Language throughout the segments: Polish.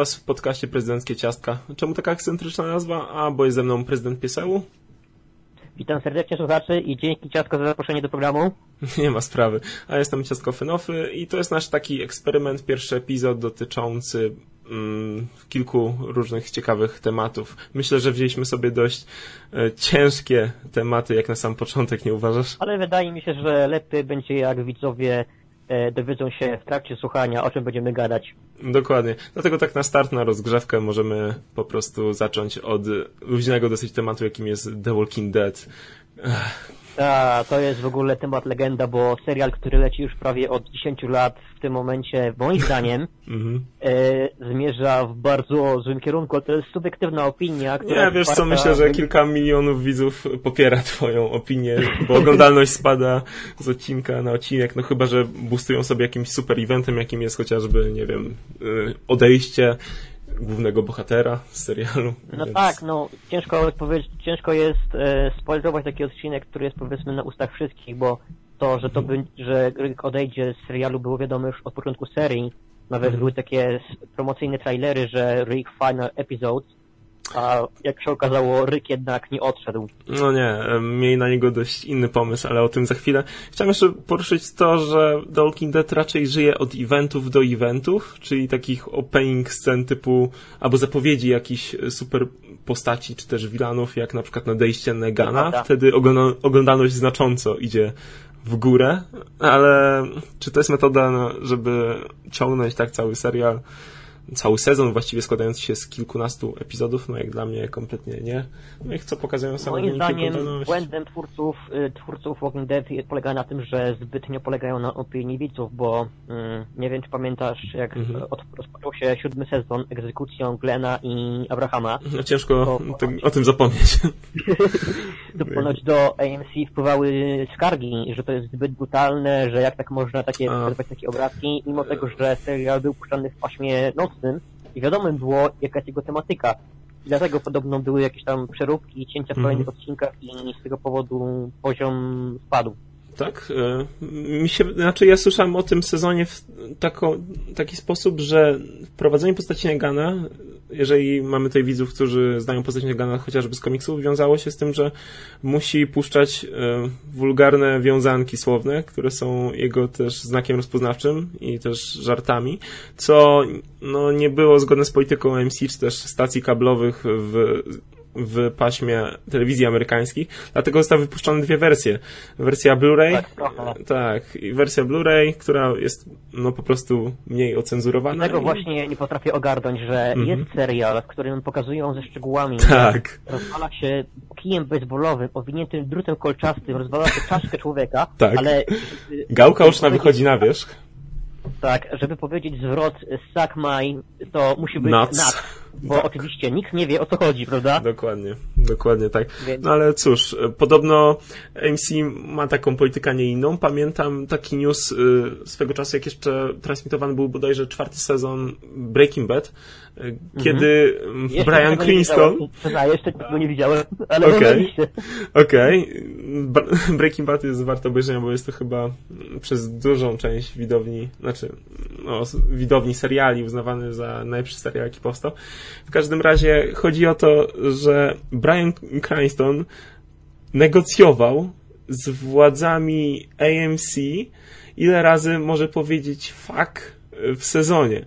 Was w podcaście Prezydenckie Ciastka. Czemu taka ekscentryczna nazwa? A, bo jest ze mną prezydent Piesełu. Witam serdecznie słuchaczy i dzięki Ciastko za zaproszenie do programu. Nie ma sprawy. A jestem Ciastko Fenofy i to jest nasz taki eksperyment, pierwszy epizod dotyczący mm, kilku różnych ciekawych tematów. Myślę, że wzięliśmy sobie dość e, ciężkie tematy, jak na sam początek, nie uważasz? Ale wydaje mi się, że lepiej będzie jak widzowie dowiedzą się w trakcie słuchania, o czym będziemy gadać. Dokładnie. Dlatego tak na start, na rozgrzewkę możemy po prostu zacząć od luźnego dosyć tematu, jakim jest The Walking Dead. Ta, to jest w ogóle temat legenda, bo serial, który leci już prawie od 10 lat w tym momencie, moim zdaniem, Mhm. e, zmierza w bardzo złym kierunku. ale To jest subiektywna opinia, która... Nie, wiesz co, myślę, że kilka milionów widzów popiera twoją opinię, bo oglądalność spada z odcinka na odcinek, no chyba, że boostują sobie jakimś super eventem, jakim jest chociażby, nie wiem, y, odejście głównego bohatera z serialu. No więc- tak, no ciężko ciężko jest e, spoilerować taki odcinek, który jest powiedzmy na ustach wszystkich, bo to, że to by, że Rick odejdzie z serialu było wiadomo już od początku serii. Nawet Mhm. były takie promocyjne trailery, że Rick Final Episode, a jak się okazało, Rick jednak nie odszedł. No nie, mieli na niego dość inny pomysł, ale o tym za chwilę. Chciałem jeszcze poruszyć to, że The Walking Dead raczej żyje od eventów do eventów, czyli takich opening scen typu, albo zapowiedzi jakichś super postaci, czy też wilanów, jak na przykład nadejście Negana. Wtedy ogląda- oglądalność znacząco idzie w górę, ale czy to jest metoda, no, żeby ciągnąć tak cały serial? Cały sezon właściwie składający się z kilkunastu epizodów, no jak dla mnie kompletnie nie. No i co pokazują same Moim zdaniem błędem twórców, y, twórców Walking Dead polega na tym, że zbytnio polegają na opinii widzów, bo mm, nie wiem, czy pamiętasz, jak Mhm. od, rozpoczął się siódmy sezon egzekucją Glena i Abrahama, No ciężko To- tym, o tym zapomnieć. to ponoć do AMC wpływały skargi, że to jest zbyt brutalne, że jak tak można takie takie obrazki, mimo tego, że serial był puszczany w paśmie i wiadomo było, jaka jest jego tematyka. I dlatego podobno były jakieś tam przeróbki, cięcia w Mhm. kolejnych odcinkach i z tego powodu poziom spadł. Tak? e, Mi się, znaczy ja słyszałem o tym sezonie w tako, taki sposób, że wprowadzenie postaci Negana, jeżeli mamy tutaj widzów, którzy znają postać Negana chociażby z komiksów, wiązało się z tym, że musi puszczać e, wulgarne wiązanki słowne, które są jego też znakiem rozpoznawczym i też żartami, co no, nie było zgodne z polityką AMC czy też stacji kablowych w w paśmie telewizji amerykańskich, dlatego zostały wypuszczone dwie wersje. Wersja Blu-ray, Tak, tak, i wersja Blu-ray, która jest no po prostu mniej ocenzurowana. Tego i- właśnie nie potrafię ogarnąć, że Mhm. jest serial, w którym pokazują ze szczegółami, Tak, rozwala się kijem baseballowym, owiniętym drutem kolczastym, rozwala się czaszkę człowieka, Tak. ale... gałka uszna wychodzi na wierzch. Tak, żeby powiedzieć zwrot suck my, to musi być Nuts. nuts. Bo Tak. oczywiście nikt nie wie o co chodzi, prawda? Dokładnie, dokładnie tak. Więc- No ale cóż, e, podobno AMC ma taką politykę, a nie inną. Pamiętam taki news y, swego czasu, jak jeszcze transmitowany był bodajże czwarty sezon Breaking Bad, y, kiedy mm, Brian Cranston... Przyznaję, jeszcze tego nie widziałem, ale Okej. Okej. Ba- Breaking Bad jest warte obejrzenia, bo jest to chyba przez dużą część widowni, znaczy no, widowni seriali uznawany za najlepszy serial, jaki powstał. W każdym razie chodzi o to, że Brian Cranston negocjował z władzami AMC, ile razy może powiedzieć fuck w sezonie.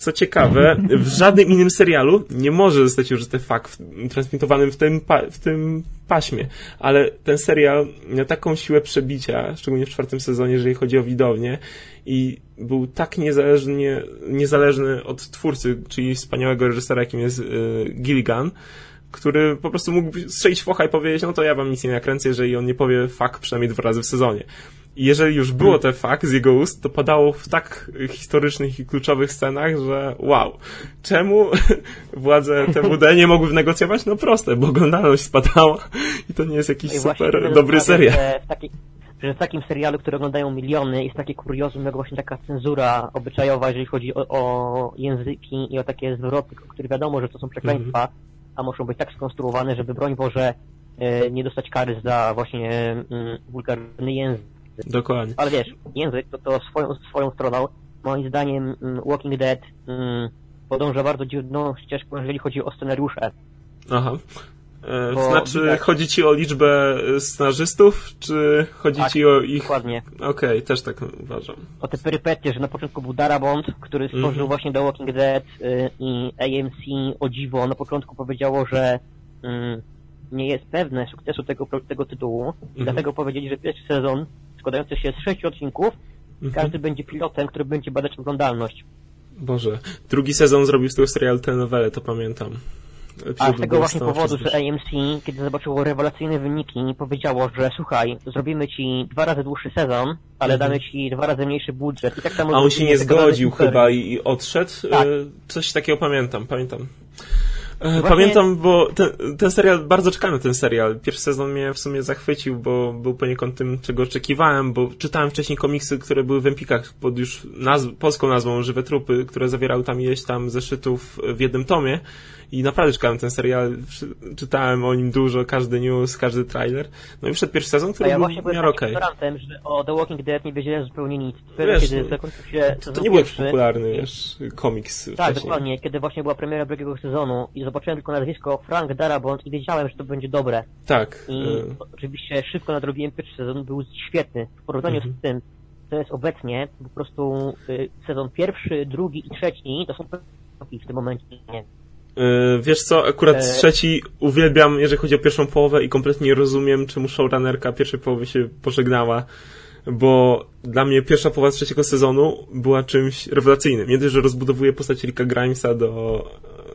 Co ciekawe, w żadnym innym serialu nie może zostać użyte fuck w, transmitowanym w tym, w tym paśmie, ale ten serial miał taką siłę przebicia, szczególnie w czwartym sezonie, jeżeli chodzi o widownię i był tak niezależnie, niezależny od twórcy, czyli wspaniałego reżysera, jakim jest y, Gilligan, który po prostu mógł strzelić focha i powiedzieć, no to ja wam nic nie nakręcę, jeżeli on nie powie fuck przynajmniej dwa razy w sezonie. I jeżeli już było te fuck z jego ust, to padało w tak historycznych i kluczowych scenach, że wow. Czemu władze TWD nie mogły wynegocjować? No proste, bo oglądalność spadała i to nie jest jakiś I super dobry serial. że w takiej- że w takim serialu, który oglądają miliony, jest takie kuriozum, jak właśnie taka cenzura obyczajowa, jeżeli chodzi o, o języki i o takie zwroty, które wiadomo, że to są przekleństwa, Mhm. a muszą być tak skonstruowane, żeby broń Boże e, nie dostać kary za właśnie mm, wulgarny język. Dokładnie. Ale wiesz, język to, to swoją, swoją stroną, moim zdaniem mm, Walking Dead mm, podąża bardzo dziwną ścieżką, jeżeli chodzi o scenariusze. Aha. E, Bo znaczy, widać... chodzi ci o liczbę scenarzystów, czy chodzi tak, ci o ich... dokładnie. Okej, okay, też tak uważam. O te perypetie, że na początku był Darabont, który stworzył mm -hmm. właśnie The Walking Dead y, i AMC, o dziwo, na początku powiedziało, że y, nie jest pewne sukcesu tego, tego tytułu, mm -hmm. dlatego powiedzieli, że pierwszy sezon składający się z sześciu odcinków, -hmm. każdy będzie pilotem, który będzie badać oglądalność. Boże, drugi sezon zrobił z tego serial telenowelę, to pamiętam. A z tego właśnie powodu, że AMC, kiedy zobaczyło rewelacyjne wyniki, powiedziało, że słuchaj, zrobimy ci dwa razy dłuższy sezon, ale mhm. damy ci dwa razy mniejszy budżet. I tak samo A on się nie zgodził chyba i odszedł? Tak. E, coś takiego pamiętam, pamiętam. E, Właśnie... Pamiętam, bo ten, ten, serial, bardzo czekałem na ten serial. Pierwszy sezon mnie w sumie zachwycił, bo był poniekąd tym, czego oczekiwałem, bo czytałem wcześniej komiksy, które były w Empikach pod już nazw polską nazwą Żywe Trupy, które zawierały tam ileś tam zeszytów w jednym tomie i naprawdę czekałem ten serial, czytałem o nim dużo, każdy news, każdy trailer. No i wszedł pierwszy sezon, który ja był w miarę okej. Okay. że o The Walking Dead nie wiedziałem zupełnie nic. Wiesz, kiedy zakończył się to, to nie był jakiś popularny, wiesz, komiks Tak, wcześniej. dokładnie. Kiedy właśnie była premiera drugiego sezonu i zobaczyłem tylko nazwisko Frank Darabont i wiedziałem, że to będzie dobre. Tak. I y oczywiście szybko nadrobiłem pierwszy sezon, był świetny. W porównaniu mhm. z tym, co jest obecnie, po prostu y, sezon pierwszy, drugi i trzeci to są w tym momencie. E, wiesz co, akurat e... trzeci uwielbiam, jeżeli chodzi o pierwszą połowę i kompletnie nie rozumiem, czemu showrunnerka pierwszej połowy się pożegnała, bo dla mnie pierwsza połowa trzeciego sezonu była czymś rewelacyjnym. Nie dość, że rozbudowuje postać Ricka Grimesa do,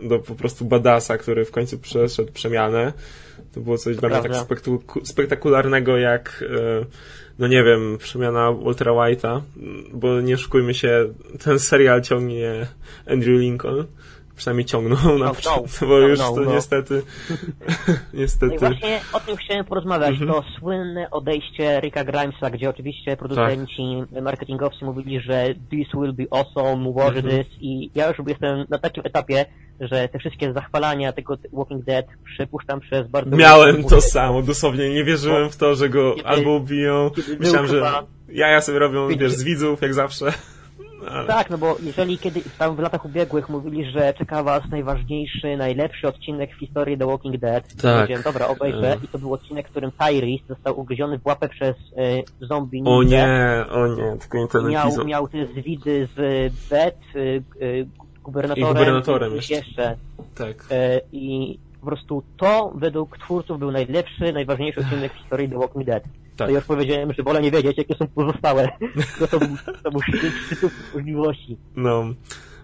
do po prostu badasa, który w końcu przeszedł przemianę. To było coś dla mnie tak spektakularnego jak, e, no nie wiem, przemiana Waltera White'a, bo nie szukujmy się, ten serial ciągnie Andrew Lincoln przynajmniej ciągnął na początku, bo już to no. niestety niestety... No i właśnie o tym chciałem porozmawiać, mhm. to słynne odejście Ricka Grimesa, gdzie oczywiście producenci tak. marketingowcy mówili, że this will be awesome, watch mhm. this i ja już jestem na takim etapie, że te wszystkie zachwalania tego Walking Dead przepuszczam przez bardzo... Miałem to samo, dosłownie nie wierzyłem w to, że go kiedy, albo ubiją, myślałem, że jaja sobie robią, wiesz, z widzów, jak zawsze. Tak, no bo jeżeli kiedy tam w latach ubiegłych mówili, że czeka was najważniejszy, najlepszy odcinek w historii The Walking Dead, tak. powiedziałem, dobra, obejrzę e. i to był odcinek, w którym Tyrese został ugryziony w łapę przez y, zombie O nie, o nie, tylko nie ten miał, miał te zwidy z Beth, y, y, gubernatorem, I gubernatorem jeszcze. jeszcze. Tak. Y, I po prostu to według twórców był najlepszy, najważniejszy odcinek w historii The Walking Dead. Tak. To już powiedziałem, że wolę nie wiedzieć, jakie są pozostałe. To, to, był, to był szczyt możliwości. No.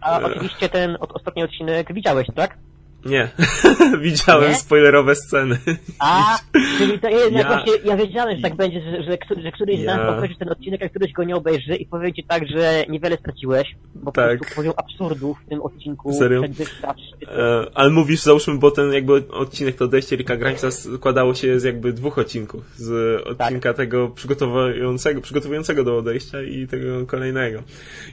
A oczywiście ten ostatni odcinek widziałeś, tak? Nie. Widziałem nie? spoilerowe sceny. A, czyli to jednak ja... właśnie, ja wiedziałem, że tak będzie, że, że, że któryś z ja... nas obejrzy ten odcinek, a któryś go nie obejrzy i powie ci tak, że niewiele straciłeś, bo tak. po prostu poziom absurdu w tym odcinku Serio? E, ale mówisz, załóżmy, bo ten jakby odcinek to odejście Ricka Grimesa składało się z jakby dwóch odcinków. Z odcinka tak. tego przygotowującego, przygotowującego do odejścia i tego kolejnego.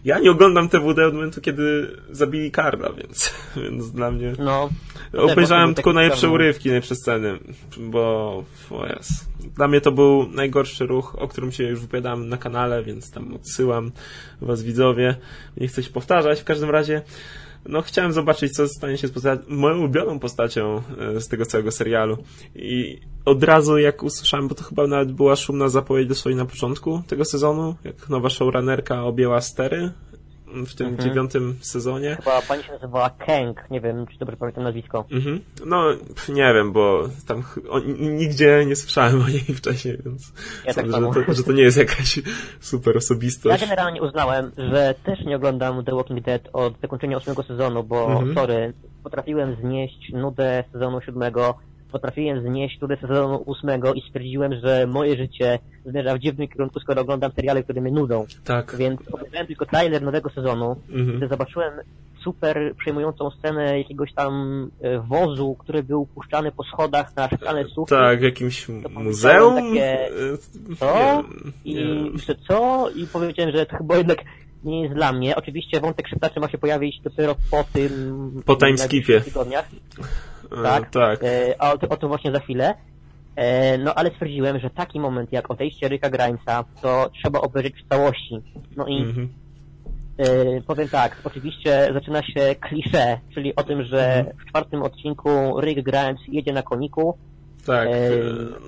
Ja nie oglądam TWD od momentu, kiedy zabili Karla, więc, więc dla mnie... No, Obejrzałem tylko najlepsze urywki, najlepsze sceny, bo o jest. Dla mnie to był najgorszy ruch, o którym się już wypowiadałem na kanale, więc tam odsyłam was widzowie. Nie chcę się powtarzać. W każdym razie no chciałem zobaczyć, co stanie się z postacią, moją ulubioną postacią e, z tego całego serialu. I od razu jak usłyszałem, bo to chyba nawet była szumna zapowiedź dosłownie na początku tego sezonu, jak nowa showrunnerka objęła stery w tym mhm. dziewiątym sezonie. Chyba pani się nazywała Kang, nie wiem, czy dobrze pamiętam nazwisko. Mhm. No, nie wiem, bo tam o, nigdzie nie słyszałem o niej wcześniej, więc ja tak sądzę, że, to, że to nie jest jakaś super osobistość. Ja generalnie uznałem, że też nie oglądam The Walking Dead od zakończenia ósmego sezonu, bo, mhm. sorry, potrafiłem znieść nudę sezonu siódmego, potrafiłem znieść nudę sezonu ósmego i stwierdziłem, że moje życie zmierza w dziwnym kierunku, skoro oglądam seriale, które mnie nudzą. Tak. Więc obejrzałem tylko trailer nowego sezonu, mhm. gdy zobaczyłem super przejmującą scenę jakiegoś tam e, wozu, który był puszczany po schodach na szklane sufit. Tak, w jakimś muzeum? Takie, co? I jeszcze co? I powiedziałem, że to chyba jednak nie jest dla mnie. Oczywiście wątek szeptaczy ma się pojawić dopiero po tym... Po timeskipie. tygodniach. Tak, tak. E, a o, o tym właśnie za chwilę. E, no ale stwierdziłem, że taki moment jak odejście Ryka Grimesa, to trzeba obejrzeć w całości. No i. Yy, powiem tak, oczywiście zaczyna się klisze, czyli o tym, że w czwartym odcinku Rick Grimes jedzie na koniku. Tak,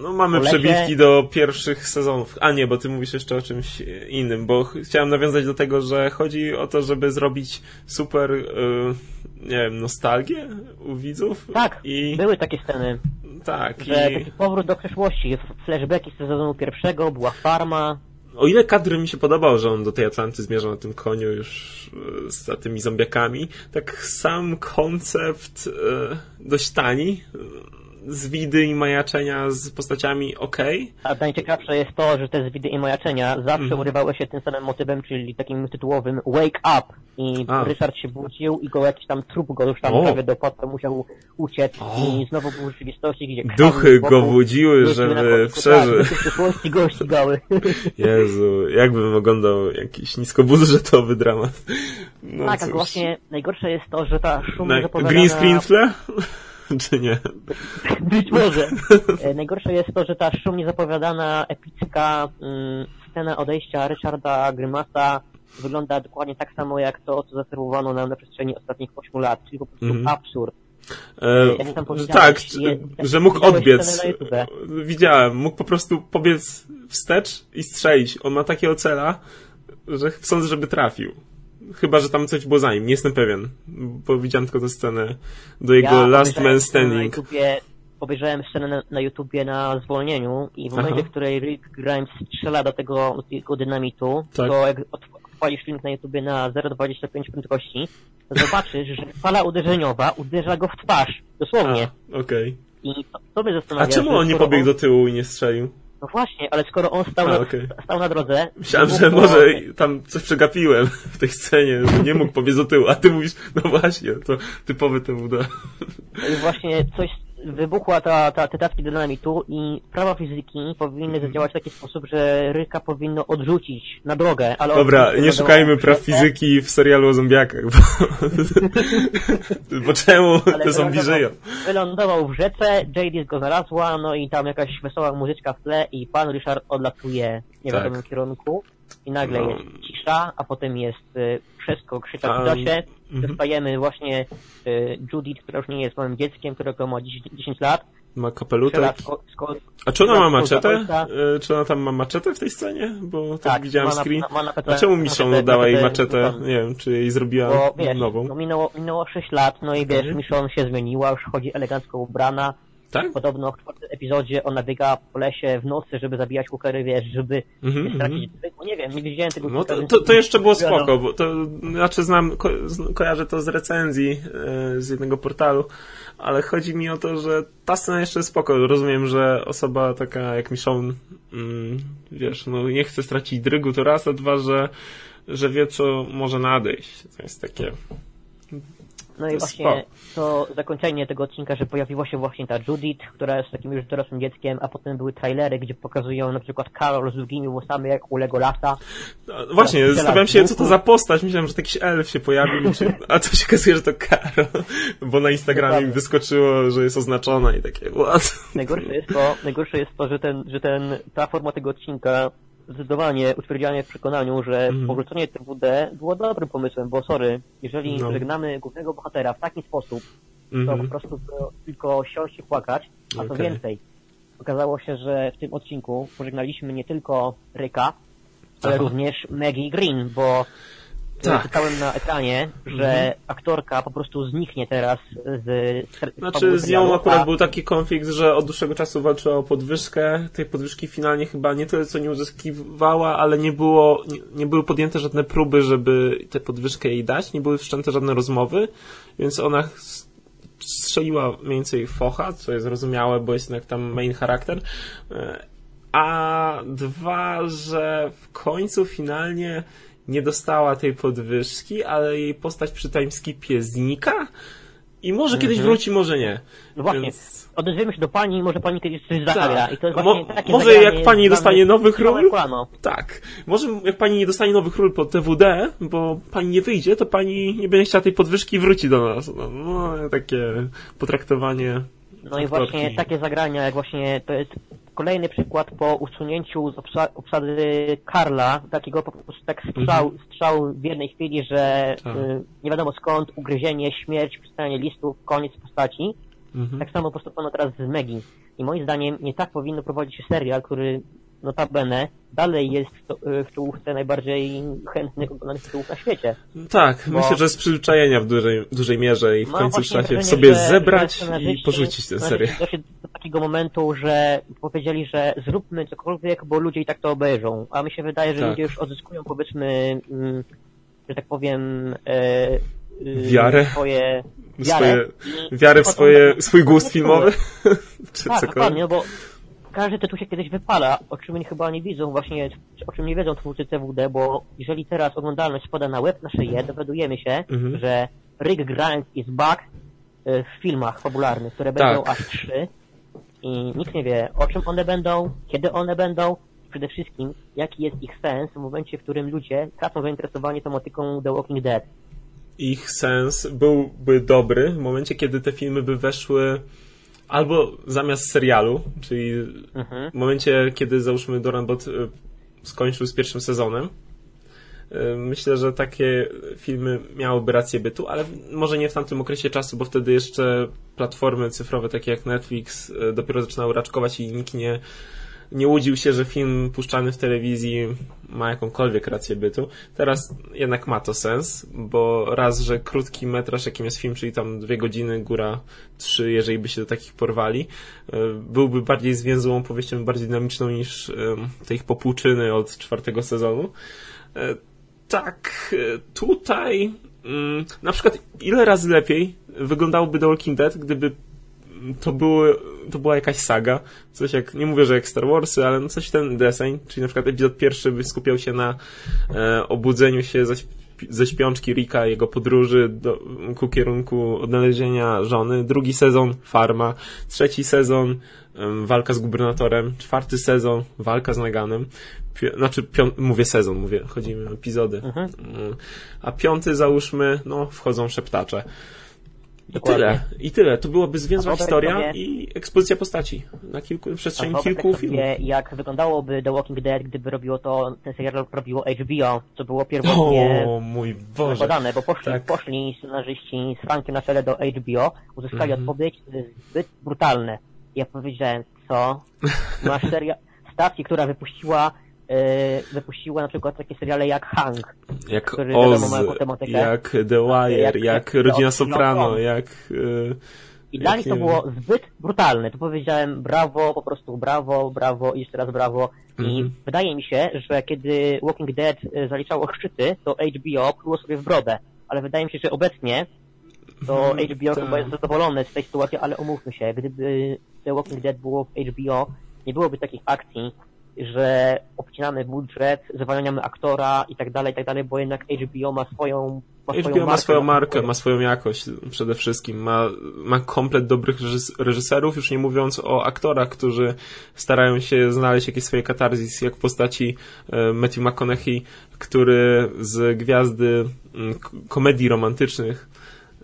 no mamy po lesie. przebitki do pierwszych sezonów. A nie, bo ty mówisz jeszcze o czymś innym, bo ch- chciałem nawiązać do tego, że chodzi o to, żeby zrobić super, yy, nie wiem, nostalgię u widzów. Tak, I były takie sceny, tak, że i taki powrót do przeszłości, flashbacki z sezonu pierwszego, była farma, o ile kadry mi się podobał, że on do tej Atlanty zmierza na tym koniu już e, za tymi zombiakami, tak sam koncept e, dość tani, e, z widy i majaczenia z postaciami okej. A najciekawsze jest to, że te zwidy i majaczenia zawsze Mhm. urywały się tym samym motywem, czyli takim tytułowym Wake Up. I A. Ryszard się budził i go jakiś tam trup go już tam O. prawie dopadł, musiał uciec O. i znowu był w rzeczywistości, gdzie Duchy go budziły, żeby koniku, przeżył. Tak, duchy przyszłości go ścigały. Jezu, jakbym oglądał jakiś niskobudżetowy dramat. No tak, cóż. właśnie najgorsze jest to, że ta szumna Na, zapowiadana... green screen w tle? Czy nie? Być może. E, Najgorsze jest to, że ta szumnie zapowiadana epicka mm, scena odejścia Ryszarda Grymasa wygląda dokładnie tak samo jak to, co zaserwowano nam na przestrzeni ostatnich 8 lat, czyli po prostu Mhm. absurd. E, powiedziałeś, tak, je- że mógł odbiec. Widziałem, mógł po prostu pobiec wstecz i strzelić. On ma takiego cela, że sądzę, żeby trafił. Chyba, że tam coś było za nim, nie jestem pewien, bo widziałem tylko tę scenę do jego Ja Last Man scenę Na Standing. YouTubie, obejrzałem scenę na, na YouTubie na zwolnieniu i w momencie, Aha. w której Rick Grimes strzela do tego, do tego dynamitu, Tak. to jak od- odpalisz film na YouTubie na 0,25 prędkości, to zobaczysz, że fala uderzeniowa uderza go w twarz. Dosłownie. Okej. I to, to mnie A czemu on nie pobiegł do tyłu i nie strzelił? No właśnie, ale skoro on stał, A, na, okej. stał na drodze... Myślałem, że może tam coś przegapiłem w tej scenie, że nie mógł pobiec do tyłu, a ty mówisz, no właśnie, to typowy TWD. I właśnie coś wybuchła ta, ta, te tacki dynamitu i prawa fizyki powinny zadziałać w taki sposób, że Ryka powinno odrzucić na drogę, ale... Dobra, nie szukajmy praw fizyki w serialu o zombiakach, bo, bo czemu ale te zombie żyją? Wylądował w rzece, Jadis go znalazła, no i tam jakaś wesoła muzyczka w tle i pan Ryszard odlatuje w niewiadomym Tak. kierunku i nagle No. jest cisza, a potem jest y, wszystko krzycza A, w czasie. Mhm. Dostajemy właśnie y, Judith, która już nie jest małym dzieckiem, którego ma 10, 10 lat. Ma kapelutek. A czy ona ma maczetę? Y, Czy ona tam ma maczetę w tej scenie? Bo tak, Tak, widziałem ma na- screen. ma napetę- A czemu Michonne napetę- dała jej maczetę? Nie wiem, czy jej zrobiła Bo wiesz, nową. no minęło, minęło 6 lat, no i wiesz, Mhm. Michonne się zmieniła, już chodzi elegancko ubrana. Tak? Podobno w czwartym epizodzie ona biega po lesie w nocy, żeby zabijać kukery, wiesz, żeby Mhm, nie stracić zwykłu. Nie wiem, nie widziałem tego No to, to, to jeszcze było spoko, bo to znaczy znam, ko, kojarzę to z recenzji e, z jednego portalu, ale chodzi mi o to, że ta scena jeszcze jest spoko. Rozumiem, że osoba taka jak Michonne, mm, wiesz, no nie chce stracić drygu, to raz, a dwa, że, że wie, co może nadejść. To jest takie... No i właśnie to zakończenie tego odcinka, że pojawiła się właśnie ta Judith, która jest takim już dorosłym dzieckiem, a potem były trailery, gdzie pokazują na przykład Karol z długimi włosami jak u Legolasa. No, właśnie, zastanawiam się, co to za postać. Myślałem, że jakiś elf się pojawił, czy... a to się okazuje, że to Karol, bo na Instagramie mi wyskoczyło, że jest oznaczona i takie, what? Najgorsze jest to, najgorsze jest to, że ten, że ten, ta forma tego odcinka zdecydowanie utwierdziła mnie w przekonaniu, że Mhm. powrócenie TWD było dobrym pomysłem, bo sorry, jeżeli No. żegnamy głównego bohatera w taki sposób, to po Mhm. prostu to tylko siąść i płakać, a co Okej. więcej. Okazało się, że w tym odcinku pożegnaliśmy nie tylko Ryka, ale Aha. również Maggie Green, bo Tak. czytałem na ekranie, że Mhm. aktorka po prostu zniknie teraz z, z Znaczy z nią akurat a- był taki konflikt, że od dłuższego czasu walczyła o podwyżkę. Tej podwyżki finalnie chyba nie tyle co nie uzyskiwała, ale nie było, nie, nie były podjęte żadne próby, żeby tę podwyżkę jej dać. Nie były wszczęte żadne rozmowy, więc ona strzeliła mniej więcej focha, co jest zrozumiałe, bo jest jednak tam main charakter. E, A dwa, że w końcu finalnie nie dostała tej podwyżki, ale jej postać przy timeskipie znika i może kiedyś Mhm. wróci, może nie. No właśnie, Więc- odezwiemy się do pani, może pani kiedyś coś Tak. zagra. I to jest Mo- takie może jak pani jest dostanie nowych ról? Tak. Może jak pani nie dostanie nowych ról po TWD, bo pani nie wyjdzie, to pani nie będzie chciała tej podwyżki i wróci do nas. No, no takie potraktowanie No i aktorki. właśnie takie zagrania, jak właśnie to jest kolejny przykład po usunięciu z obsady Karla, takiego po prostu tak strzał, mhm. strzał w jednej chwili, że tak. y, nie wiadomo skąd, ugryzienie, śmierć, przystanie listów, koniec postaci. Mhm. Tak samo postąpiono teraz z Megi. I moim zdaniem nie tak powinno prowadzić się serial, który notabene dalej jest w czołówce najbardziej chętnych oglądanych tytułów na świecie. Tak, Bo... myślę, że z przyzwyczajenia w dużej, dużej mierze i w no, końcu trzeba się sobie że, zebrać że i porzucić tę serię. Do takiego momentu, że powiedzieli, że zróbmy cokolwiek, bo ludzie i tak to obejrzą. A mi się wydaje, że tak. ludzie już odzyskują powiedzmy, mm, że tak powiem, e, y, wiarę. Swoje, wiarę, swoje, wiarę w swoje, swój gust filmowy. Czy tak, dokładnie, no bo każdy tytuł się kiedyś wypala, o czym oni chyba nie widzą właśnie, o czym nie wiedzą twórcy CWD, bo jeżeli teraz oglądalność spada na web na szyję, dowiadujemy się, mhm. że Rick Grimes is back y, w filmach fabularnych, które będą tak. aż trzy i nikt nie wie, o czym one będą, kiedy one będą, przede wszystkim, jaki jest ich sens w momencie, w którym ludzie tracą zainteresowanie tematyką The Walking Dead. Ich sens byłby dobry w momencie, kiedy te filmy by weszły albo zamiast serialu, czyli mhm. w momencie, kiedy załóżmy Doranbot e, skończył z pierwszym sezonem, e, Myślę, że takie filmy miałyby rację bytu, ale może nie w tamtym okresie czasu, bo wtedy jeszcze platformy cyfrowe takie jak Netflix e, dopiero zaczynały raczkować i nikt nie nie łudził się, że film puszczany w telewizji ma jakąkolwiek rację bytu. Teraz jednak ma to sens, bo raz, że krótki metraż, jakim jest film, czyli tam dwie godziny, góra trzy, jeżeli by się do takich porwali, e, byłby bardziej zwięzłą opowieścią, bardziej dynamiczną niż te ich popłuczyny od czwartego sezonu. E, tak, e, tutaj mm, na przykład ile razy lepiej wyglądałoby The Walking Dead, gdyby to, były, to była jakaś saga, coś jak, nie mówię, że jak Star Warsy, ale no coś ten deseń, czyli na przykład epizod pierwszy by skupiał się na e, obudzeniu się ze, ze śpiączki Rika, jego podróży do, ku kierunku odnalezienia żony, drugi sezon farma, trzeci sezon walka z gubernatorem, czwarty sezon walka z Naganem, znaczy, mówię sezon, mówię, chodzi mi o epizody. Mhm. Mm. A piąty, załóżmy, no, wchodzą szeptacze. I tyle. I tyle. To byłaby zwięzła historia sobie... i ekspozycja postaci na kilku, przestrzeni kilku filmów. jak wyglądałoby The Walking Dead, gdyby robiło to, ten serial robiło HBO, co było pierwotnie o, mój Boże. zakładane, bo poszli, tak. poszli scenarzyści z Frankiem na czele do HBO, uzyskali mhm. odpowiedź, zbyt brutalne. Ja powiedziałem, co? Masz serial, stacji, która wypuściła wypuściła na przykład takie seriale jak Hang. Jak Oz, jak The Wire, jak, jak, Rodzina Soprano, jak... Yy, I dla nich to było zbyt brutalne. To powiedziałem brawo, po prostu brawo, brawo i jeszcze raz brawo. I -hmm. wydaje mi się, że kiedy Walking Dead e, zaliczało szczyty, to HBO pluło sobie w brodę. Ale wydaje mi się, że obecnie to HBO chyba jest zadowolone z tej sytuacji, ale umówmy się, gdyby The Walking Dead było w HBO, nie byłoby takich akcji, że obcinamy budżet, zwalniamy aktora i tak dalej, i tak dalej, bo jednak HBO ma swoją ma HBO swoją ma swoją markę, ma swoją jakość przede wszystkim, ma, ma komplet dobrych reżyserów, już nie mówiąc o aktorach, którzy starają się znaleźć jakieś swoje katarzis, jak w postaci e, Matthew McConaughey, który z gwiazdy mm, komedii romantycznych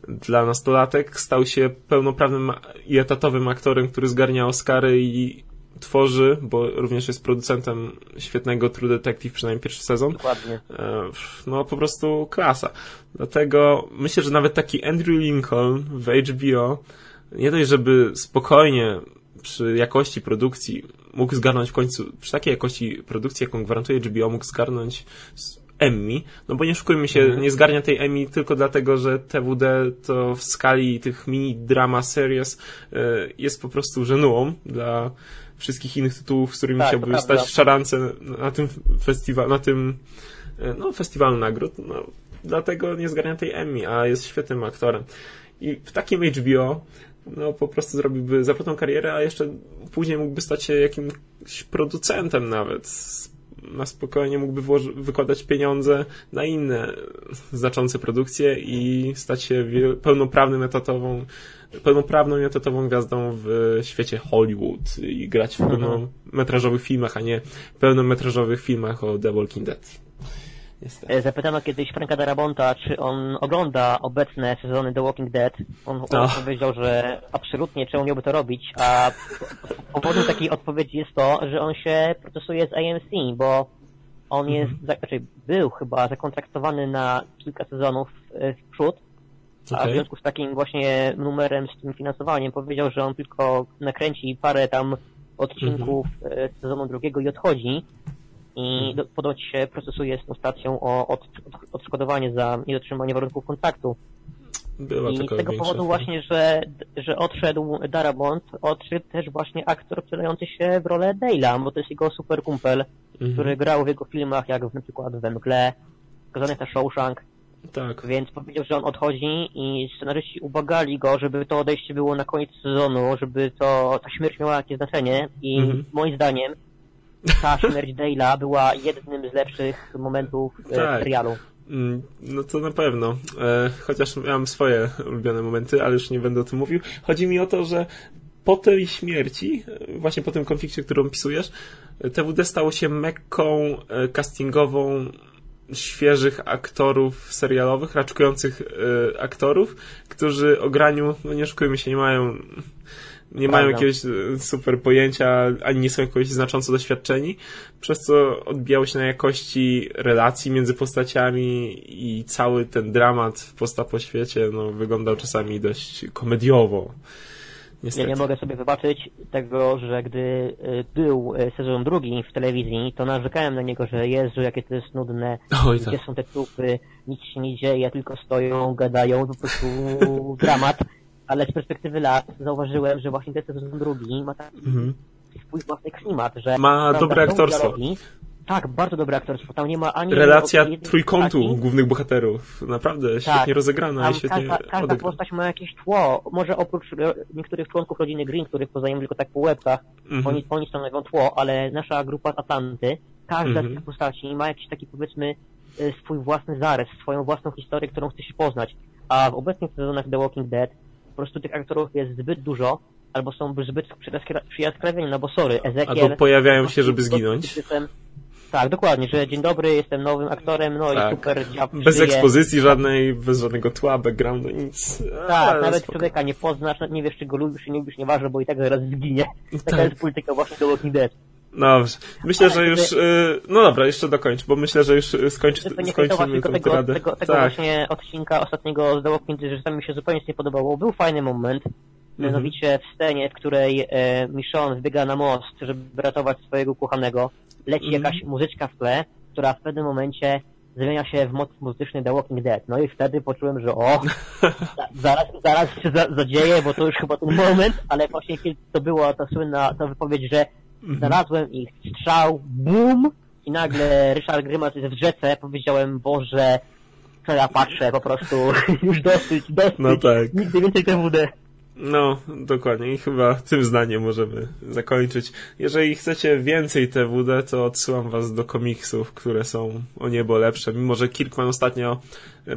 dla nastolatek stał się pełnoprawnym i etatowym aktorem, który zgarnia Oscary i tworzy, bo również jest producentem świetnego True Detective, przynajmniej pierwszy sezon. Dokładnie. E, no po prostu klasa. Dlatego myślę, że nawet taki Andrew Lincoln w HBO nie dość, żeby spokojnie przy jakości produkcji mógł zgarnąć w końcu, przy takiej jakości produkcji, jaką gwarantuje HBO, mógł zgarnąć Emmy, no bo nie szukujmy się, mhm. nie zgarnia tej Emmy tylko dlatego, że TWD to w skali tych mini drama series e, jest po prostu żenułą dla wszystkich innych tytułów, z którymi tak, chciałby stać w szarance na tym festiwalu, na tym e, no, festiwalu nagród. No, dlatego nie zgarnia tej Emmy, a jest świetnym aktorem. I w takim HBO no po prostu zrobiłby zapłatną karierę, a jeszcze później mógłby stać się jakimś producentem nawet. Na spokojnie mógłby wykładać pieniądze na inne znaczące produkcje i stać się pełnoprawnym etatową pełnoprawną i etatową gwiazdą w świecie Hollywood i grać w mhm. pełnometrażowych filmach, a nie pełnometrażowych filmach o The Walking Dead. Niestety. Zapytano kiedyś Franka Darabonta, czy on ogląda obecne sezony The Walking Dead. On, no. powiedział, że absolutnie, czemu miałby to robić, a powodem takiej odpowiedzi jest to, że on się procesuje z AMC, bo on jest, mhm. znaczy był chyba zakontraktowany na kilka sezonów e, w przód, okay. a w związku z takim właśnie numerem, z tym finansowaniem powiedział, że on tylko nakręci parę tam odcinków mhm. sezonu drugiego i odchodzi i mhm. ponoć się procesuje z tą stacją o od, od, odszkodowanie za niedotrzymanie warunków kontaktu. Była I z tego powodu właśnie, że, że odszedł Darabont, odszedł też właśnie aktor wcielający się w rolę Dale'a, bo to jest jego super kumpel, mhm. który grał w jego filmach, jak na przykład we Mgle, skazany na Shawshank. Tak. Więc powiedział, że on odchodzi i scenarzyści ubagali go, żeby to odejście było na koniec sezonu, żeby to ta śmierć miała jakieś znaczenie i mhm. moim zdaniem ta śmierć Dale'a była jednym z lepszych momentów e, tak. serialu. Mm, no to na pewno. E, chociaż miałem swoje ulubione momenty, ale już nie będę o tym mówił. Chodzi mi o to, że po tej śmierci, e, właśnie po tym konflikcie, który opisujesz, TWD stało się mekką castingową świeżych aktorów serialowych, raczkujących aktorów, którzy o graniu, no nie oszukujmy się, nie mają nie mają jakiegoś e, super pojęcia, ani nie są jakoś znacząco doświadczeni, przez co odbijało się na jakości relacji między postaciami i cały ten dramat w posta po świecie no, wyglądał czasami dość komediowo. Niestety. Ja nie mogę sobie wybaczyć tego, że gdy e, był e, sezon drugi w telewizji, to narzekałem na niego, że Jezu, jakie to jest nudne, Oj, gdzie tak. są te trupy, nic się nie dzieje, tylko stoją, gadają, po prostu dramat ale z perspektywy lat zauważyłem, że właśnie ten sezon drugi ma taki mhm. swój własny klimat, że... Ma dobre aktorstwo. Tak, bardzo dobre aktorstwo. Tam nie ma ani... Relacja trójkątu głównych bohaterów. Naprawdę tak, świetnie rozegrana i świetnie Każda, każda postać ma jakieś tło. Może oprócz e, niektórych członków rodziny Green, których poznajemy tylko tak po łebkach, mhm. oni, oni stanowią tło, ale nasza grupa Atlanty, każda mhm. z tych postaci ma jakiś taki powiedzmy e, swój własny zarys, swoją własną historię, którą chce się poznać. A w obecnych sezonach The Walking Dead po prostu tych aktorów jest zbyt dużo, albo są zbyt przyjaskrawieni, no bo sorry, Ezekiel... Albo pojawiają się, żeby zginąć. Tak, dokładnie, że dzień dobry, jestem nowym aktorem, no tak. i super dziab, Bez ekspozycji żadnej, bez żadnego tła, backgroundu, nic. Tak, nawet spoko. człowieka nie poznasz, nie wiesz, czy go lubisz, czy nie lubisz, nieważne, bo i tak zaraz zginie. Taka tak. jest polityka właśnie do Walking Dead. Dobrze. Myślę, że już. Y, no dobra, jeszcze dokończ, bo myślę, że już skończy, skończymy tę tego, tego, tego tak. właśnie odcinka ostatniego z The Walking Dead, że tam mi się zupełnie nie podobało. Był fajny moment. Mianowicie w scenie, w której e, Michonne wbiega na most, żeby ratować swojego kochanego. Leci mhm. jakaś muzyczka w tle, która w pewnym momencie zmienia się w motyw muzyczny The Walking Dead. No i wtedy poczułem, że o, zaraz, zaraz się zadzieje, bo to już chyba ten moment, ale właśnie kiedy to była ta słynna ta wypowiedź, że Mhm. Znalazłem ich strzał, bum i nagle Ryszard Grymas jest w rzece, powiedziałem, Boże, co ja patrzę, po prostu już dosyć, dosyć, no tak. nigdy więcej TWD. No, dokładnie. I chyba tym zdaniem możemy zakończyć. Jeżeli chcecie więcej TWD, to odsyłam was do komiksów, które są o niebo lepsze. Mimo, że Kirkman ostatnio,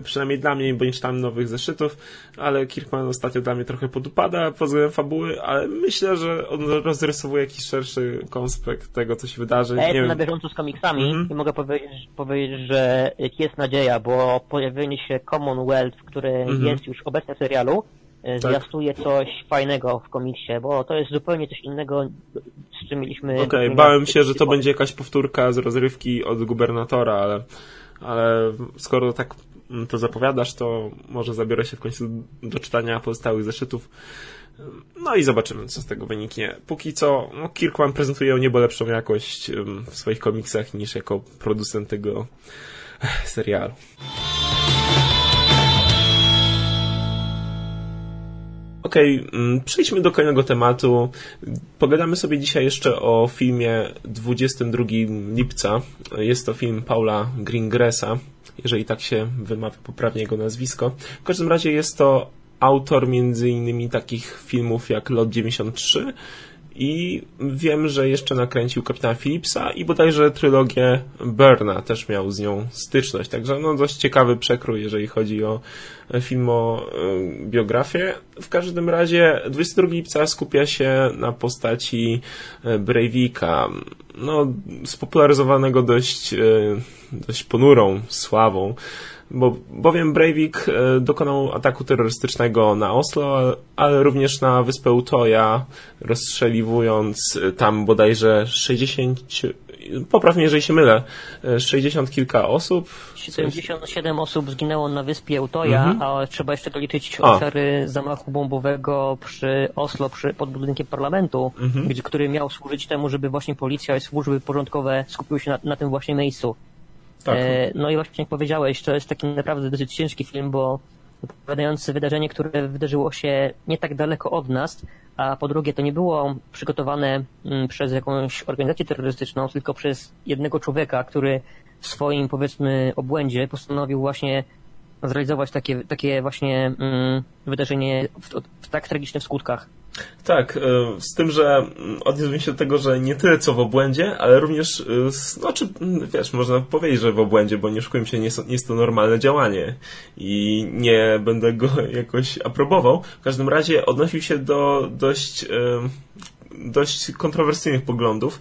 przynajmniej dla mnie, bo nie czytałem nowych zeszytów, ale Kirkman ostatnio dla mnie trochę podupada pod względem fabuły, ale myślę, że on rozrysowuje jakiś szerszy konspekt tego, co się wydarzy. Ja jestem na bieżąco z komiksami mm -hmm. i mogę powiedzieć, powiedzieć, że jest nadzieja, bo pojawienie się Commonwealth, który mm -hmm. jest już obecnie w serialu, E, tak. zwiastuje coś fajnego w komiksie, bo to jest zupełnie coś innego, z czym mieliśmy... Okej, okay, bałem się, że to będzie jakaś powtórka z rozrywki od gubernatora, ale, ale skoro tak to zapowiadasz, to może zabiorę się w końcu do czytania pozostałych zeszytów. No i zobaczymy, co z tego wyniknie. Póki co, no, Kirkman prezentuje niebo lepszą jakość w swoich komiksach niż jako producent tego serialu. Okej, okay, mm, przejdźmy do kolejnego tematu. Pogadamy sobie dzisiaj jeszcze o filmie 22 lipca. Jest to film Paula Greengressa, jeżeli tak się wymawia poprawnie jego nazwisko. W każdym razie jest to autor między innymi takich filmów jak Lot 93 i wiem, że jeszcze nakręcił Kapitana Phillipsa i bodajże trylogię Berna też miał z nią styczność, także no dość ciekawy przekrój, jeżeli chodzi o film o biografię. W każdym razie 22 lipca skupia się na postaci Breivika, no spopularyzowanego dość, dość ponurą sławą bo, bowiem Breivik e, dokonał ataku terrorystycznego na Oslo, ale również na wyspę Utoja, rozstrzeliwując tam bodajże 60, poprawnie jeżeli się mylę, 60 e, kilka osób. 77 osób zginęło na wyspie Utoja, mhm. a trzeba jeszcze doliczyć ofiary zamachu bombowego przy Oslo, przy, pod budynkiem parlamentu, mhm. który miał służyć temu, żeby właśnie policja i służby porządkowe skupiły się na, na tym właśnie miejscu. Tak. E, no i właśnie jak powiedziałeś, to jest taki naprawdę dosyć ciężki film, bo opowiadający wydarzenie, które wydarzyło się nie tak daleko od nas, a po drugie to nie było przygotowane mm, przez jakąś organizację terrorystyczną, tylko przez jednego człowieka, który w swoim powiedzmy obłędzie postanowił właśnie zrealizować takie, takie właśnie mm, wydarzenie w, w tak tragicznych skutkach. Tak, e, z tym, że mm, odniósłbym się do tego, że nie tyle co w obłędzie, ale również, e, znaczy, wiesz, można powiedzieć, że w obłędzie, bo nie oszukujmy się, nie jest, nie jest to normalne działanie i nie będę go jakoś aprobował. W każdym razie odnosił się do dość, e, dość kontrowersyjnych poglądów,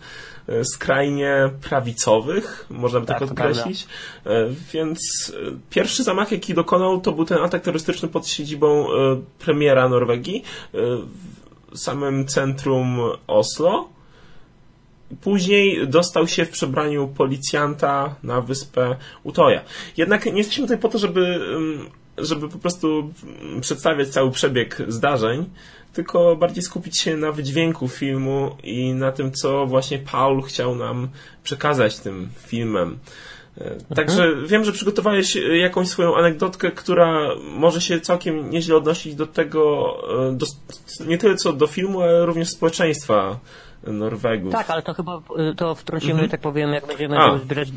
skrajnie prawicowych, można by tak, tak określić. Więc pierwszy zamach, jaki dokonał, to był ten atak terrorystyczny pod siedzibą premiera Norwegii samym centrum Oslo. Później dostał się w przebraniu policjanta na wyspę Utoja. Jednak nie jesteśmy tutaj po to, żeby, żeby po prostu przedstawiać cały przebieg zdarzeń, tylko bardziej skupić się na wydźwięku filmu i na tym, co właśnie Paul chciał nam przekazać tym filmem. E, także mhm. wiem, że przygotowałeś e, jakąś swoją anegdotkę, która może się całkiem nieźle odnosić do tego, e, do, nie tyle co do filmu, ale również społeczeństwa Norwegów. Tak, ale to chyba to wtrącimy, mhm. tak powiem, jak będziemy zbierać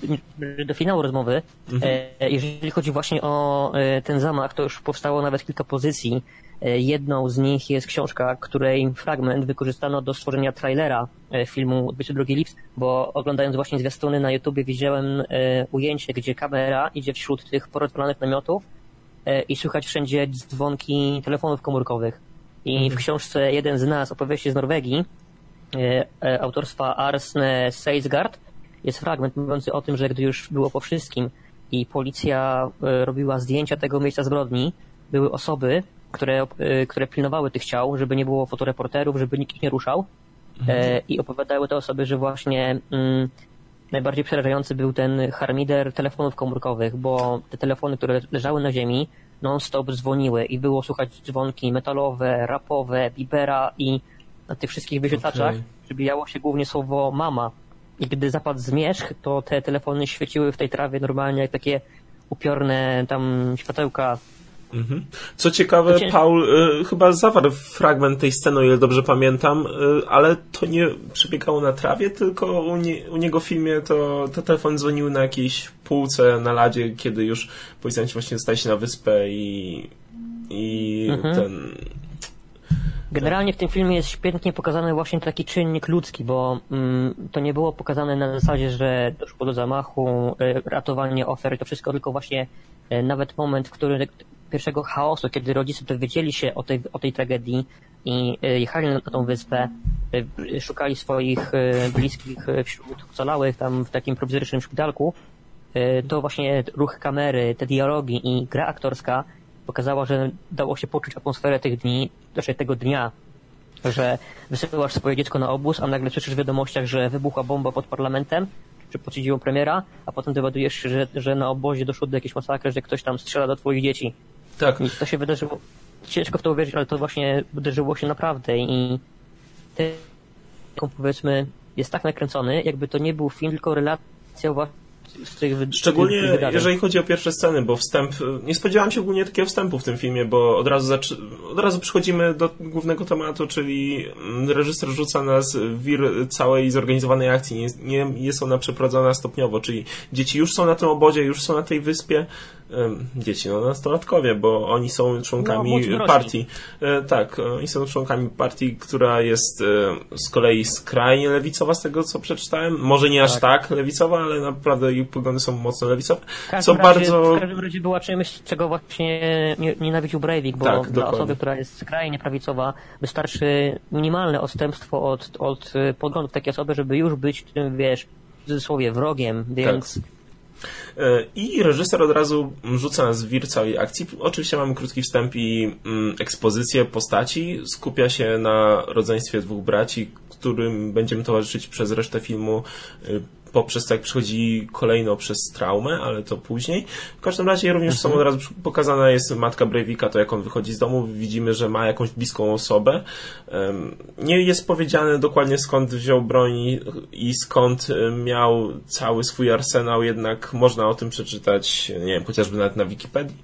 do finału rozmowy. Mhm. Jeżeli chodzi właśnie o ten zamach, to już powstało nawet kilka pozycji jedną z nich jest książka, której fragment wykorzystano do stworzenia trailera e, filmu 22 Lips, bo oglądając właśnie zwiastuny na YouTubie widziałem e, ujęcie, gdzie kamera idzie wśród tych porozwalanych namiotów i słychać wszędzie dzwonki telefonów komórkowych. I w mhm. książce jeden z nas, opowieści z Norwegii, autorstwa Arsne Seisgard, jest fragment mówiący o tym, że gdy już było po wszystkim i policja robiła zdjęcia tego miejsca zbrodni, były osoby, które, e, które pilnowały tych ciał, żeby nie było fotoreporterów, żeby nikt ich nie ruszał. Mhm. E, I opowiadały te osoby, że właśnie mm, najbardziej przerażający był ten harmider telefonów komórkowych, bo te telefony, które leżały na ziemi, non-stop dzwoniły i było słuchać dzwonki metalowe, rapowe, bibera i na tych wszystkich wyświetlaczach okay. przybijało się głównie słowo mama. I gdy zapadł zmierzch, to te telefony świeciły w tej trawie normalnie jak takie upiorne tam światełka Mhm. Co ciekawe, Paul y, chyba zawarł fragment tej sceny, o ile dobrze pamiętam, y, ale to nie przebiegało na trawie, tylko u, nie, u niego w filmie to, to telefon dzwonił na jakiejś półce na ladzie, kiedy już policjanci właśnie dostali się na wyspę i, i mhm. ten... Generalnie w tym filmie jest świetnie pokazany właśnie taki czynnik ludzki, bo mm, to nie było pokazane na zasadzie, że doszło do zamachu, y, ratowanie ofiar, to wszystko, tylko właśnie y, nawet moment, w którym pierwszego chaosu, kiedy rodzice dowiedzieli się o tej, o tej tragedii i e, jechali na, tą wyspę, e, szukali swoich e, bliskich wśród ocalałych tam w takim prowizorycznym szpitalku, to właśnie ruch kamery, te dialogi i gra aktorska pokazała, że dało się poczuć atmosferę tych dni, znaczy tego dnia, że wysyłasz swoje dziecko na obóz, a nagle słyszysz w wiadomościach, że wybuchła bomba pod parlamentem, czy pod siedzibą premiera, a potem dowiadujesz się, że, że na obozie doszło do jakiejś masakry, że ktoś tam strzela do twoich dzieci. Tak. I to się wydarzyło. Ciężko w to uwierzyć, ale to właśnie wydarzyło się naprawdę i ten, powiedzmy, jest tak nakręcony, jakby to nie był film, tylko relacja właśnie z tych Szczególnie jeżeli chodzi o pierwsze sceny, bo wstęp, nie spodziewałem się ogólnie takiego wstępu w tym filmie, bo od razu, zaczy, od razu przechodzimy do głównego tematu, czyli reżyser rzuca nas w wir całej zorganizowanej akcji. Nie, nie jest ona przeprowadzona stopniowo, czyli dzieci już są na tym obozie, już są na tej wyspie, dzieci, no nastolatkowie, bo oni są członkami No, partii. E, Tak, oni są członkami partii, która jest e, z kolei skrajnie lewicowa z tego, co przeczytałem. Może nie aż tak, lewicowa, ale naprawdę ich poglądy są mocno lewicowe. Co razie, bardzo... w każdym razie była czymś, czego właśnie nie- nienawidził Breivik, bo Tak, dla dokładnie. osoby, która jest skrajnie prawicowa, wystarczy minimalne odstępstwo od, od poglądów takiej osoby, żeby już być tym, wiesz, w cudzysłowie wrogiem, więc E, I reżyser od razu rzuca nas w wir całej akcji. Oczywiście mamy krótki wstęp i mm, ekspozycję postaci. Skupia się na rodzeństwie dwóch braci, którym będziemy towarzyszyć przez resztę filmu y, poprzez to, jak przychodzi kolejno przez traumę, ale to później. W każdym razie również są od razu pokazana jest matka Breivika, to jak on wychodzi z domu. Widzimy, że ma jakąś bliską osobę. Nie jest powiedziane dokładnie skąd wziął broń i skąd y, miał cały swój arsenał, jednak można o tym przeczytać, nie wiem, chociażby nawet na Wikipedii.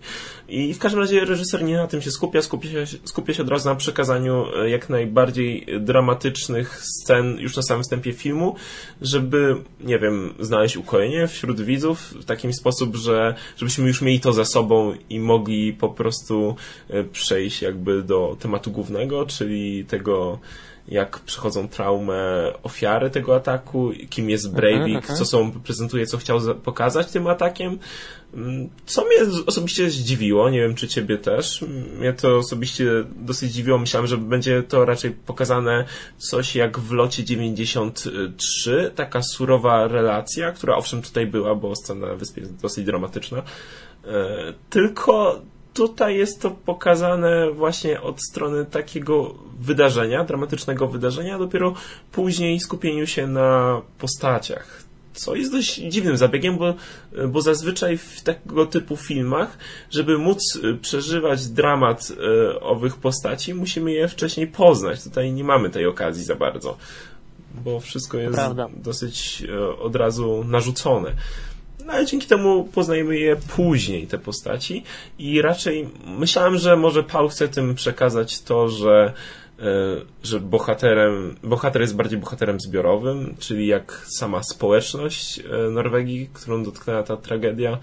I w każdym razie reżyser nie na tym się skupia, skupia się, skupia się od razu na przekazaniu e, jak najbardziej dramatycznych scen już na samym wstępie filmu, żeby, nie wiem, znaleźć ukojenie wśród widzów w taki sposób, że żebyśmy już mieli to za sobą i mogli po prostu e, przejść jakby do tematu głównego, czyli tego jak przechodzą traumę ofiary tego ataku, kim jest Breivik, co są, prezentuje, co chciał za- pokazać tym atakiem. Mm, Co mnie osobiście zdziwiło, nie wiem czy ciebie też, mnie to osobiście dosyć dziwiło, myślałem, że będzie to raczej pokazane coś jak w locie 93, taka surowa relacja, która owszem tutaj była, bo scena na wyspie jest dosyć dramatyczna, E, tylko tutaj jest to pokazane właśnie od strony takiego wydarzenia, dramatycznego wydarzenia, dopiero później skupieniu się na postaciach. Co jest dość dziwnym zabiegiem, bo, bo zazwyczaj w tego typu filmach, żeby móc y, przeżywać dramat y, owych postaci, musimy je wcześniej poznać. Tutaj nie mamy tej okazji za bardzo, bo wszystko jest prawda. dosyć y, od razu narzucone. No ale dzięki temu poznajemy je później, te postaci. I raczej myślałem, że może Paul chce tym przekazać to, że, że bohaterem, bohater jest bardziej bohaterem zbiorowym, czyli jak sama społeczność e, Norwegii, którą dotknęła ta tragedia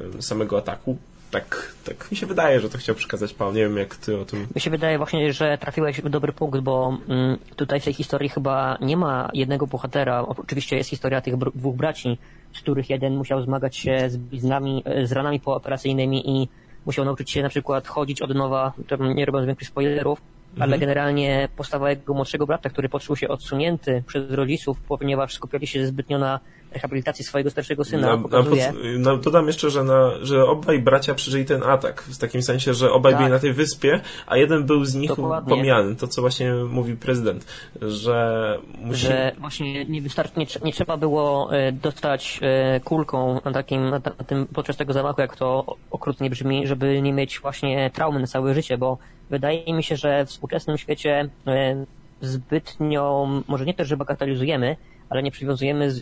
e, samego ataku. Tak, tak mi się wydaje, że to chciał przekazać Paul. Nie wiem, jak ty o tym. Mi się wydaje właśnie, że trafiłeś w dobry punkt, bo mm, tutaj w tej historii chyba nie ma jednego bohatera. Oczywiście jest historia tych dwóch braci, z których jeden musiał zmagać się z bliznami, e, z ranami pooperacyjnymi i musiał nauczyć się na przykład chodzić od nowa, nie robiąc większych spoilerów, ale generalnie postawa jego młodszego brata, który poczuł się odsunięty przez rodziców, ponieważ skupiali się zbytnio na rehabilitacji swojego starszego syna, Na, pokazuje... na, dodam jeszcze, że, na, że obaj bracia przeżyli ten atak. W takim sensie, że obaj Tak. byli na tej wyspie, a jeden był z nich Dokładnie. pomijany. To, co właśnie mówi prezydent, że musi... że właśnie nie wystarczy, nie, nie trzeba było e, dostać e, kulką na takim, na, tym, podczas tego zamachu, jak to okrutnie brzmi, żeby nie mieć właśnie traumy na całe życie, bo wydaje mi się, że w współczesnym świecie e, zbytnio, może nie też, że bagatelizujemy, ale nie przywiązujemy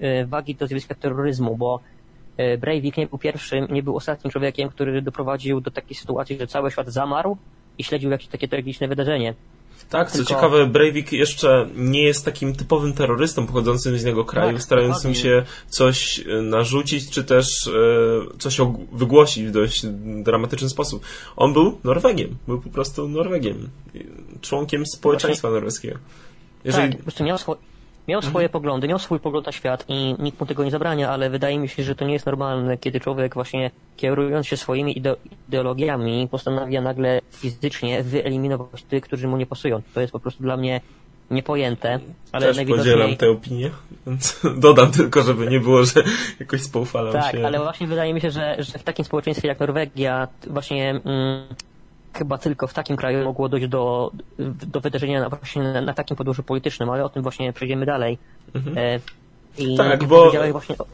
e, wagi do zjawiska terroryzmu, bo e, Breivik nie był pierwszym, nie był ostatnim człowiekiem, który doprowadził do takiej sytuacji, że cały świat zamarł i śledził jakieś takie tragiczne wydarzenie. Tak, co Tylko- ciekawe, Breivik jeszcze nie jest takim typowym terrorystą pochodzącym z innego kraju, Tak, starającym się coś e, narzucić, czy też coś wygłosić w dość dramatyczny sposób. On był Norwegiem, był po prostu Norwegiem, członkiem społeczeństwa norweskiego. Jeżeli... Tak, po prostu miał, swo- miał swoje poglądy, miał swój pogląd na świat i nikt mu tego nie zabrania, ale wydaje mi się, że to nie jest normalne, kiedy człowiek właśnie kierując się swoimi ide- ideologiami postanawia nagle fizycznie wyeliminować tych, którzy mu nie pasują. To jest po prostu dla mnie niepojęte, ale Też najwidoczniej... podzielam tę opinię, więc dodam tylko, żeby nie było, że jakoś spoufalam Tak, się. ale właśnie wydaje mi się, że, że w takim społeczeństwie jak Norwegia, właśnie mm, chyba tylko w takim kraju mogło dojść do, do wydarzenia na, właśnie na, na takim podłożu politycznym, ale o tym właśnie przejdziemy dalej. E, I Mhm. Tak, bo- powiedziałeś właśnie o,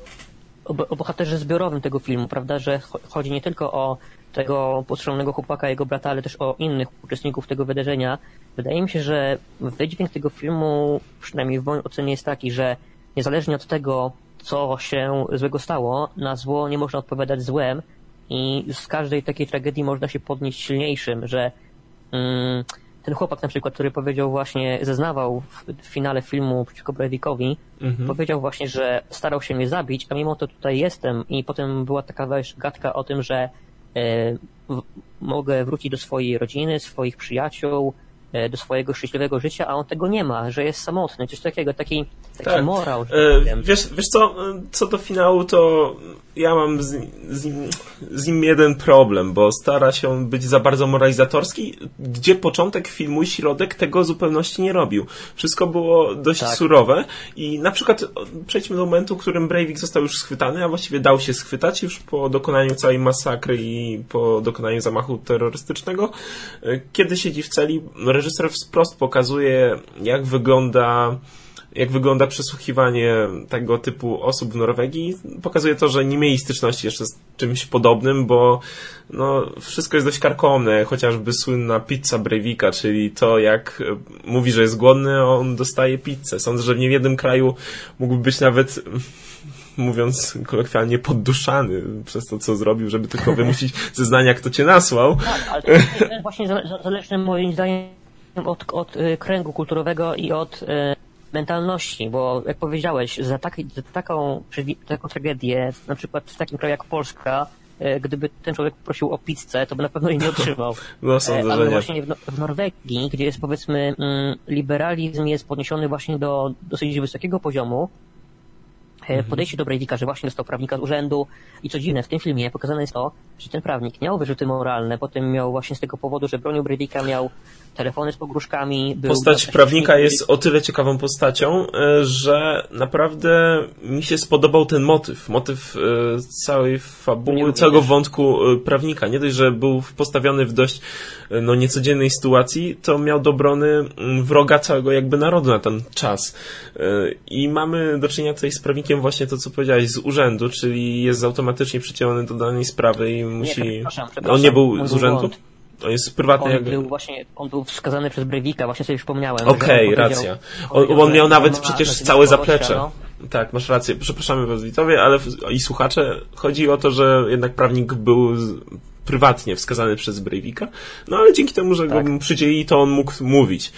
o, o bohaterze zbiorowym tego filmu, prawda, że cho- chodzi nie tylko o tego postrzelonego chłopaka, jego brata, ale też o innych uczestników tego wydarzenia. Wydaje mi się, że wydźwięk tego filmu, przynajmniej w mojej ocenie jest taki, że niezależnie od tego, co się złego stało, na zło nie można odpowiadać złem i z każdej takiej tragedii można się podnieść silniejszym, że mm, ten chłopak na przykład, który powiedział właśnie, zeznawał w, finale filmu przeciwko Breivikowi, mhm. powiedział właśnie, że starał się mnie zabić, a mimo to tutaj jestem i potem była taka wiesz, gadka o tym, że e, w, mogę wrócić do swojej rodziny, swoich przyjaciół, do swojego szczęśliwego życia, a on tego nie ma, że jest samotny, coś takiego, taki, taki tak. morał. E, wiesz, wiesz co, co do finału, to ja mam z, z, nim, z, nim, jeden problem, bo stara się być za bardzo moralizatorski, gdzie początek filmu i środek tego zupełności nie robił. Wszystko było dość tak. surowe i na przykład przejdźmy do momentu, w którym Breivik został już schwytany, a właściwie dał się schwytać już po dokonaniu całej masakry i po dokonaniu zamachu terrorystycznego. E, kiedy siedzi w celi, reżyser wprost pokazuje, jak wygląda jak wygląda przesłuchiwanie tego typu osób w Norwegii. Pokazuje to, że nie mieli styczności jeszcze z czymś podobnym, bo no, wszystko jest dość karkomne, chociażby słynna pizza Breivika, czyli to jak mówi, że jest głodny, on dostaje pizzę. Sądzę, że w niejednym kraju mógłby być nawet mówiąc kolokwialnie, podduszany przez to, co zrobił, żeby tylko wymusić zeznania, kto cię nasłał. Tak, ale to jest właśnie zależne moim zdaniem od, od y, kręgu kulturowego i od y, mentalności, bo jak powiedziałeś, za, taki, za taką, taką tragedię, na przykład w takim kraju jak Polska, y, gdyby ten człowiek prosił o pizzę, to by na pewno jej nie otrzymał. No, sądzę, Ale właśnie w, Norwegii, gdzie jest powiedzmy mm, liberalizm jest podniesiony właśnie do dosyć wysokiego poziomu, Mhm. podejście do Breivika, że właśnie dostał prawnika z urzędu i co dziwne, w tym filmie pokazane jest to, że ten prawnik miał wyrzuty moralne, potem miał właśnie z tego powodu, że bronił Breivika, miał telefony z pogróżkami. Postać prawnika jest o tyle ciekawą postacią, e, że naprawdę mi się spodobał ten motyw, motyw e, całej fabuły, całego wątku e, prawnika. Nie dość, że był postawiony w dość no, niecodziennej sytuacji, to miał do obrony mm, wroga całego jakby narodu na ten czas. I mamy do czynienia tutaj z prawnikiem właśnie to, co powiedziałeś, z urzędu, czyli jest automatycznie przyciągnięty do danej sprawy i musi... Nie, przepraszam, przepraszam, on nie był z urzędu? Błąd. On jest prywatny. On, jak... był właśnie, on był wskazany przez Breivika, właśnie sobie przypomniałem. Okej, okay, racja. On, on miał nawet przecież całe zaplecze. No. Tak, masz rację. Przepraszamy was widzowie, ale i słuchacze. Chodzi o to, że jednak prawnik był prywatnie wskazany przez Breivika, no ale dzięki temu, że tak. go przydzieli, to on mógł mówić.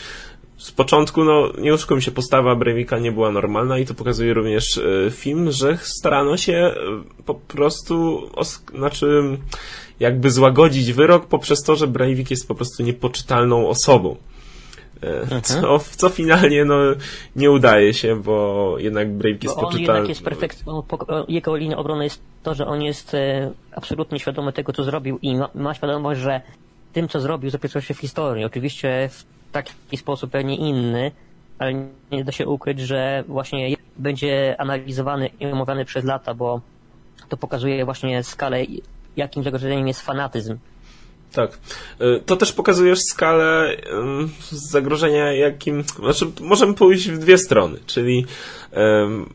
Z początku, no, nie oszukujmy się, postawa Breivika nie była normalna i to pokazuje również y, film, że starano się y, po prostu, znaczy, jakby złagodzić wyrok poprzez to, że Breivik jest po prostu niepoczytalną osobą. E, mhm. Co, co finalnie no, nie udaje się, bo jednak Breivik jest poczytalny. Jest perfekt, jego linia obrony jest to, że on jest e, absolutnie świadomy tego, co zrobił i ma, ma świadomość, że tym, co zrobił, zapisał się w historii. Oczywiście w taki sposób pewnie inny, ale nie da się ukryć, że właśnie będzie analizowany i omawiany przez lata, bo to pokazuje właśnie skalę jakim zagrożeniem jest fanatyzm. Tak. Y, to też pokazujesz skalę zagrożenia, jakim. Znaczy, możemy pójść w dwie strony, czyli um,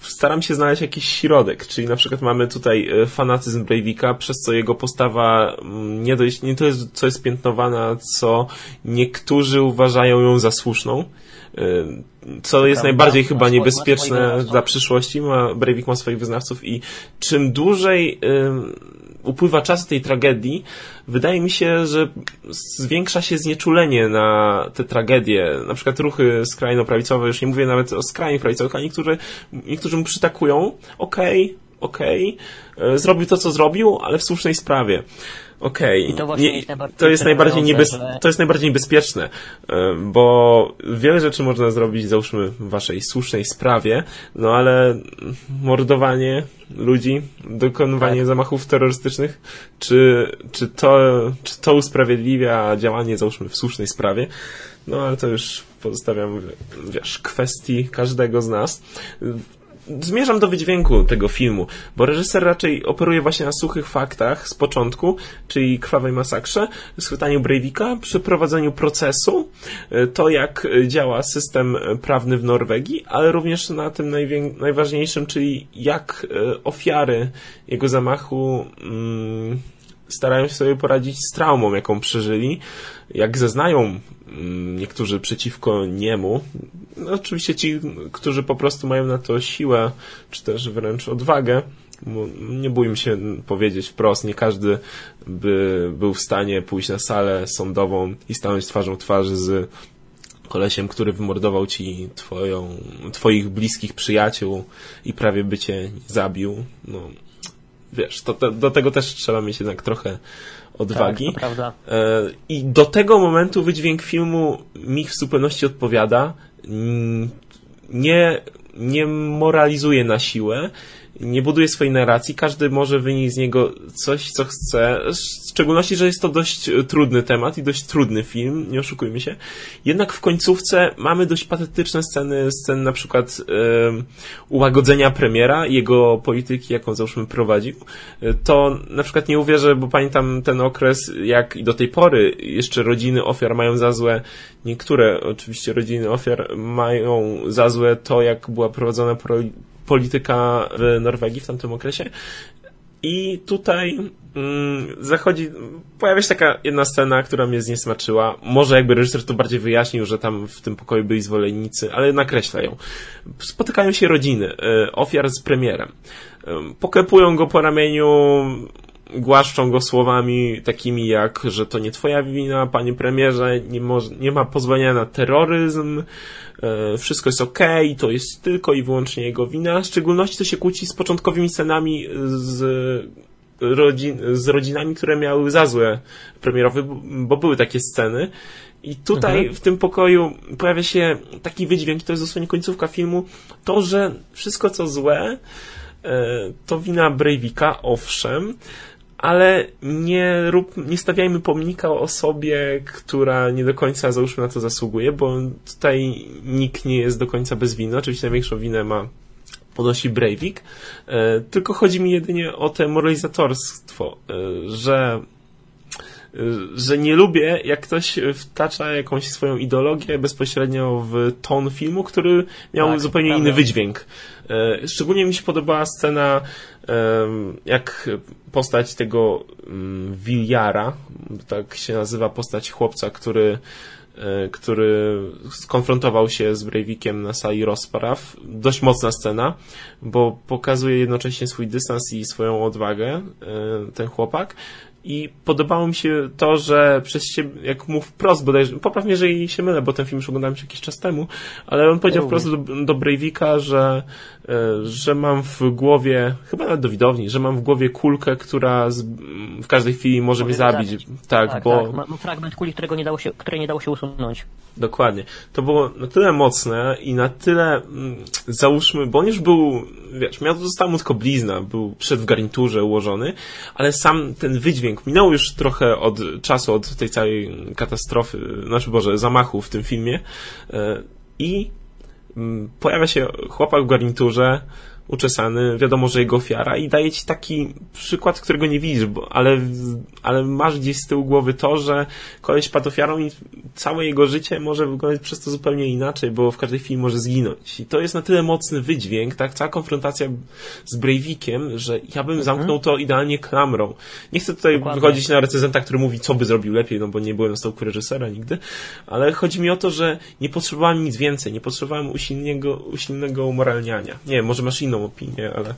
staram się znaleźć jakiś środek, czyli na przykład mamy tutaj e, fanatyzm Breivika, przez co jego postawa nie, dojść, nie to jest, co jest piętnowana, co niektórzy uważają ją za słuszną co jest najbardziej chyba niebezpieczne dla przyszłości. Ma, Breivik ma swoich wyznawców i czym dłużej upływa czas tej tragedii, wydaje mi się, że zwiększa się znieczulenie na te tragedie. Na przykład ruchy skrajno-prawicowe, już nie mówię nawet o skrajnie prawicowych, a niektórzy, niektórzy mu przytakują, okej, okay, okej, okay, zrobił to, co zrobił, ale w słusznej sprawie. Okej, okay. to, jest, to, jest najbardziej niebez... to jest najbardziej niebezpieczne, e, bo wiele rzeczy można zrobić, załóżmy, w waszej słusznej sprawie, no ale mordowanie ludzi, dokonywanie tak. zamachów terrorystycznych, czy, czy, to, czy to usprawiedliwia działanie, załóżmy, w słusznej sprawie, no ale to już pozostawiam, wiesz, kwestii każdego z nas zmierzam do wydźwięku tego filmu, bo reżyser raczej operuje właśnie na suchych faktach z początku, czyli krwawej masakrze, schwytaniu Breivika, przeprowadzeniu procesu, e, to jak działa system prawny w Norwegii, ale również na tym najważniejszym, czyli jak e, ofiary jego zamachu mm, starają się sobie poradzić z traumą, jaką przeżyli, jak zeznają mm, niektórzy przeciwko niemu, no, oczywiście ci, którzy po prostu mają na to siłę, czy też wręcz odwagę, nie bójmy się powiedzieć wprost, nie każdy by był w stanie pójść na salę sądową i stanąć twarzą twarzy z kolesiem, który wymordował ci twoją, twoich bliskich przyjaciół i prawie by cię zabił. No, wiesz, to, to, do tego też trzeba mieć jednak trochę odwagi. Tak, prawda. E, I do tego momentu wydźwięk filmu mi w zupełności odpowiada. Nie, nie moralizuje na siłę, nie buduje swojej narracji, każdy może wynieść z niego coś, co chce, w szczególności, że jest to dość trudny temat i dość trudny film, nie oszukujmy się. Jednak w końcówce mamy dość patetyczne sceny, sceny na przykład e, ułagodzenia premiera, jego polityki, jaką załóżmy prowadził. To na przykład nie uwierzę, bo pamiętam ten okres, jak i do tej pory jeszcze rodziny ofiar mają za złe, niektóre oczywiście rodziny ofiar mają za złe to, jak była prowadzona w Norwegii w tamtym okresie. I tutaj mm, zachodzi, pojawia się taka jedna scena, która mnie zniesmaczyła. Może jakby reżyser to bardziej wyjaśnił, że tam w tym pokoju byli zwolennicy, ale nakreśla ją. Spotykają się rodziny, y, ofiar z premierem. Y, poklepują go po ramieniu, głaszczą go słowami takimi jak, że to nie twoja wina, panie premierze, nie, może, nie ma pozwolenia na terroryzm, e, wszystko jest ok, to jest tylko i wyłącznie jego wina. W szczególności to się kłóci z początkowymi scenami z, rodzin, z rodzinami, które miały za złe premierowy, bo były takie sceny. I tutaj mhm. w tym pokoju pojawia się taki wydźwięk, to jest dosłownie końcówka filmu, to, że wszystko co złe, e, to wina Breivika, owszem, ale nie, rób, nie stawiajmy pomnika o osobie, która nie do końca, załóżmy, na to zasługuje, bo tutaj nikt nie jest do końca bez winy. Oczywiście największą winę ma ponosi Breivik, e, tylko chodzi mi jedynie o te moralizatorstwo, e, że e, że nie lubię, jak ktoś wtacza jakąś swoją ideologię bezpośrednio w ton filmu, który miał tak, zupełnie prawda. inny wydźwięk. Szczególnie mi się podobała scena jak postać tego mm, tak się nazywa postać chłopca, który e, który skonfrontował się z Breivikiem na sali rozpraw. Dość mocna scena, bo pokazuje jednocześnie swój dystans i swoją odwagę e, ten chłopak i podobało mi się to, że przez ciebie, jak mów wprost, bodajże, popraw mnie, jeżeli się mylę, bo ten film już oglądałem już jakiś czas temu, ale on powiedział wprost do, do Breivika, że, e, że mam w głowie, chyba nawet do widowni, że mam w głowie kulkę, która z, w każdej chwili może, mnie zabić. zabić. Tak, tak, bo... Tak. Mam fragment kuli, którego nie dało się, której nie dało się usunąć. Dokładnie. To było na tyle mocne i na tyle, mm, załóżmy, bo on już był, wiesz, miał została mu tylko blizna, był przed w garniturze ułożony, ale sam ten wydźwięk, minął już trochę od czasu, od tej całej katastrofy, znaczy Boże, zamachu w tym filmie. E, i mm, pojawia się chłopak w garniturze, uczesany, wiadomo, że jego ofiara i daje ci taki przykład, którego nie widzisz, bo, ale, ale masz gdzieś z tyłu głowy to, że koleś padł ofiarą i całe jego życie może wyglądać przez to zupełnie inaczej, bo w każdej chwili może zginąć. I to jest na tyle mocny wydźwięk, tak, cała konfrontacja z Breivikiem, że ja bym mhm. zamknął to idealnie klamrą. Nie chcę tutaj Dokładnie. wychodzić na recenzenta, który mówi, co by zrobił lepiej, no bo nie byłem na stołku reżysera nigdy, ale chodzi mi o to, że nie potrzebowałem nic więcej, nie potrzebowałem usilnego, usilnego umoralniania. Nie, może masz inną opinię, ale...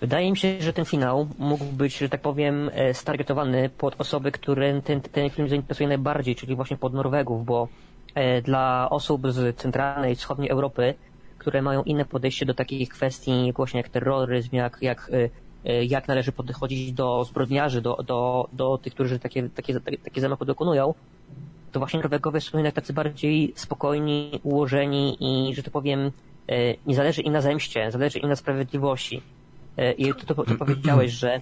Wydaje mi się, że ten finał mógł być, że tak powiem, e, stargetowany pod osoby, które ten, ten film zainteresuje najbardziej, czyli właśnie pod Norwegów, bo e, dla osób z centralnej wschodniej Europy, które mają inne podejście do takich kwestii właśnie jak terroryzm, jak, jak, e, jak należy podchodzić do zbrodniarzy, do, do, do tych, którzy takie, takie, takie zamachy dokonują, to właśnie Norwegowie są jednak tacy bardziej spokojni, ułożeni i, że tak powiem, nie zależy im na zemście, zależy im na sprawiedliwości. E, I to, to, to powiedziałeś, że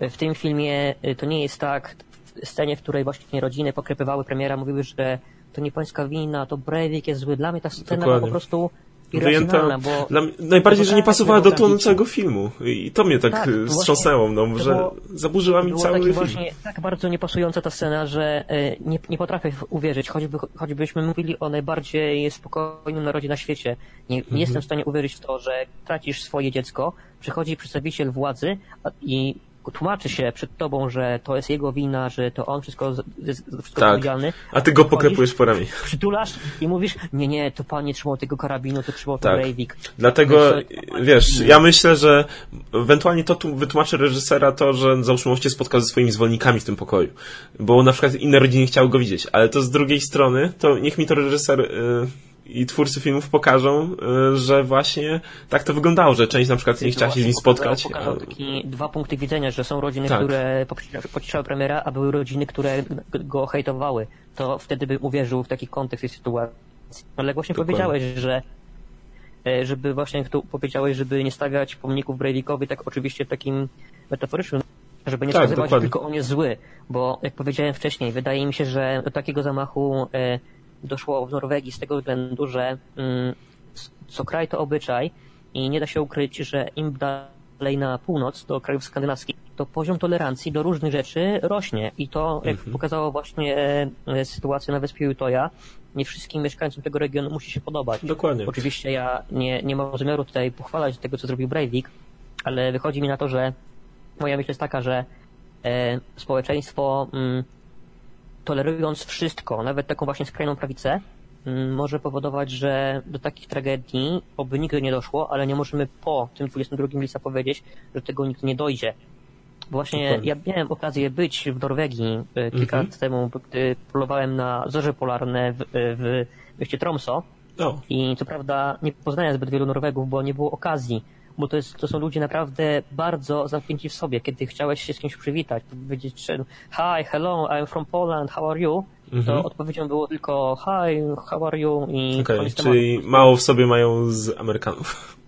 w tym filmie e, to nie jest tak, w scenie, w której właśnie rodziny pokrypywały premiera, mówiły, że to nie pańska wina, to Breivik jest zły. Dla mnie ta scena Dokładnie. po prostu wyjęta. Bo, Dla, najbardziej, że nie pasowała do tonu całego filmu. I to mnie tak, tak wstrząsnęło, no, że było, zaburzyła mi cały film. właśnie tak bardzo niepasująca ta scena, że e, nie, nie potrafię uwierzyć, choćby, choćbyśmy mówili o najbardziej spokojnym narodzie na świecie. Nie, nie mhm. jestem w stanie uwierzyć w to, że tracisz swoje dziecko, przychodzi przedstawiciel władzy i tłumaczy się przed tobą, że to jest jego wina, że to on wszystko jest wszystko Tak. odpowiedzialny. A ty go poklepujesz po ramieniu. Przytulasz i mówisz, nie, nie, to pan nie trzymał tego karabinu, to trzymał Tak. to Breivik. Dlatego, to- wiesz, ja myślę, że ewentualnie to tu wytłumaczy reżysera to, że załóżmy on się spotkał ze swoimi zwolennikami w tym pokoju. Bo na przykład inne rodziny chciały go widzieć. Ale to z drugiej strony, to niech mi to reżyser y, i twórcy filmów pokażą, y, że właśnie tak to wyglądało, że część na przykład nie chciała się z nim spotkać. Taki dwa punkty widzenia, że są rodziny, Tak. które pociszały premiera, a były rodziny, które go hejtowały. To wtedy bym uwierzył w taki kontekst tej sytuacji. Ale właśnie Dokładnie. powiedziałeś, że e, żeby właśnie tu powiedziałeś, żeby nie stawiać pomników Breivikowi tak oczywiście takim metaforycznym, żeby nie Tak, wskazywać, że tylko on jest zły, bo jak powiedziałem wcześniej, wydaje mi się, że do takiego zamachu e, doszło w Norwegii z tego względu, że mm, co kraj to obyczaj i nie da się ukryć, że im dalej na północ do krajów skandynawskich, to poziom tolerancji do różnych rzeczy rośnie i to, jak Mhm. pokazała właśnie e, sytuacja na wyspie Utoja, nie wszystkim mieszkańcom tego regionu musi się podobać. Dokładnie. Oczywiście ja nie, nie mam zamiaru tutaj pochwalać tego, co zrobił Breivik, ale wychodzi mi na to, że moja myśl jest taka, że e, społeczeństwo mm, tolerując wszystko, nawet taką właśnie skrajną prawicę, mm, może powodować, że do takich tragedii oby nigdy nie doszło, ale nie możemy po tym 22 lipca powiedzieć, że tego nigdy nie dojdzie. Bo właśnie ja miałem okazję być w Norwegii e, kilka Mhm. lat temu, gdy polowałem na zorze polarne w, e, w mieście Tromso. O, I co prawda nie poznałem zbyt wielu Norwegów, bo nie było okazji, bo to, jest, to są ludzie naprawdę bardzo zamknięci w sobie. Kiedy chciałeś się z kimś przywitać, powiedzieć, hi, hello, I'm from Poland, how are you? Mhm. To odpowiedzią było tylko hi, how are you? I tematu. czyli mało w sobie mają z Amerykanów.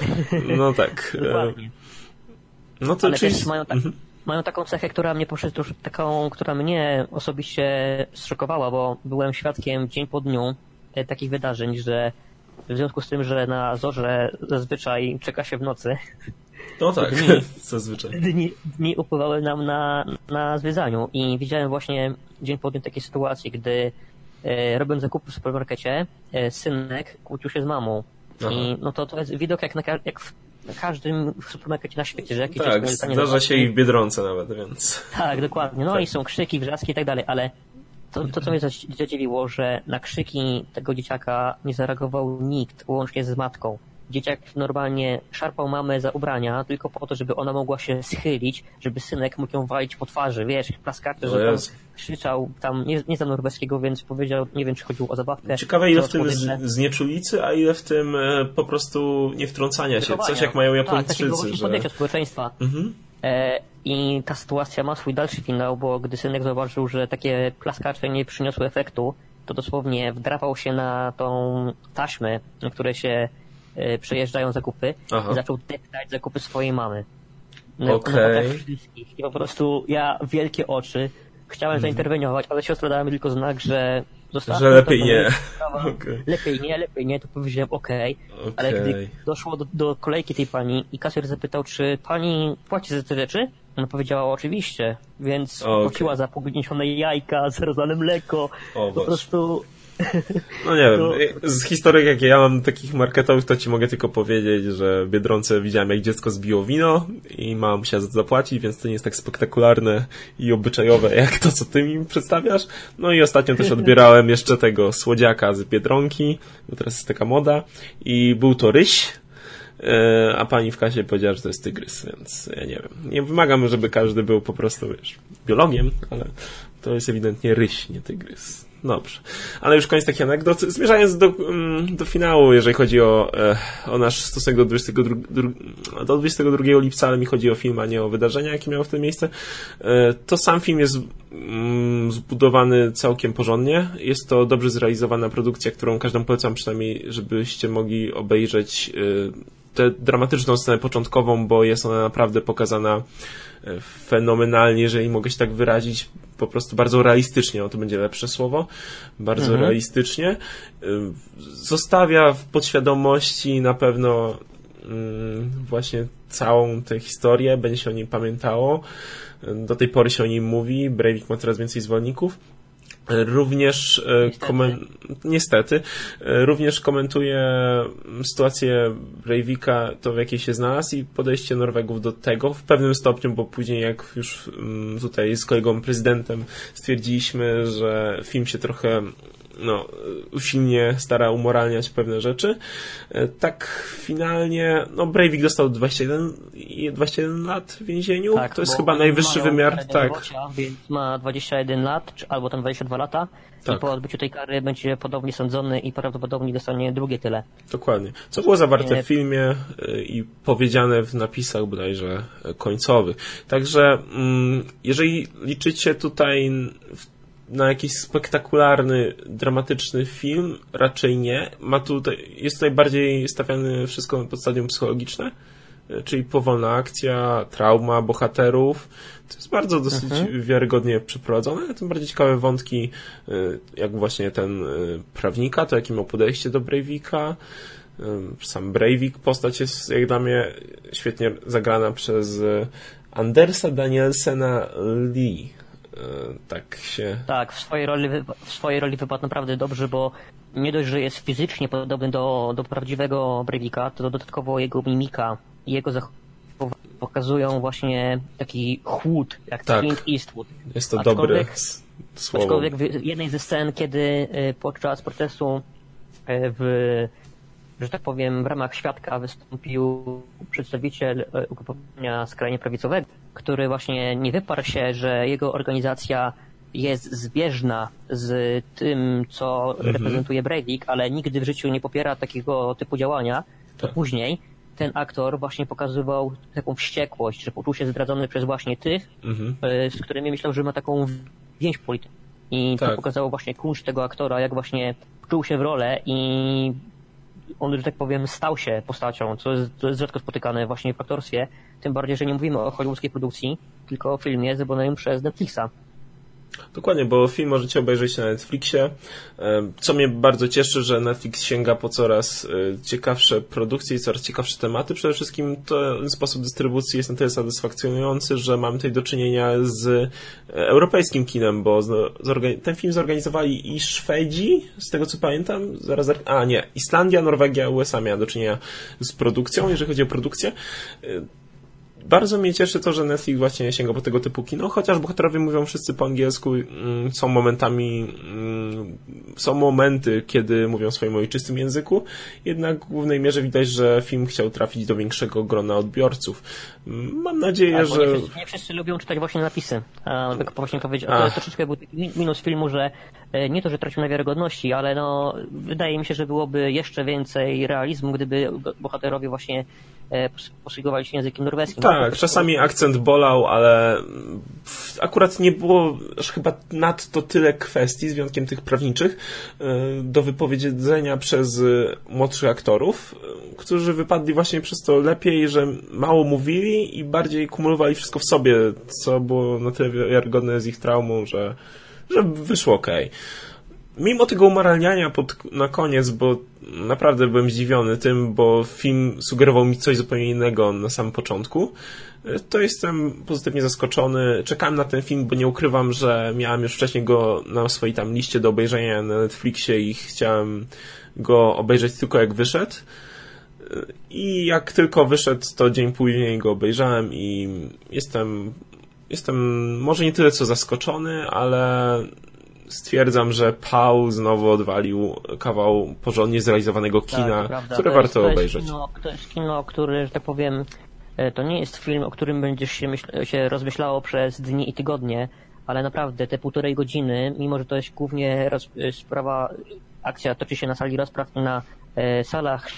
No tak. e, Dokładnie. No to Ale czyli... też mają, tak, mają taką cechę, która mnie trosz- taką, która mnie osobiście zszokowała, bo byłem świadkiem dzień po dniu e, takich wydarzeń, że w związku z tym, że na zorze zazwyczaj czeka się w nocy, No tak, Dni. zazwyczaj. dni, dni upływały nam na, na zwiedzaniu i widziałem właśnie dzień po dniu takie sytuacje, gdy e, robiąc zakupy w supermarkecie, e, synek kłócił się z mamą. Aha. I no to, to jest widok jak, na, jak w każdym supermarkecie na świecie, że jakieś Tak, zdarza się i w Biedronce nawet, więc... Tak, dokładnie. No Tak. i są krzyki, wrzaski i tak dalej, ale to, to co mnie zadziwiło, że na krzyki tego dzieciaka nie zareagował nikt, łącznie z matką. Dzieciak normalnie szarpał mamę za ubrania, tylko po to, żeby ona mogła się schylić, żeby synek mógł ją walić po twarzy, wiesz, plaskacze, O że tam Jezu. krzyczał, tam nie, nie znam norweskiego, więc powiedział, nie wiem, czy chodziło o zabawkę. Ciekawe ile w tym z, znieczulicy, a ile w tym e, po prostu nie wtrącania się. Wychowania. Coś jak mają Tak, takiego Japończycy, że... społeczeństwa. Mhm. E, I ta sytuacja ma swój dalszy finał, bo gdy synek zauważył, że takie plaskacze nie przyniosły efektu, to dosłownie wdrapał się na tą taśmę, na której się e, przejeżdżają zakupy Aha. i zaczął deptać zakupy swojej mamy. Na oczach wszystkich. I po prostu ja, wielkie oczy, chciałem zainterweniować, ale siostra dała mi tylko znak, że zostawmy Że lepiej to, nie. Okej. Lepiej nie, lepiej nie, to powiedziałem okej. Ale Okej. gdy doszło do, do kolejki tej pani i kasjer zapytał, czy pani płaci za te rzeczy, ona powiedziała oczywiście, więc Okej. płaciła za pogniesione jajka, zarodzone mleko, O po prostu No nie To- wiem, z historii jakie ja mam takich marketowych, to ci mogę tylko powiedzieć, że w Biedronce widziałem jak dziecko zbiło wino i mama musiała zapłacić, więc to nie jest tak spektakularne i obyczajowe jak to, co ty mi przedstawiasz. No i ostatnio też odbierałem jeszcze tego słodziaka z Biedronki, bo teraz jest taka moda i był to ryś, e, a pani w kasie powiedziała, że to jest tygrys, więc ja nie wiem. Nie wymagam, żeby każdy był po prostu, wiesz, biologiem, ale to jest ewidentnie ryś, nie tygrys. Dobrze. Ale już koniec takich anegdot. Zmierzając do, mm, do finału, jeżeli chodzi o, e, o nasz stosunek do 22, dru- do 22 lipca, ale mi chodzi o film, a nie o wydarzenia, jakie miało w tym miejsce, e, to sam film jest mm, zbudowany całkiem porządnie. Jest to dobrze zrealizowana produkcja, którą każdemu polecam przynajmniej, żebyście mogli obejrzeć e, tę dramatyczną scenę początkową, bo jest ona naprawdę pokazana fenomenalnie, jeżeli mogę się tak wyrazić, po prostu bardzo realistycznie, o to będzie lepsze słowo, bardzo Mhm. realistycznie. Zostawia w podświadomości na pewno właśnie całą tę historię, będzie się o niej pamiętało. Do tej pory się o niej mówi, Breivik ma coraz więcej zwolenników. Również e, niestety. Komen... niestety e, również komentuje sytuację Breivika, to w jakiej się znalazł i podejście Norwegów do tego w pewnym stopniu, bo później jak już mm, tutaj z kolegą prezydentem stwierdziliśmy, że film się trochę no, usilnie stara umoralniać pewne rzeczy. E, tak finalnie, no Breivik dostał 21, 21 lat w więzieniu. Tak, to jest chyba najwyższy wymiar. Tak. więc ma 21 lat, czy, albo tam 22 lata. Tak. I po odbyciu tej kary będzie podobnie sądzony i prawdopodobnie dostanie drugie tyle. Dokładnie. Co było zawarte w filmie e, i powiedziane w napisach bodajże końcowych. Także mm, jeżeli liczycie tutaj w na jakiś spektakularny, dramatyczny film raczej nie. Ma tutaj, jest tutaj bardziej stawiane wszystko pod stadium psychologiczne, e, czyli powolna akcja, trauma bohaterów. To jest bardzo dosyć mhm. wiarygodnie przeprowadzone, tym bardziej ciekawe wątki, e, jak właśnie ten e, prawnika, to jakie miał podejście do Breivika. Sam Breivik, postać jest jak dla mnie świetnie zagrana przez Andersa Danielsena Lee tak się... Tak, w swojej roli, w swojej roli wypadł naprawdę dobrze, bo nie dość, że jest fizycznie podobny do, do prawdziwego Breivika, to dodatkowo jego mimika i jego zachowanie pokazują właśnie taki chłód, jak tak. Clint Eastwood. Jest to dobre słowo. Aczkolwiek w jednej ze scen, kiedy e, podczas procesu e, w że tak powiem, w ramach świadka wystąpił przedstawiciel ugrupowania skrajnie prawicowego, który właśnie nie wyparł się, że jego organizacja jest zbieżna z tym, co mhm. reprezentuje Breivik, ale nigdy w życiu nie popiera takiego typu działania, to tak. później ten aktor właśnie pokazywał taką wściekłość, że poczuł się zdradzony przez właśnie tych, mhm. E, z którymi myślał, że ma taką więź polityczną. I tak. to pokazało właśnie kunszt tego aktora, jak właśnie czuł się w rolę i on, że tak powiem, stał się postacią, co jest, co jest rzadko spotykane właśnie w aktorstwie, tym bardziej, że nie mówimy o hollywoodzkiej produkcji, tylko o filmie zrobionym przez Netflixa. Dokładnie, bo film możecie obejrzeć na Netflixie. Co mnie bardzo cieszy, że Netflix sięga po coraz e, ciekawsze produkcje i coraz ciekawsze tematy. Przede wszystkim ten sposób dystrybucji jest na tyle satysfakcjonujący, że mamy tutaj do czynienia z e, europejskim kinem, bo ten film zorganizowali i Szwedzi, z tego co pamiętam, zaraz, a nie, Islandia, Norwegia, USA miała do czynienia z produkcją, jeżeli chodzi o produkcję e, bardzo mnie cieszy to, że Netflix właśnie sięga po tego typu kino, chociaż bohaterowie mówią wszyscy po angielsku, mm, są momentami, mm, są momenty, kiedy mówią w swoim ojczystym języku, jednak w głównej mierze widać, że film chciał trafić do większego grona odbiorców. Mam nadzieję, tak, że... Nie wszyscy, nie wszyscy, lubią czytać właśnie napisy. Tak właśnie powiedzieć, to jest troszeczkę był minus filmu, że e, nie to, że tracił na wiarygodności, ale no, wydaje mi się, że byłoby jeszcze więcej realizmu, gdyby bohaterowie właśnie E, posługowali się językiem norweskim. Tak, czasami akcent bolał, ale akurat nie było aż chyba nadto tyle kwestii, z wyjątkiem tych prawniczych, e, do wypowiedzenia przez młodszych aktorów, e, którzy wypadli właśnie przez to lepiej, że mało mówili i bardziej kumulowali wszystko w sobie, co było na tyle wiarygodne z ich traumą, że, że wyszło ok mimo tego umoralniania pod, na koniec, bo naprawdę byłem zdziwiony tym, bo film sugerował mi coś zupełnie innego na samym początku, to jestem pozytywnie zaskoczony. Czekałem na ten film, bo nie ukrywam, że miałem już wcześniej go na swojej tam liście do obejrzenia na Netflixie i chciałem go obejrzeć tylko jak wyszedł. I jak tylko wyszedł, to dzień później go obejrzałem i jestem, jestem może nie tyle co zaskoczony, ale stwierdzam, że Paul znowu odwalił kawał porządnie zrealizowanego tak, kina, tak, które warto jest, obejrzeć. Kino, to jest kino, który, że tak powiem, e, to nie jest film, o którym będziesz się, myśl, się rozmyślało przez dni i tygodnie, ale naprawdę te półtorej godziny, mimo że to jest głównie roz, e, sprawa, akcja toczy się na sali rozpraw na e, salach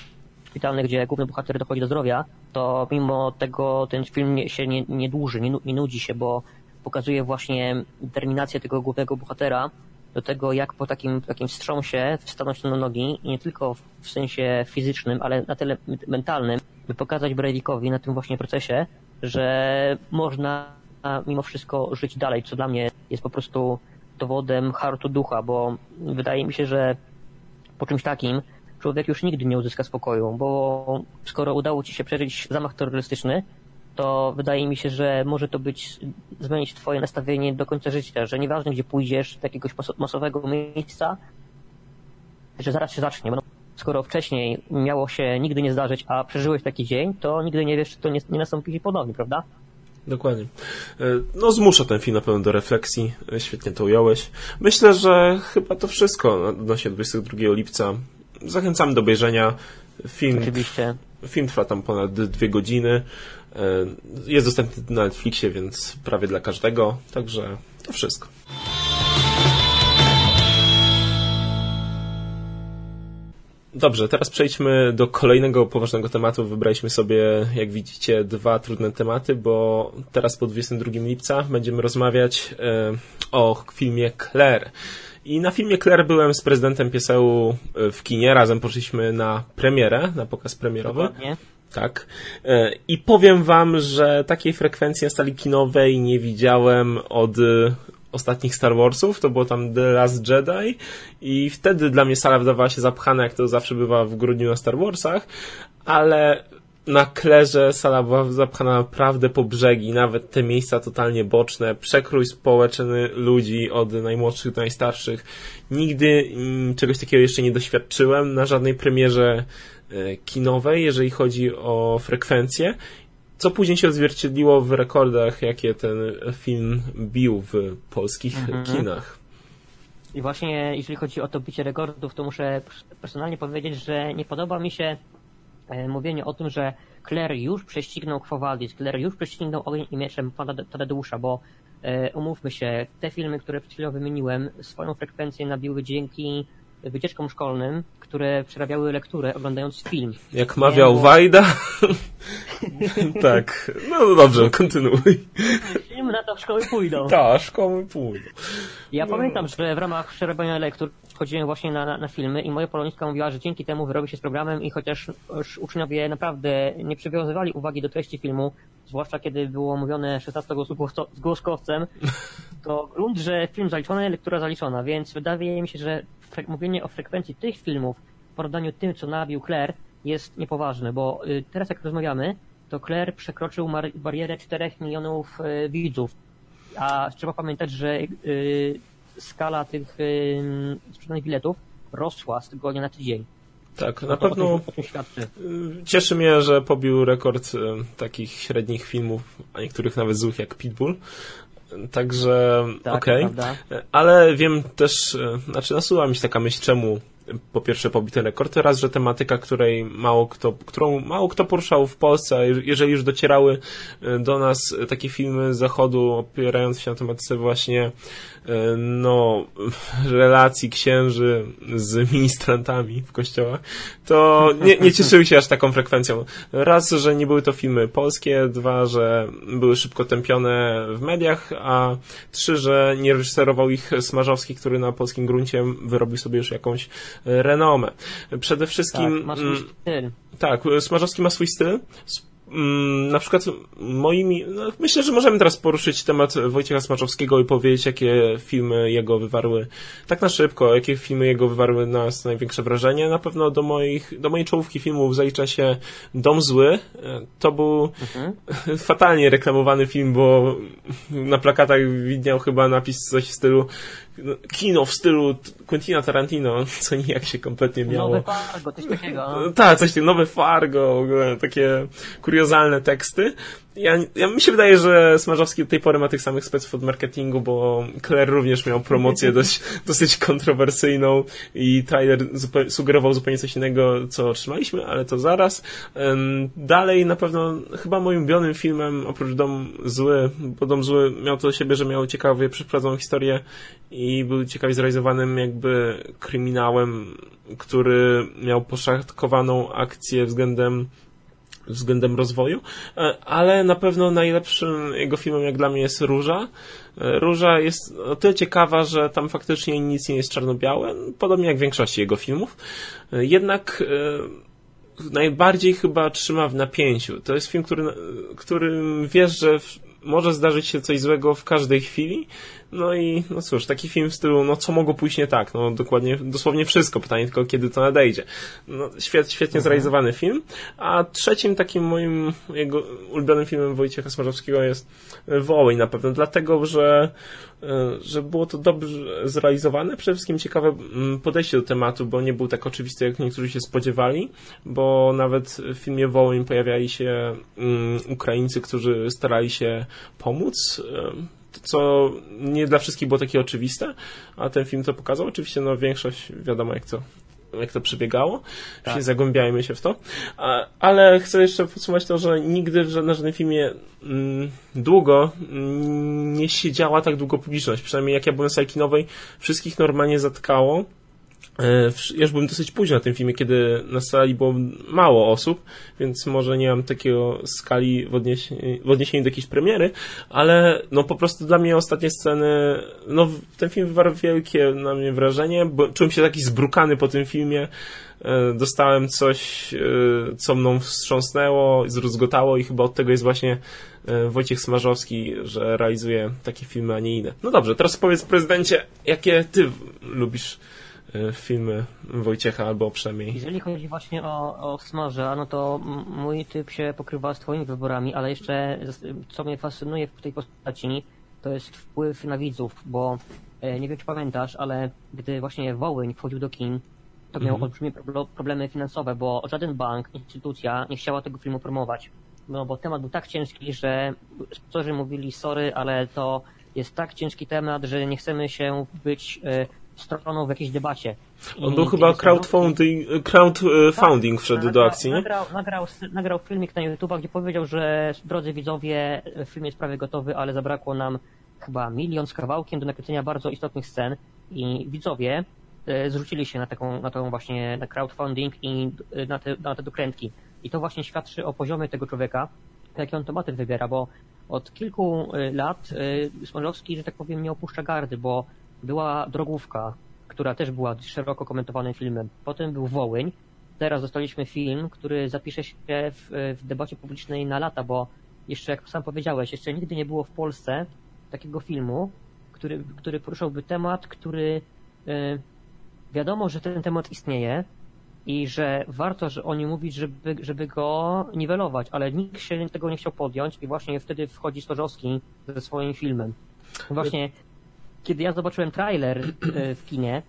szpitalnych, gdzie główny bohater dochodzi do zdrowia, to mimo tego ten film nie, się nie, nie dłuży, nie, nie nudzi się, bo pokazuje właśnie determinację tego głównego bohatera do tego, jak po takim, takim wstrząsie stanąć na nogi nie tylko w sensie fizycznym, ale na tyle mentalnym, by pokazać Breivikowi na tym właśnie procesie, że można mimo wszystko żyć dalej, co dla mnie jest po prostu dowodem hartu ducha, bo wydaje mi się, że po czymś takim człowiek już nigdy nie uzyska spokoju, bo skoro udało ci się przeżyć zamach terrorystyczny, to wydaje mi się, że może to być, zmienić twoje nastawienie do końca życia, że nieważne gdzie pójdziesz, do jakiegoś masowego miejsca, że zaraz się zacznie, bo skoro wcześniej miało się nigdy nie zdarzyć, a przeżyłeś taki dzień, to nigdy nie wiesz, czy to nie, nie nastąpi ponownie, prawda? Dokładnie. E, no, zmusza ten film na pewno do refleksji. E, świetnie to ująłeś. Myślę, że chyba to wszystko odnośnie 22 lipca. Zachęcamy do obejrzenia. Film, Oczywiście. Film trwa tam ponad dwie godziny. E, jest dostępny na Netflixie, więc prawie dla każdego. Także to wszystko. Dobrze, teraz przejdźmy do kolejnego poważnego tematu. Wybraliśmy sobie, jak widzicie, dwa trudne tematy, bo teraz po 22 lipca będziemy rozmawiać e, o filmie Claire. I na filmie Claire byłem z prezydentem Pieseł w kinie, razem poszliśmy na premierę, na pokaz premierowy. Dokładnie. Tak. E, I powiem wam, że takiej frekwencji na stali kinowej nie widziałem od ostatnich Star Warsów, to było tam The Last Jedi i wtedy dla mnie sala wydawała się zapchana, jak to zawsze bywa w grudniu na Star Warsach, ale na klerze sala była zapchana naprawdę po brzegi, nawet te miejsca totalnie boczne, przekrój społeczny ludzi od najmłodszych do najstarszych. Nigdy mm, czegoś takiego jeszcze nie doświadczyłem na żadnej premierze e, kinowej, jeżeli chodzi o frekwencję co później się odzwierciedliło w rekordach, jakie ten film bił w polskich mhm. kinach. I właśnie jeżeli chodzi o to bicie rekordów, to muszę personalnie powiedzieć, że nie podoba mi się e, mówienie o tym, że Claire już prześcignął Quo Claire już prześcignął Ogień i Mieczem Tadeusza, bo e, umówmy się, te filmy, które przed chwilą wymieniłem, swoją frekwencję nabiły dzięki wycieczkom szkolnym, które przerabiały lekturę oglądając film. Jak mawiał Wajda. tak. No dobrze, kontynuuj. Filmy na to szkoły pójdą. Tak, szkoły pójdą. Ja no. pamiętam, że w ramach przerabiania lektur chodziłem właśnie na, na, na, filmy i moja poloniska mówiła, że dzięki temu wyrobi się z programem i chociaż uczniowie naprawdę nie przywiązywali uwagi do treści filmu, zwłaszcza kiedy było mówione 16 z głoskowcem, to grunt, że film zaliczony, lektura zaliczona, więc wydaje mi się, że mówienie o frekwencji tych filmów w porównaniu tym, co nabił Claire, jest niepoważne, bo y, teraz jak rozmawiamy, to Claire przekroczył barierę 4 milionów y, widzów, a trzeba pamiętać, że y, skala tych sprzedanych biletów rosła z tygodnia na tydzień. Tak, na pewno cieszy mnie, że pobił rekord takich średnich filmów, a niektórych nawet złych jak Pitbull. Także tak, okej. Okay. Ale wiem też, znaczy nasuwa mi się taka myśl, czemu po pierwsze pobity rekord, raz, że tematyka, której mało kto, którą mało kto poruszał w Polsce, jeżeli już docierały e, do nas takie filmy z zachodu opierające się na tematyce właśnie e, no, relacji księży z ministrantami w kościołach, to nie, nie cieszyły się aż taką frekwencją. Raz, że nie były to filmy polskie, dwa, że były szybko tępione w mediach, a trzy, że nie reżyserował ich Smarzowski, który na polskim gruncie wyrobił sobie już jakąś renomę. Przede wszystkim... Tak, ma swój mm, styl. Tak, Smarzowski ma swój styl. Mm, na przykład moimi, no myślę, że możemy teraz poruszyć temat Wojciecha Smaczowskiego i powiedzieć, jakie filmy jego wywarły, tak na szybko, jakie filmy jego wywarły na nas największe wrażenie. Na pewno do moich, do mojej czołówki filmów zalicza się Dom Zły. To był mhm. fatalnie reklamowany film, bo na plakatach widniał chyba napis coś w stylu kino w stylu Quentina Tarantino, co nijak się kompletnie miało. Nowe Fargo, coś takiego. Tak, coś takiego, nowe Fargo, w ogóle takie kuriozalne teksty. Ja, ja mi się wydaje, że Smarzowski do tej pory ma tych samych speców od marketingu, bo Claire również miał promocję dość, dosyć kontrowersyjną i trailer sugerował zupełnie coś innego, co otrzymaliśmy, ale to zaraz. Dalej na pewno chyba moim ulubionym filmem, oprócz Dom Zły, bo Dom Zły miał to do siebie, że miał ciekawie przeprowadzoną historię i był ciekawie zrealizowanym jakby kryminałem, który miał poszatkowaną akcję względem względem rozwoju, e, ale na pewno najlepszym jego filmem jak dla mnie jest Róża. E, Róża jest o tyle ciekawa, że tam faktycznie nic nie jest czarno-białe, podobnie jak w większości jego filmów. E, jednak najbardziej chyba trzyma w napięciu. To jest film, który, którym wiesz, że może zdarzyć się coś złego w każdej chwili, No i no cóż, taki film w stylu, no co mogło pójść nie tak? No dokładnie, dosłownie wszystko. Pytanie tylko, kiedy to nadejdzie. No, świet, świetnie mhm. zrealizowany film. A trzecim takim moim jego ulubionym filmem Wojciecha Smarzowskiego jest Wołyń na pewno, dlatego, że E, że było to dobrze zrealizowane. Przede wszystkim ciekawe mm, podejście do tematu, bo nie był tak oczywisty, jak niektórzy się spodziewali, bo nawet w filmie Wołyń pojawiali się mm, Ukraińcy, którzy starali się pomóc e, co nie dla wszystkich było takie oczywiste, a ten film to pokazał. Oczywiście no, większość wiadomo jak to jak to przebiegało. Tak. Nie zagłębiajmy się w to. Ale chcę jeszcze podsumować to, że nigdy w żadnym, żadnym filmie mm, długo mm, nie siedziała tak długo publiczność. Przynajmniej jak ja byłem w sali kinowej, wszystkich normalnie zatkało. E, ja już byłem dosyć późno na tym filmie, kiedy na sali było mało osób, więc może nie mam takiego skali w odniesieniu, w odniesieniu do jakiejś premiery, ale no po prostu dla mnie ostatnie sceny, no ten film wywarł wielkie na mnie wrażenie, bo czułem się taki zbrukany po tym filmie, e, dostałem coś, e, co mną wstrząsnęło, zrozgotało i chyba od tego jest właśnie Wojciech Smarzowski, że realizuje takie filmy, a nie inne. No dobrze, teraz powiedz prezydencie, jakie ty lubisz E, filmy Wojciecha, albo przynajmniej. Jeżeli chodzi właśnie o, o Smarza, no to mój typ się pokrywa z twoimi wyborami, ale jeszcze co mnie fascynuje w tej postaci, to jest wpływ na widzów, bo e, nie wiem czy pamiętasz, ale gdy właśnie Wołyń wchodził do kin, to miał mhm. olbrzymie problemy finansowe, bo żaden bank, instytucja nie chciała tego filmu promować. No bo temat był tak ciężki, że sponsorzy mówili sorry, ale to jest tak ciężki temat, że nie chcemy się być e, stroną w jakiejś debacie. On był chyba crowdfunding, crowdfunding tak, wszedł do akcji, nie? Nagrał, nagrał, filmik na YouTube, gdzie powiedział, że drodzy widzowie, film jest prawie gotowy, ale zabrakło nam chyba milion z kawałkiem do nakręcenia bardzo istotnych scen i widzowie e, zwrócili się na taką, na tą właśnie na crowdfunding i e, na te, na te dokrętki. I to właśnie świadczy o poziomie tego człowieka, jakie on tematy wybiera, bo od kilku lat Smolowski, że tak powiem, nie opuszcza gardy, bo była Drogówka, która też była szeroko komentowanym filmem. Potem był Wołyń. Teraz dostaliśmy film, który zapisze się w, w debacie publicznej na lata, bo jeszcze, jak sam powiedziałeś, jeszcze nigdy nie było w Polsce takiego filmu, który, który poruszałby temat, który y, wiadomo, że ten temat istnieje i że warto że o nim mówić, żeby, żeby go niwelować, ale nikt się tego nie chciał podjąć i właśnie wtedy wchodzi Stożowski ze swoim filmem. Właśnie kiedy ja zobaczyłem trailer e, w kinie,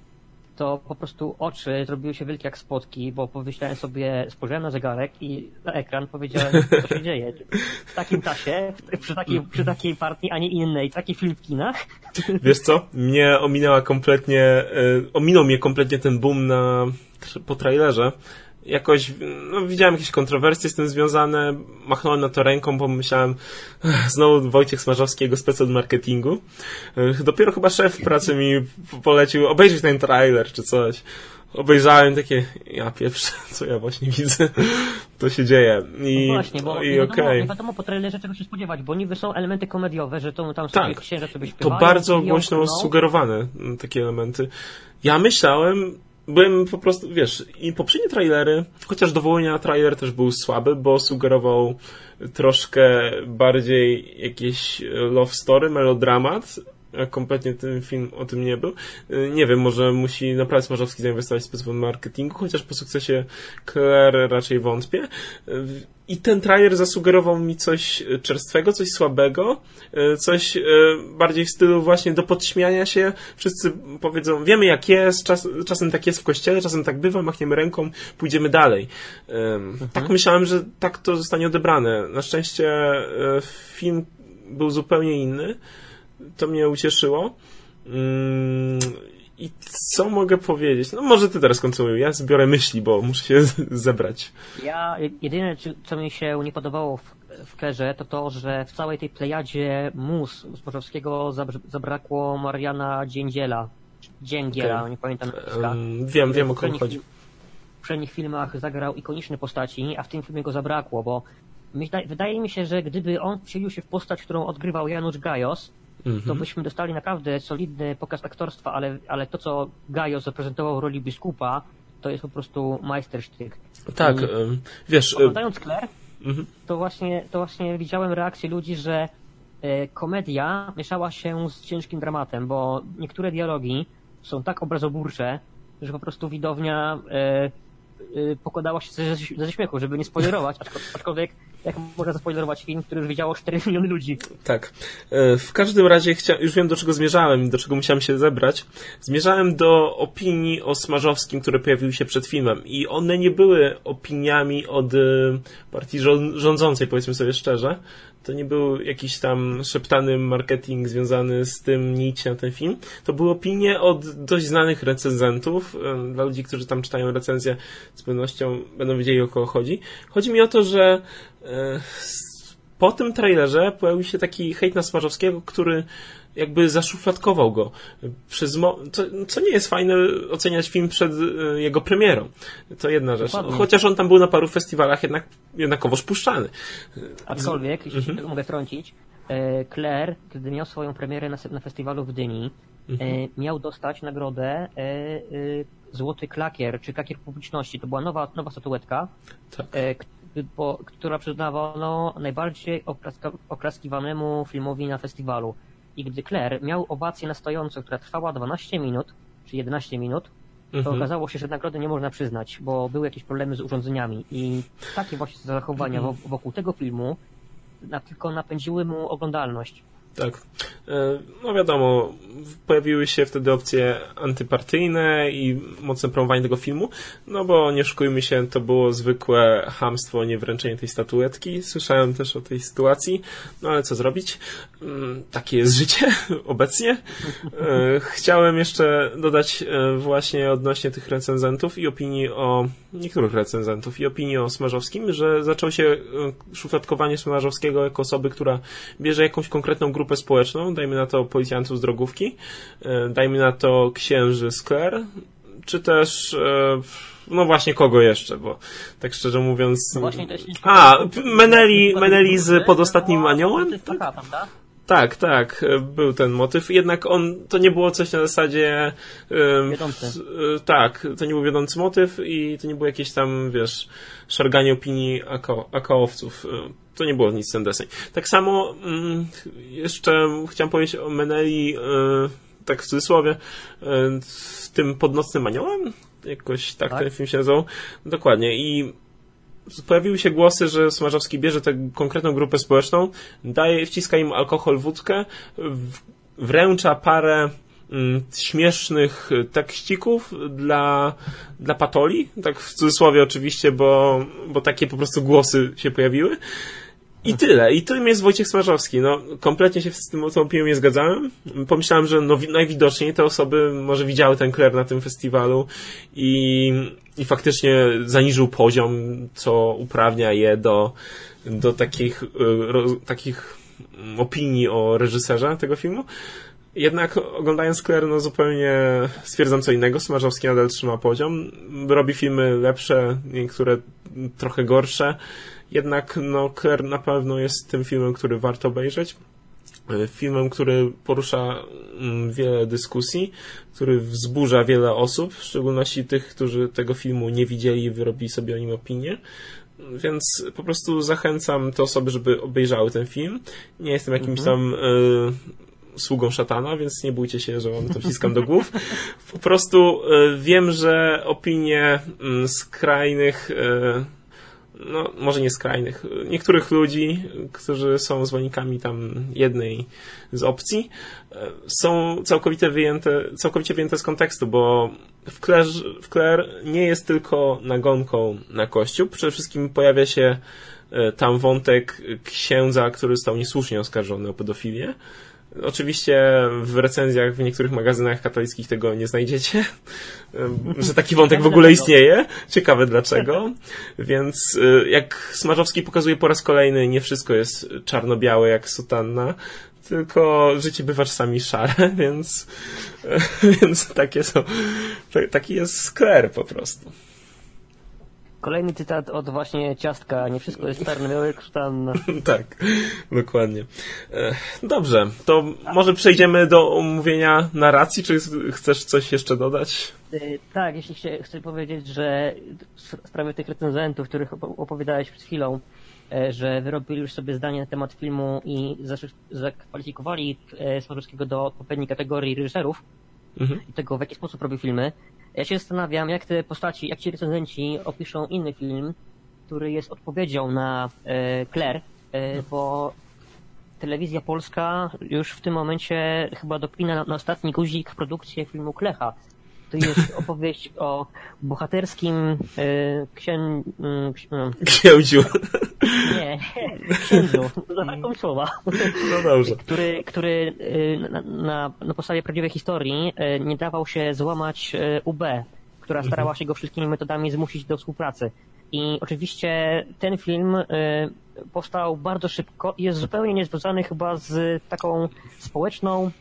to po prostu oczy zrobiły się wielkie jak spotki, bo pomyślałem sobie, spojrzałem na zegarek i na ekran powiedziałem, co się dzieje. W takim czasie, przy takiej, przy takiej partii, a nie innej, taki film w kinach. Wiesz co? Mnie ominęła kompletnie, e, ominął mnie kompletnie ten boom na, po trailerze jakoś, no, widziałem jakieś kontrowersje z tym związane, machnąłem na to ręką, bo myślałem, znowu Wojciech Smarzowski, jego spec od marketingu. Dopiero chyba szef pracy mi polecił obejrzeć ten trailer czy coś. Obejrzałem takie, ja pierwsze, co ja właśnie widzę, to się dzieje. I, no właśnie, bo i nie, wiadomo, okay. nie wiadomo po trailerze czego się spodziewać, bo niby są elementy komediowe, że to tam sobie tak, księża sobie śpiewają. To bardzo głośno sugerowane, takie elementy. Ja myślałem, byłem po prostu, wiesz, i poprzednie trailery, chociaż do Wołynia trailer też był słaby, bo sugerował troszkę bardziej jakieś love story, melodramat, a kompletnie ten film o tym nie był. Nie wiem, może musi naprawdę Smarzowski zainwestować w sposobem marketingu, chociaż po sukcesie Claire raczej wątpię. I ten trailer zasugerował mi coś czerstwego, coś słabego, coś e, bardziej w stylu właśnie do podśmiania się. Wszyscy powiedzą, wiemy jak jest, czas, czasem tak jest w kościele, czasem tak bywa, machniemy ręką, pójdziemy dalej. Mhm. Tak myślałem, że tak to zostanie odebrane. Na szczęście e, film był zupełnie inny. To mnie ucieszyło. I co mogę powiedzieć? No może ty teraz kontynuuj. Ja zbiorę myśli, bo muszę się zebrać. Ja jedyne, co mi się nie podobało w, w Kerze, to to, że w całej tej plejadzie mus z zabrakło Mariana Dziędziela. Dzięgiela, okay. nie pamiętam nazwiska. Um, wiem, wiem o kogo chodzi. W poprzednich filmach zagrał ikoniczne postaci, a w tym filmie go zabrakło, bo wydaje mi się, że gdyby on wcielił się w postać, którą odgrywał Janusz Gajos, to mhm. byśmy dostali naprawdę solidny pokaz aktorstwa, ale, ale to, co Gajo zaprezentował w roli biskupa, to jest po prostu majstersztyk. Tak, I wiesz... Oglądając Claire, mhm. to, właśnie, to właśnie widziałem reakcję ludzi, że e, komedia mieszała się z ciężkim dramatem, bo niektóre dialogi są tak obrazoburcze, że po prostu widownia e, pokładała się ze, ze śmiechu, żeby nie spoilerować, aczkolwiek jak można zaspoilerować film, który już widziało 4 miliony ludzi. Tak. E, w każdym razie chcia... już wiem do czego zmierzałem i do czego musiałem się zebrać. Zmierzałem do opinii o Smarzowskim, które pojawiły się przed filmem i one nie były opiniami od e, partii rządzącej, powiedzmy sobie szczerze. To nie był jakiś tam szeptany marketing związany z tym, nie na ten film. To były opinie od dość znanych recenzentów. Dla ludzi, którzy tam czytają recenzję, z pewnością będą wiedzieli o kogo chodzi. Chodzi mi o to, że E, po tym trailerze pojawił się taki hejt na Smarzowskiego, który jakby zaszufladkował go. Przez co, co nie jest fajne oceniać film przed e, jego premierą. To jedna rzecz. Dokładnie. Chociaż on tam był na paru festiwalach jednak, jednakowoż puszczany. Aczkolwiek, jeśli mhm. mogę trącić, e, Claire, kiedy miał swoją premierę na, na festiwalu w Dyni, mhm. miał dostać nagrodę Złoty Klakier, czy Klakier Publiczności. To była nowa, nowa statuetka, tak która przyznawano najbardziej oklaskiwanemu filmowi na festiwalu. I gdy Claire miał owację na stojąco, która trwała 12 minut, czy 11 minut, to mhm. okazało się, że nagrody nie można przyznać, bo były jakieś problemy z urządzeniami. I takie właśnie zachowania mhm. wokół tego filmu na, tylko napędziły mu oglądalność. Tak. E, no wiadomo, pojawiły się wtedy opcje antypartyjne i mocne promowanie tego filmu, no bo nie szukujmy się, to było zwykłe hamstwo, niewręczenie tej statuetki. Słyszałem też o tej sytuacji, no ale co zrobić? Mm, takie jest życie obecnie. E, chciałem jeszcze dodać e, właśnie odnośnie tych recenzentów i opinii o niektórych recenzentów i opinii o Smarzowskim, że zaczęło się szufladkowanie Smarzowskiego jako osoby, która bierze jakąś konkretną grupę grupę społeczną, dajmy na to policjantów z drogówki, e, dajmy na to księży Skler, czy też e, no właśnie kogo jeszcze, bo tak szczerze mówiąc... No właśnie też A, Meneli, Meneli z pod ostatnim aniołem? Tak? Tak, tak, e, był ten motyw. Jednak on, to nie było coś na zasadzie... Wiodący. tak, to nie był wiodący motyw i to nie było jakieś tam, wiesz, szarganie opinii akaowców to nie było nic deseń. Tak samo mm, jeszcze chciałem powiedzieć o Meneli, e, tak w cudzysłowie, e, z tym podnocnym aniołem? Jakoś tak, tak, ten film się nazywał. Dokładnie. I pojawiły się głosy, że Smarzowski bierze tę konkretną grupę społeczną, daje, wciska im alkohol, wódkę, wręcza parę mm, śmiesznych tekścików dla, dla patoli, tak w cudzysłowie oczywiście, bo, bo takie po prostu głosy się pojawiły. I tyle. I tym jest Wojciech Smarzowski. No, kompletnie się z tym opinią nie zgadzałem. Pomyślałem, że no, najwidoczniej te osoby może widziały ten kler na tym festiwalu i, i faktycznie zaniżył poziom, co uprawnia je do, do takich, ro, takich opinii o reżyserze tego filmu. Jednak oglądając Claire, no zupełnie stwierdzam co innego. Smarzowski nadal trzyma poziom. Robi filmy lepsze, niektóre trochę gorsze jednak no, Claire na pewno jest tym filmem, który warto obejrzeć. E, filmem, który porusza mm, wiele dyskusji, który wzburza wiele osób, w szczególności tych, którzy tego filmu nie widzieli i wyrobili sobie o nim opinię. Więc po prostu zachęcam te osoby, żeby obejrzały ten film. Nie jestem jakimś mhm. tam y, sługą szatana, więc nie bójcie się, że wam to wciskam do głów. Po prostu y, wiem, że opinie y, skrajnych no, może nie skrajnych, niektórych ludzi, którzy są zwolennikami tam jednej z opcji, e, są całkowicie wyjęte, całkowicie wyjęte z kontekstu, bo w Claire, w Claire nie jest tylko nagonką na Kościół, przede wszystkim pojawia się e, tam wątek księdza, który został niesłusznie oskarżony o pedofilię, Oczywiście w recenzjach w niektórych magazynach katolickich tego nie znajdziecie, że taki wątek w ogóle istnieje. Ciekawe dlaczego. Więc y, jak Smarzowski pokazuje po raz kolejny, nie wszystko jest czarno-białe jak sutanna, tylko życie bywa czasami szare, więc, więc takie są, taki jest skler po prostu. Kolejny cytat od właśnie ciastka. Nie wszystko jest czarno-białe, tam. tak, dokładnie. E, dobrze, to może przejdziemy do omówienia narracji, czy chcesz coś jeszcze dodać? E, tak, jeśli chcę powiedzieć, że w sprawie tych recenzentów, których opowiadałeś przed chwilą, e, że wyrobili już sobie zdanie na temat filmu i zakwalifikowali Smarzowskiego do odpowiedniej kategorii reżyserów mhm. i tego, w jaki sposób robi filmy. Ja się zastanawiam, jak te postaci, jak ci recenzenci opiszą inny film, który jest odpowiedzią na e, Claire, e, bo telewizja polska już w tym momencie chyba dopina na, na ostatni guzik produkcję filmu Klecha. To jest opowieść o bohaterskim e, księ... Mm, Księciu. Nie, księdzu. Taką słowa. No dobrze. Który, który e, na, na, na podstawie prawdziwej historii e, nie dawał się złamać e, UB, która mhm. starała się go wszystkimi metodami zmusić do współpracy. I oczywiście ten film powstał bardzo szybko i jest zupełnie niezwiązany chyba z taką społeczną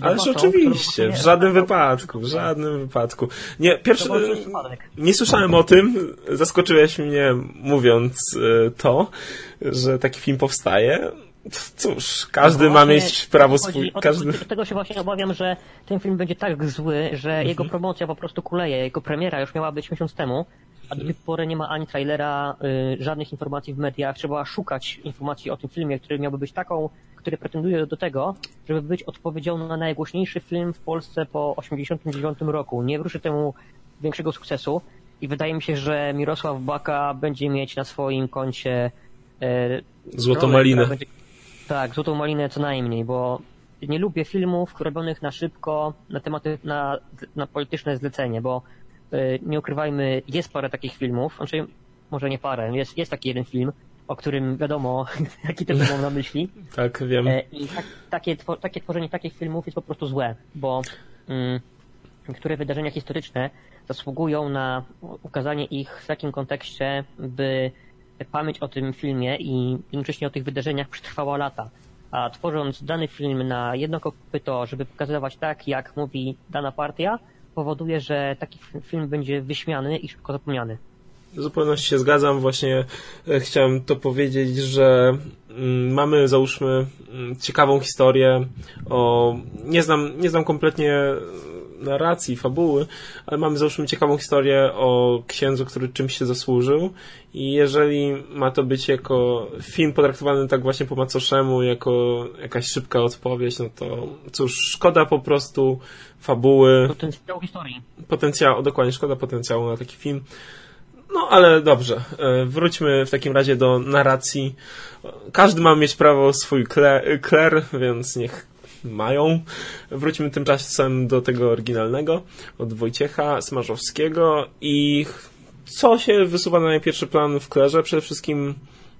Ależ oczywiście, w żadnym wypadku, w żadnym wypadku. Nie, pierwszy, nie słyszałem o tym, zaskoczyłeś mnie mówiąc e, to, że taki film powstaje. Cóż, każdy no ma mieć prawo swój... Każdy... Tego się właśnie obawiam, że ten film będzie tak zły, że mhm. jego promocja po prostu kuleje. Jego premiera już miała być miesiąc temu, a do tej pory nie ma ani trailera, y, żadnych informacji w mediach. Trzeba szukać informacji o tym filmie, który miałby być taką który pretenduje do tego, żeby być odpowiedzią na najgłośniejszy film w Polsce po 1989 roku. Nie wróży temu większego sukcesu i wydaje mi się, że Mirosław Baka będzie mieć na swoim koncie e, Złotą rolę, malinę. Będzie, tak, Złotą malinę co najmniej, bo nie lubię filmów robionych na szybko na tematy, na, na polityczne zlecenie, bo nie ukrywajmy, jest parę takich filmów, znaczy może nie parę, jest, jest taki jeden film, o którym wiadomo, jaki ten mam na myśli. tak, wiem. E, I tak, takie, takie tworzenie takich filmów jest po prostu złe, bo mm, niektóre wydarzenia historyczne zasługują na ukazanie ich w takim kontekście, by pamięć o tym filmie i jednocześnie o tych wydarzeniach przetrwała lata. A tworząc dany film na jedno kopyto, żeby pokazywać tak, jak mówi dana partia, powoduje, że taki film będzie wyśmiany i szybko zapomniany. W zupełności się zgadzam. Właśnie e, chciałem to powiedzieć, że mm, mamy, załóżmy, mm, ciekawą historię o... Nie znam, nie znam kompletnie narracji, fabuły, ale mamy, załóżmy, ciekawą historię o księdzu, który czymś się zasłużył i jeżeli ma to być jako film potraktowany tak właśnie po macoszemu, jako jakaś szybka odpowiedź, no to cóż, szkoda po prostu fabuły. Potencjału historii. Potencjału, dokładnie, szkoda potencjału na taki film. No ale dobrze, e, wróćmy w takim razie do narracji. Każdy ma mieć prawo swój kler, więc niech mają. Wróćmy tymczasem do tego oryginalnego, od Wojciecha Smarzowskiego i co się wysuwa na najpierwszy plan w klerze? Przede wszystkim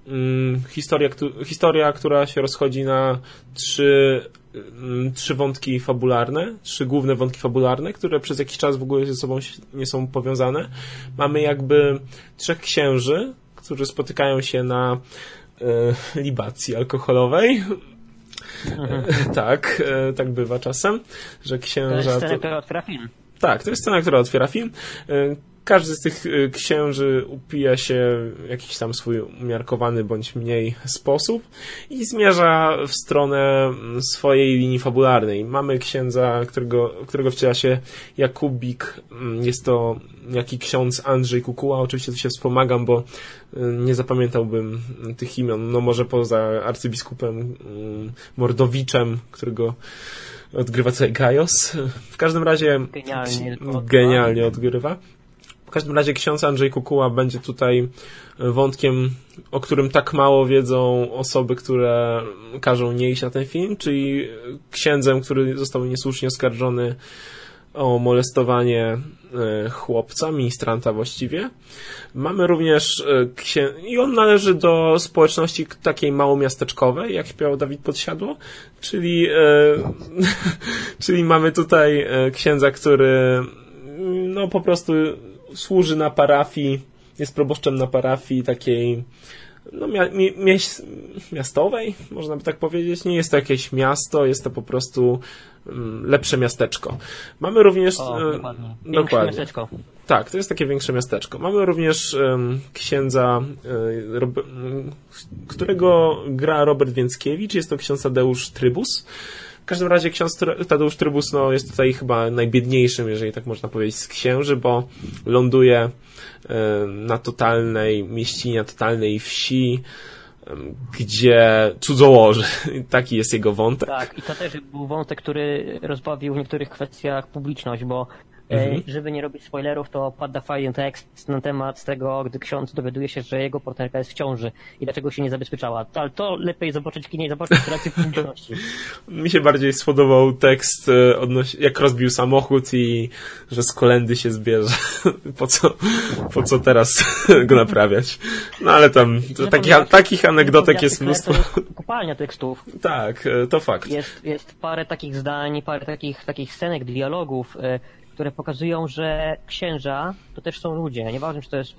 mm, historia, historia, która się rozchodzi na trzy Mm, trzy wątki fabularne, trzy główne wątki fabularne, które przez jakiś czas w ogóle ze sobą nie są powiązane. Mamy jakby trzech księży, którzy spotykają się na e, libacji alkoholowej. E, tak, e, tak bywa czasem, że księża... To jest scena, która otwiera film. Tak, to jest scena, która otwiera film. E, każdy z tych y, księży upija się w jakiś tam swój umiarkowany bądź mniej sposób i zmierza w stronę swojej linii fabularnej. Mamy księdza, którego, którego wciela się Jakubik. Mm, jest to jaki ksiądz Andrzej Kukuła. Oczywiście tu się wspomagam, bo nie zapamiętałbym tych imion. No może poza arcybiskupem mm, Mordowiczem, którego odgrywa tutaj Gajos. W każdym razie genialnie, genialnie odgrywa. W każdym razie ksiądz Andrzej Kukuła będzie tutaj wątkiem, o którym tak mało wiedzą osoby, które każą nie iść na ten film, czyli księdzem, który został niesłusznie oskarżony o molestowanie e, chłopca, ministranta właściwie. Mamy również e, księ... i on należy do społeczności takiej małomiasteczkowej, jak śpiewał Dawid Podsiadło, czyli, e... czyli mamy tutaj księdza, który no po prostu służy na parafii, jest proboszczem na parafii takiej no, mia, mia, miastowej, można by tak powiedzieć. Nie jest to jakieś miasto, jest to po prostu lepsze miasteczko. Mamy również... O, e, dokładnie. dokładnie. miasteczko. Tak, to jest takie większe miasteczko. Mamy również księdza, e, którego gra Robert Więckiewicz, jest to ksiądz Tadeusz Trybus. W każdym razie ksiądz Tadeusz Trybus no, jest tutaj chyba najbiedniejszym, jeżeli tak można powiedzieć, z księży, bo ląduje e, na totalnej mieścinie, na totalnej wsi, gdzie cudzołoży. Taki jest jego wątek. Tak, i to też był wątek, który rozbawił w niektórych kwestiach publiczność, bo Mhm. E, żeby nie robić spoilerów, to pada fajny tekst na temat tego, gdy ksiądz dowiaduje się, że jego partnerka jest w ciąży i dlaczego się nie zabezpieczała. Ale to lepiej zobaczyć w kinie i zobaczyć reakcję publiczności. Mi się bardziej spodobał tekst, e, odnoś- jak rozbił samochód i że z kolendy się zbierze. po, co, po co teraz go naprawiać? No ale tam taki, takich anegdotek jest mnóstwo. To jest kopalnia tekstów. Tak, e, to fakt. Jest, jest parę takich zdań, parę takich, takich scenek, dialogów, które pokazują, że księża to też są ludzie. Nieważne, czy to jest e,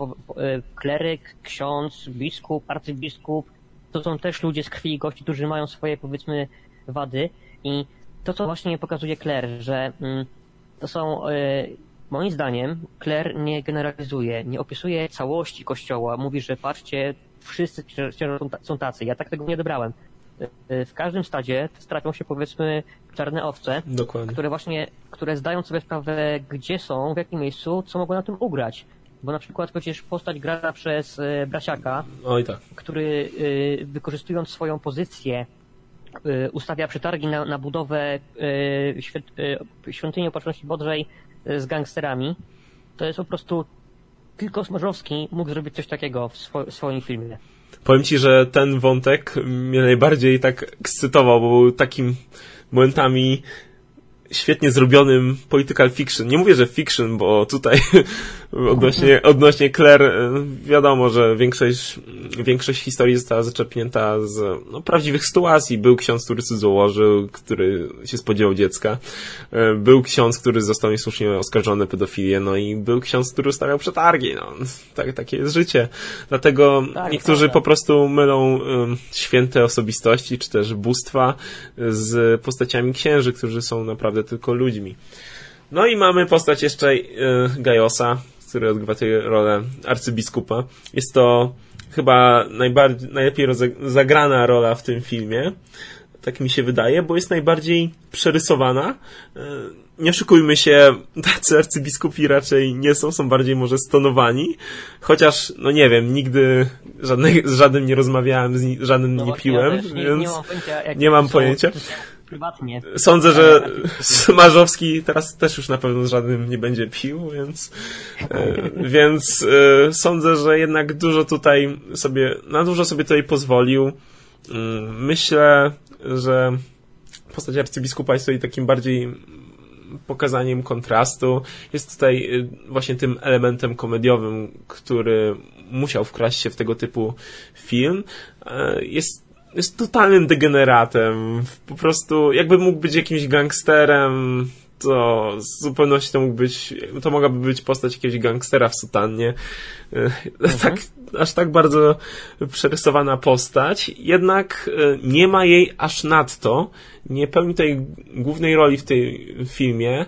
kleryk, ksiądz, biskup, arcybiskup, to są też ludzie z krwi i kości, którzy mają swoje, powiedzmy, wady. I to, co właśnie pokazuje Kler, że mm, to są, e, moim zdaniem, Kler nie generalizuje, nie opisuje całości kościoła. Mówi, że patrzcie, wszyscy są tacy. Ja tak tego nie odebrałem. E, w każdym stadzie trafią się powiedzmy czarne owce, Dokładnie. które właśnie, które zdają sobie sprawę, gdzie są, w jakim miejscu, co mogą na tym ugrać. Bo na przykład przecież postać grana przez e, Brasiaka, Oj, tak. który wykorzystując swoją pozycję ustawia przetargi na, na budowę świątyni opatrzności Bodrzej z gangsterami, to jest po prostu tylko Smarzowski mógł zrobić coś takiego w, swo w swoim filmie. Powiem ci, że ten wątek mnie najbardziej tak ekscytował, bo był takim momentami świetnie zrobionym political fiction. Nie mówię, że fiction, bo tutaj odnośnie, odnośnie Claire e, wiadomo, że większość, większość historii została zaczerpnięta z no, prawdziwych sytuacji. Był ksiądz, który założył, który się spodziewał dziecka. E, był ksiądz, który został niesłusznie oskarżony o pedofilię, no i był ksiądz, który ustawiał przetargi. No, tak, takie jest życie. Dlatego tak, niektórzy po prostu mylą um, święte osobistości, czy też bóstwa z postaciami księży, którzy są naprawdę tylko ludźmi. No i mamy postać jeszcze y, Gajosa, który odgrywa tę rolę arcybiskupa. Jest to chyba najbardziej, najlepiej zagrana rola w tym filmie. Tak mi się wydaje, bo jest najbardziej przerysowana. Y, nie oszukujmy się, tacy arcybiskupi raczej nie są, są bardziej może stonowani. Chociaż, no nie wiem, nigdy z żadnym nie rozmawiałem, z żadnym no nie piłem, nie, więc nie mam pojęcia. Nie mam pojęcia prywatnie. Sądzę, że Smarzowski teraz też już na pewno z żadnym nie będzie pił, więc, e, więc e, sądzę, że jednak dużo tutaj sobie, na dużo sobie tutaj pozwolił. Mm, myślę, że postać arcybiskupa jest tutaj takim bardziej pokazaniem kontrastu. Jest tutaj e, właśnie tym elementem komediowym, który musiał wkraść się w tego typu film. Jest jest totalnym degeneratem. Po prostu, jakby mógł być jakimś gangsterem, to z zupełności to mógł być, to mogłaby być postać jakiegoś gangstera w sutannie. Mhm. Tak, aż tak bardzo przerysowana postać, jednak e, nie ma jej aż nadto, nie pełni tej głównej roli w tej filmie.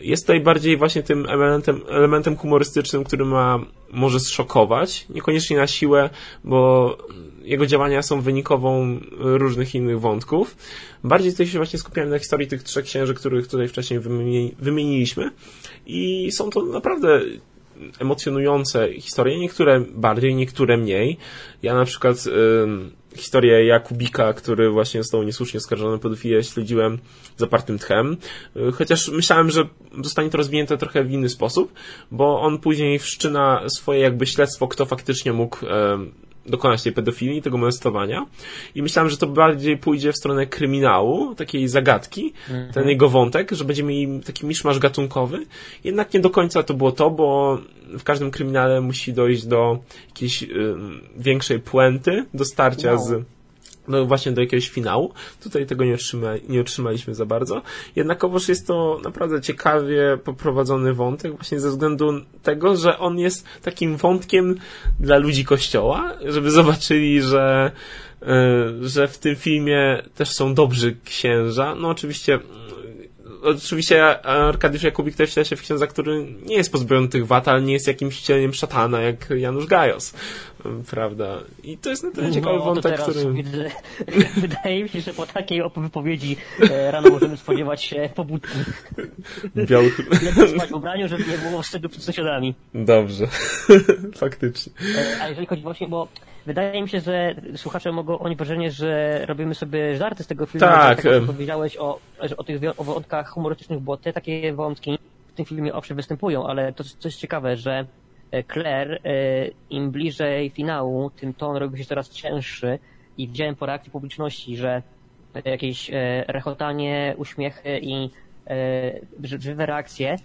Jest tutaj bardziej właśnie tym elementem, elementem humorystycznym, który ma może zszokować, niekoniecznie na siłę, bo jego działania są wynikową różnych innych wątków. Bardziej tutaj się właśnie skupiałem na historii tych trzech księży, których tutaj wcześniej wymieniliśmy i są to naprawdę emocjonujące historie, niektóre bardziej, niektóre mniej. Ja na przykład y, historię Jakubika, który właśnie został niesłusznie oskarżony o pedofilię, śledziłem zapartym tchem, y, chociaż myślałem, że zostanie to rozwinięte trochę w inny sposób, bo on później wszczyna swoje jakby śledztwo, kto faktycznie mógł y, dokonać tej pedofilii, tego molestowania. I myślałem, że to bardziej pójdzie w stronę kryminału, takiej zagadki, mhm. ten jego wątek, że będziemy mieli taki miszmasz gatunkowy. Jednak nie do końca to było to, bo w każdym kryminale musi dojść do jakiejś y, większej puenty, do starcia wow. z no właśnie do jakiegoś finału. Tutaj tego nie, otrzyma, nie otrzymaliśmy za bardzo. Jednakowoż jest to naprawdę ciekawie poprowadzony wątek, właśnie ze względu tego, że on jest takim wątkiem dla ludzi kościoła, żeby zobaczyli, że e, że w tym filmie też są dobrzy księża. No oczywiście oczywiście Arkadiusz Jakubik też wciela się w księdza, który nie jest pozbawiony tych wad, ale nie jest jakimś wcieleniem szatana jak Janusz Gajos. prawda. I to jest na tyle ciekawy no, wątek, który... Widzę, wydaje mi się, że po takiej wypowiedzi e, rano możemy spodziewać się pobudki. Biały... Lepiej spać w ubraniu, żeby nie było wstydu przed sąsiadami. Dobrze. Faktycznie. E, a jeżeli chodzi właśnie, bo wydaje mi się, że słuchacze mogą oni wrażenie, że robimy sobie żarty z tego filmu. Tak. tak powiedziałeś o, o tych o wątkach humorystycznych, bo te takie wątki w tym filmie owszem występują, ale to coś ciekawe, że e, Claire e, im bliżej finału, tym ton robi się coraz cięższy i widziałem po reakcji publiczności, że jakieś e, rechotanie, uśmiechy i żywe reakcje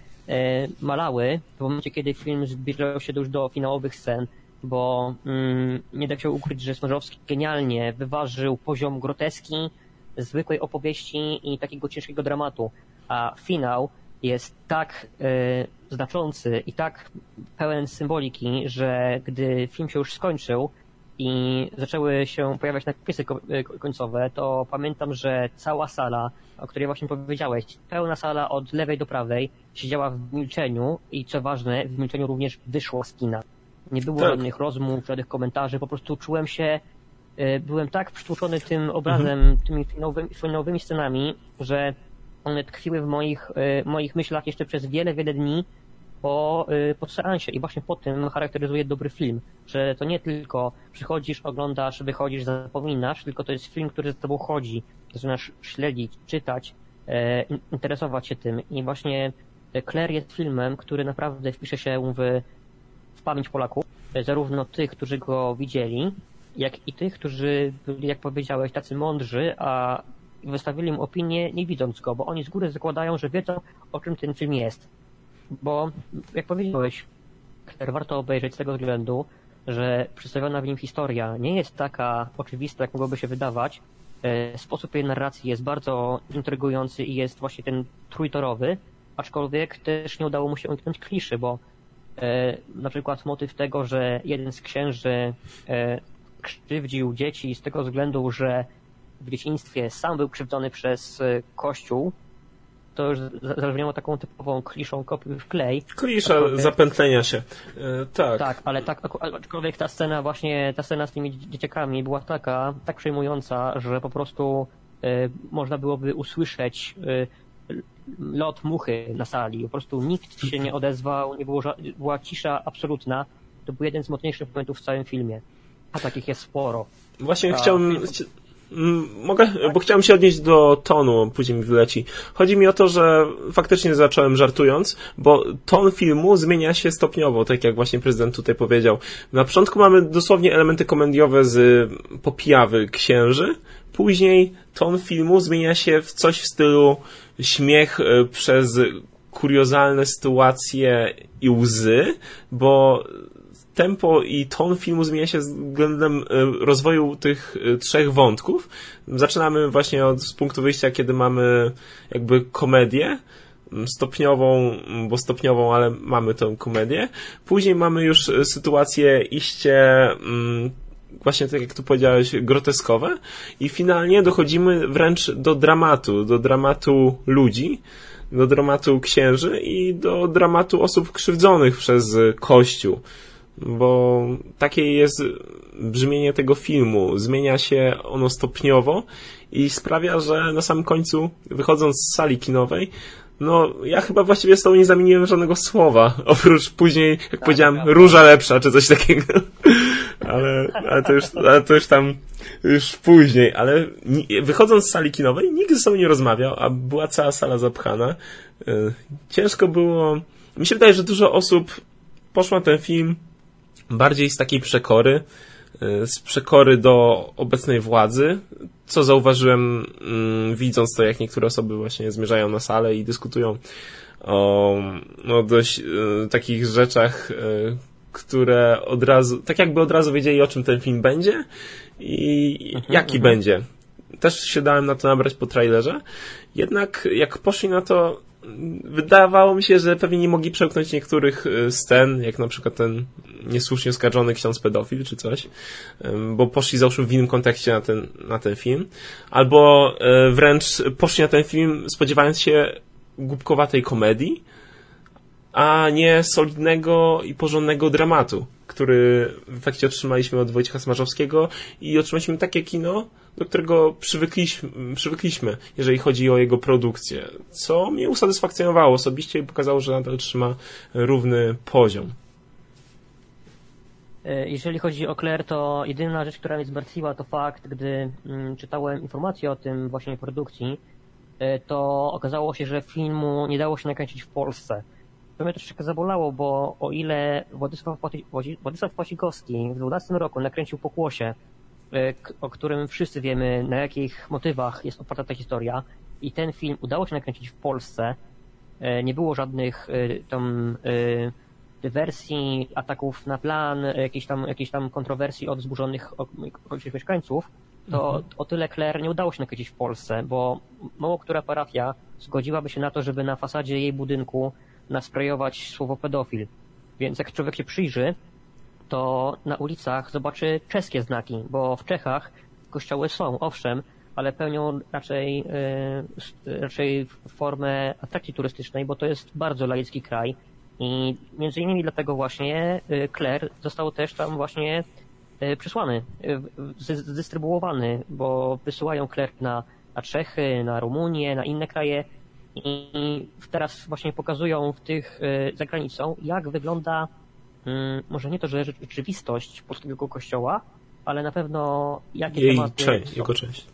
malały w momencie, kiedy film zbliżał się już do finałowych scen, bo mm, nie da się ukryć, że Smarzowski genialnie wyważył poziom groteski, zwykłej opowieści i takiego ciężkiego dramatu, a finał jest tak y, znaczący i tak pełen symboliki, że gdy film się już skończył i zaczęły się pojawiać napisy e, końcowe, to pamiętam, że cała sala, o której właśnie powiedziałeś, pełna sala od lewej do prawej, siedziała w milczeniu i co ważne, w milczeniu również wyszło z kina. Nie było tak. żadnych rozmów, żadnych komentarzy, po prostu czułem się, y, byłem tak przytłuczony tym obrazem, mhm. tymi finałowymi, finałowymi scenami, że one tkwiły w moich, e, moich myślach jeszcze przez wiele, wiele dni po, e, po seansie i właśnie po tym charakteryzuje dobry film, że to nie tylko przychodzisz, oglądasz, wychodzisz, zapominasz, tylko to jest film, który z tobą chodzi, zaczynasz śledzić, czytać, e, interesować się tym i właśnie Claire jest filmem, który naprawdę wpisze się w pamięć Polaków, zarówno tych, którzy go widzieli, jak i tych, którzy byli, jak powiedziałeś, tacy mądrzy, a wystawili im opinię nie widząc go, bo oni z góry zakładają, że wiedzą o czym ten film jest. Bo, jak powiedziałeś, warto obejrzeć z tego względu, że przedstawiona w nim historia nie jest taka oczywista, jak mogłoby się wydawać. E, sposób jej narracji jest bardzo intrygujący i jest właśnie ten trójtorowy, aczkolwiek też nie udało mu się uniknąć kliszy, bo e, na przykład motyw tego, że jeden z księży e, krzywdził dzieci z tego względu, że w dzieciństwie sam był krzywdzony przez e, Kościół, to już zabrzmiało taką typową kliszą kopiuj w klej. Klisza zapętlenia się. E, tak. Tak, ale tak, aczkolwiek ta scena właśnie, ta scena z tymi dzieciakami była taka, tak przejmująca, że po prostu e, można byłoby usłyszeć e, lot muchy na sali. Po prostu nikt się nie odezwał, nie było, była cisza absolutna. To był jeden z mocniejszych momentów w całym filmie. A takich jest sporo. Właśnie chciałbym... Mm, mogę, bo chciałem się odnieść do tonu, później mi wyleci. Chodzi mi o to, że faktycznie zacząłem żartując, bo ton filmu zmienia się stopniowo, tak jak właśnie prezydent tutaj powiedział. Na początku mamy dosłownie elementy komediowe z popijawy księży, później ton filmu zmienia się w coś w stylu śmiech e, przez kuriozalne sytuacje i łzy, bo tempo i ton filmu zmienia się względem e, rozwoju tych e, trzech wątków. Zaczynamy właśnie od z punktu wyjścia, kiedy mamy jakby komedię stopniową, bo stopniową, ale mamy tą komedię. Później mamy już e, sytuacje iście właśnie tak jak tu powiedziałeś, groteskowe i finalnie dochodzimy wręcz do dramatu, do dramatu ludzi, do dramatu księży i do dramatu osób krzywdzonych przez Kościół bo takie jest brzmienie tego filmu. Zmienia się ono stopniowo i sprawia, że na samym końcu, wychodząc z sali kinowej, no, ja chyba właściwie z tobą nie zamieniłem żadnego słowa, oprócz później, jak tak, powiedziałem, tak. róża lepsza, czy coś takiego. ale, ale, to już, ale to już tam, już później, ale wychodząc z sali kinowej, nikt ze sobą nie rozmawiał, a była cała sala zapchana. E, ciężko było, mi się wydaje, że dużo osób poszło na ten film bardziej z takiej przekory, y, z przekory do obecnej władzy, co zauważyłem mm, widząc to, jak niektóre osoby właśnie zmierzają na salę i dyskutują o no, dość y, takich rzeczach, y, które od razu, tak jakby od razu wiedzieli, o czym ten film będzie i mhm, jaki mhm. będzie. Też się dałem na to nabrać po trailerze. Jednak jak poszli na to, wydawało mi się, że pewnie nie mogli przełknąć niektórych y, scen, jak na przykład ten niesłusznie oskarżony ksiądz pedofil czy coś, bo poszli załóżmy w innym kontekście na ten, na ten film, albo e, wręcz poszli na ten film spodziewając się głupkowatej komedii, a nie solidnego i porządnego dramatu, który w efekcie otrzymaliśmy od Wojciecha Smarzowskiego i otrzymaliśmy takie kino, do którego przywykliśmy, przywykliśmy, jeżeli chodzi o jego produkcję, co mnie usatysfakcjonowało osobiście i pokazało, że nadal trzyma równy poziom. E, jeżeli chodzi o Claire, to jedyna rzecz, która mnie zmartwiła, to fakt, gdy mm, czytałem informacje o tym właśnie produkcji, e, to okazało się, że filmu nie dało się nakręcić w Polsce. To mnie troszeczkę zabolało, bo o ile Władysław, Płacikowski w 12 roku nakręcił Pokłosie, o którym wszyscy wiemy, na jakich motywach jest oparta ta historia, i ten film udało się nakręcić w Polsce, nie było żadnych tam dywersji, ataków na plan, jakiejś tam, jakiejś tam kontrowersji od zburzonych okolicznych mieszkańców, to mhm. o tyle Claire nie udało się nakręcić w Polsce, bo mało która parafia zgodziłaby się na to, żeby na fasadzie jej budynku nasprejować słowo pedofil. Więc jak człowiek się przyjrzy, to na ulicach zobaczy czeskie znaki, bo w Czechach kościoły są, owszem, ale pełnią raczej, yy, raczej formę atrakcji turystycznej, bo to jest bardzo laicki kraj. I między innymi dlatego właśnie y, Claire został też tam właśnie y, przysłany, zdystrybuowany, bo wysyłają Claire na, na Czechy, na Rumunię, na inne kraje. I teraz właśnie pokazują w tych za granicą, jak wygląda może nie to, że rzeczywistość polskiego kościoła, ale na pewno jakie Jej tematy. Część, są, jego część.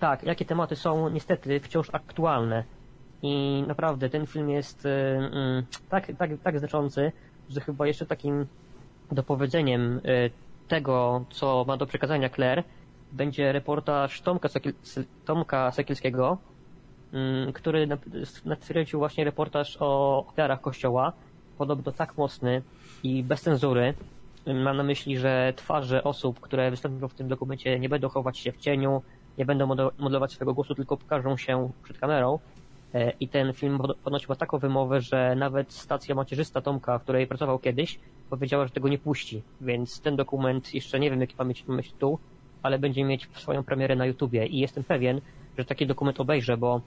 Tak, jakie tematy są niestety wciąż aktualne i naprawdę ten film jest y, mm, tak, tak, tak znaczący, że chyba jeszcze takim dopowiedzeniem y, tego, co ma do przekazania Claire, będzie reportaż Tomka, Sekiel, Tomka Sekielskiego, który natwierdził właśnie reportaż o ofiarach Kościoła, podobno tak mocny i bez cenzury. Mam na myśli, że twarze osób, które wystąpią w tym dokumencie nie będą chować się w cieniu, nie będą modelować swojego głosu, tylko pokażą się przed kamerą. E, I ten film ponoć ma taką wymowę, że nawet stacja macierzysta Tomka, w której pracował kiedyś, powiedziała, że tego nie puści. Więc ten dokument, jeszcze nie wiem jaki ma mieć tytuł, ale będzie mieć swoją premierę na YouTubie i jestem pewien, że taki dokument obejrzę, bo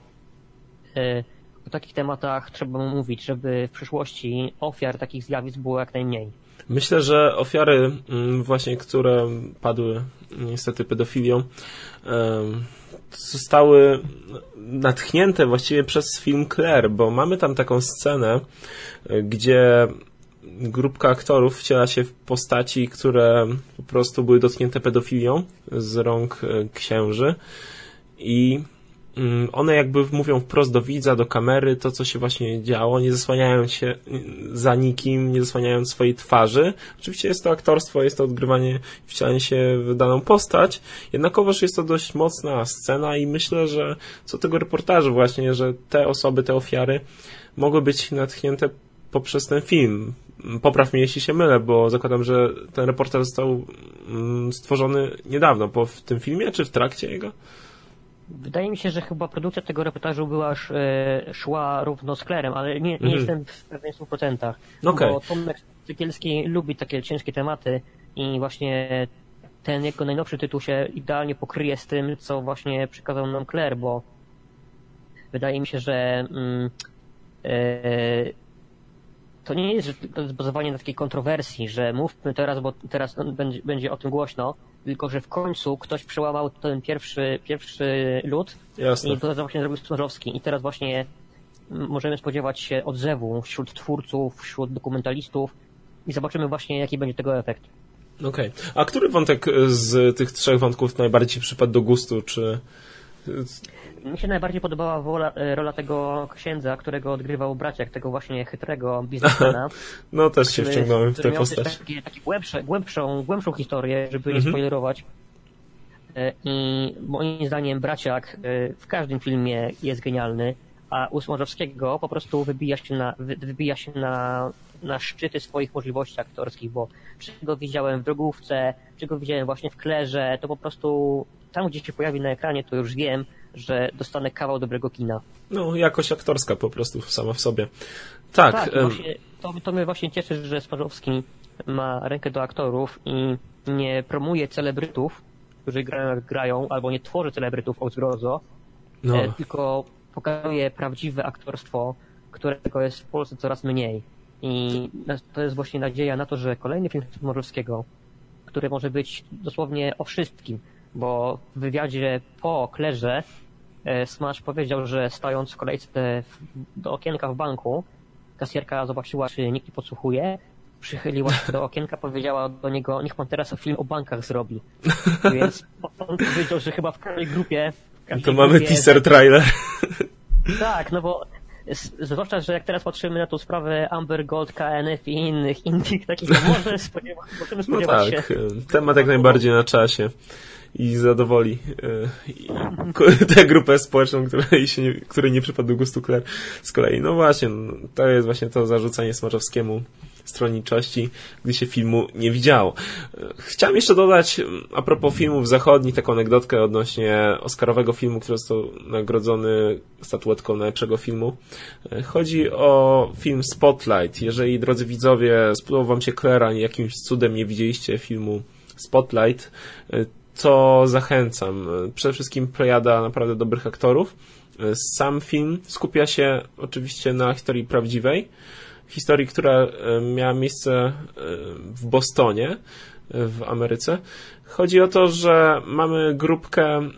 e, o takich tematach trzeba mówić, żeby w przyszłości ofiar takich zjawisk było jak najmniej. Myślę, że ofiary mm, właśnie, które padły niestety pedofilią, zostały natchnięte właściwie przez film Claire, bo mamy tam taką scenę, gdzie grupka aktorów wciela się w postaci, które po prostu były dotknięte pedofilią z rąk e, księży i Mm, one jakby mówią wprost do widza, do kamery to, co się właśnie działo, nie zasłaniając się za nikim, nie zasłaniając swojej twarzy. Oczywiście jest to aktorstwo, jest to odgrywanie, wcielanie się w daną postać, jednakowoż jest to dość mocna scena i myślę, że co tego reportażu właśnie, że te osoby, te ofiary mogły być natchnięte poprzez ten film. Popraw mnie, jeśli się mylę, bo zakładam, że ten reportaż został mm, stworzony niedawno, po w tym filmie, czy w trakcie jego? Wydaje mi się, że chyba produkcja tego reportażu była e, szła równo z Klerem, ale nie, nie mhm. jestem w pewnych 100%. Okay. Bo Tomek Cykielski lubi takie ciężkie tematy i właśnie ten jego najnowszy tytuł się idealnie pokryje z tym, co właśnie przekazał nam Claire, bo wydaje mi się, że mm, e, to nie jest, to jest bazowanie na takiej kontrowersji, że mówmy teraz, bo teraz będzie, będzie o tym głośno, tylko że w końcu ktoś przełamał ten pierwszy, pierwszy lód Jasne. i to właśnie zrobił Smarzowski. I teraz właśnie możemy spodziewać się odzewu wśród twórców, wśród dokumentalistów i zobaczymy właśnie, jaki będzie tego efekt. Okej. Okay. A który wątek z tych trzech wątków najbardziej przypadł do gustu? Czy mi się najbardziej podobała wola, e, rola tego księdza, którego odgrywał braciak, tego właśnie chytrego biznesmena. no też się wciągnąłem w tę postać. Takie, takie głębsze, głębszą, głębszą historię, żeby mhm. nie spoilerować. E, I moim zdaniem braciak e, w każdym filmie jest genialny, a u Smorzowskiego po prostu wybija się na, wybija się na, na szczyty swoich możliwości aktorskich, bo czego widziałem w drogówce, czego widziałem właśnie w klerze, to po prostu tam, gdzie się pojawi na ekranie, to już wiem, że dostanę kawał dobrego kina. No, jakość aktorska po prostu sama w sobie. Tak. tak właśnie, to, to mnie właśnie cieszy, że Smarzowski ma rękę do aktorów i nie promuje celebrytów, którzy grają, grają albo nie tworzy celebrytów od zgrozo, no. e, tylko pokazuje prawdziwe aktorstwo, którego jest w Polsce coraz mniej. I to jest właśnie nadzieja na to, że kolejny film Smorzowskiego, który może być dosłownie o wszystkim, bo w wywiadzie po Klerze e, Smash powiedział, że stając w kolejce do okienka w banku, kasjerka zobaczyła, czy nikt nie podsłuchuje, przychyliła się do okienka, powiedziała do niego, niech pan teraz film o bankach zrobi. Więc on powiedział, że chyba w każdej grupie... W każdej to mamy grupie, teaser trailer. Tak, no bo zwłaszcza, że jak teraz patrzymy na tą sprawę Amber Gold, KNF i innych innych takich, to może spodziewa, możemy No spodziewać tak, się... temat jak najbardziej na czasie i zadowoli y, tę grupę społeczną, której, się nie, której nie przypadł gustu Claire z kolei. No właśnie, no, to jest właśnie to zarzucanie Smarzowskiemu stronniczości, gdy się filmu nie widziało. Chciałem jeszcze dodać, a propos filmów zachodnich, taką anegdotkę odnośnie Oscarowego filmu, który został nagrodzony statuetką najlepszego filmu. Chodzi o film Spotlight. Jeżeli, drodzy widzowie, spodobał wam się Claire, jakimś cudem nie widzieliście filmu Spotlight, to zachęcam. Przede wszystkim plejada naprawdę dobrych aktorów. Sam film skupia się oczywiście na historii prawdziwej, historii, która miała miejsce w Bostonie, w Ameryce. Chodzi o to, że mamy grupkę,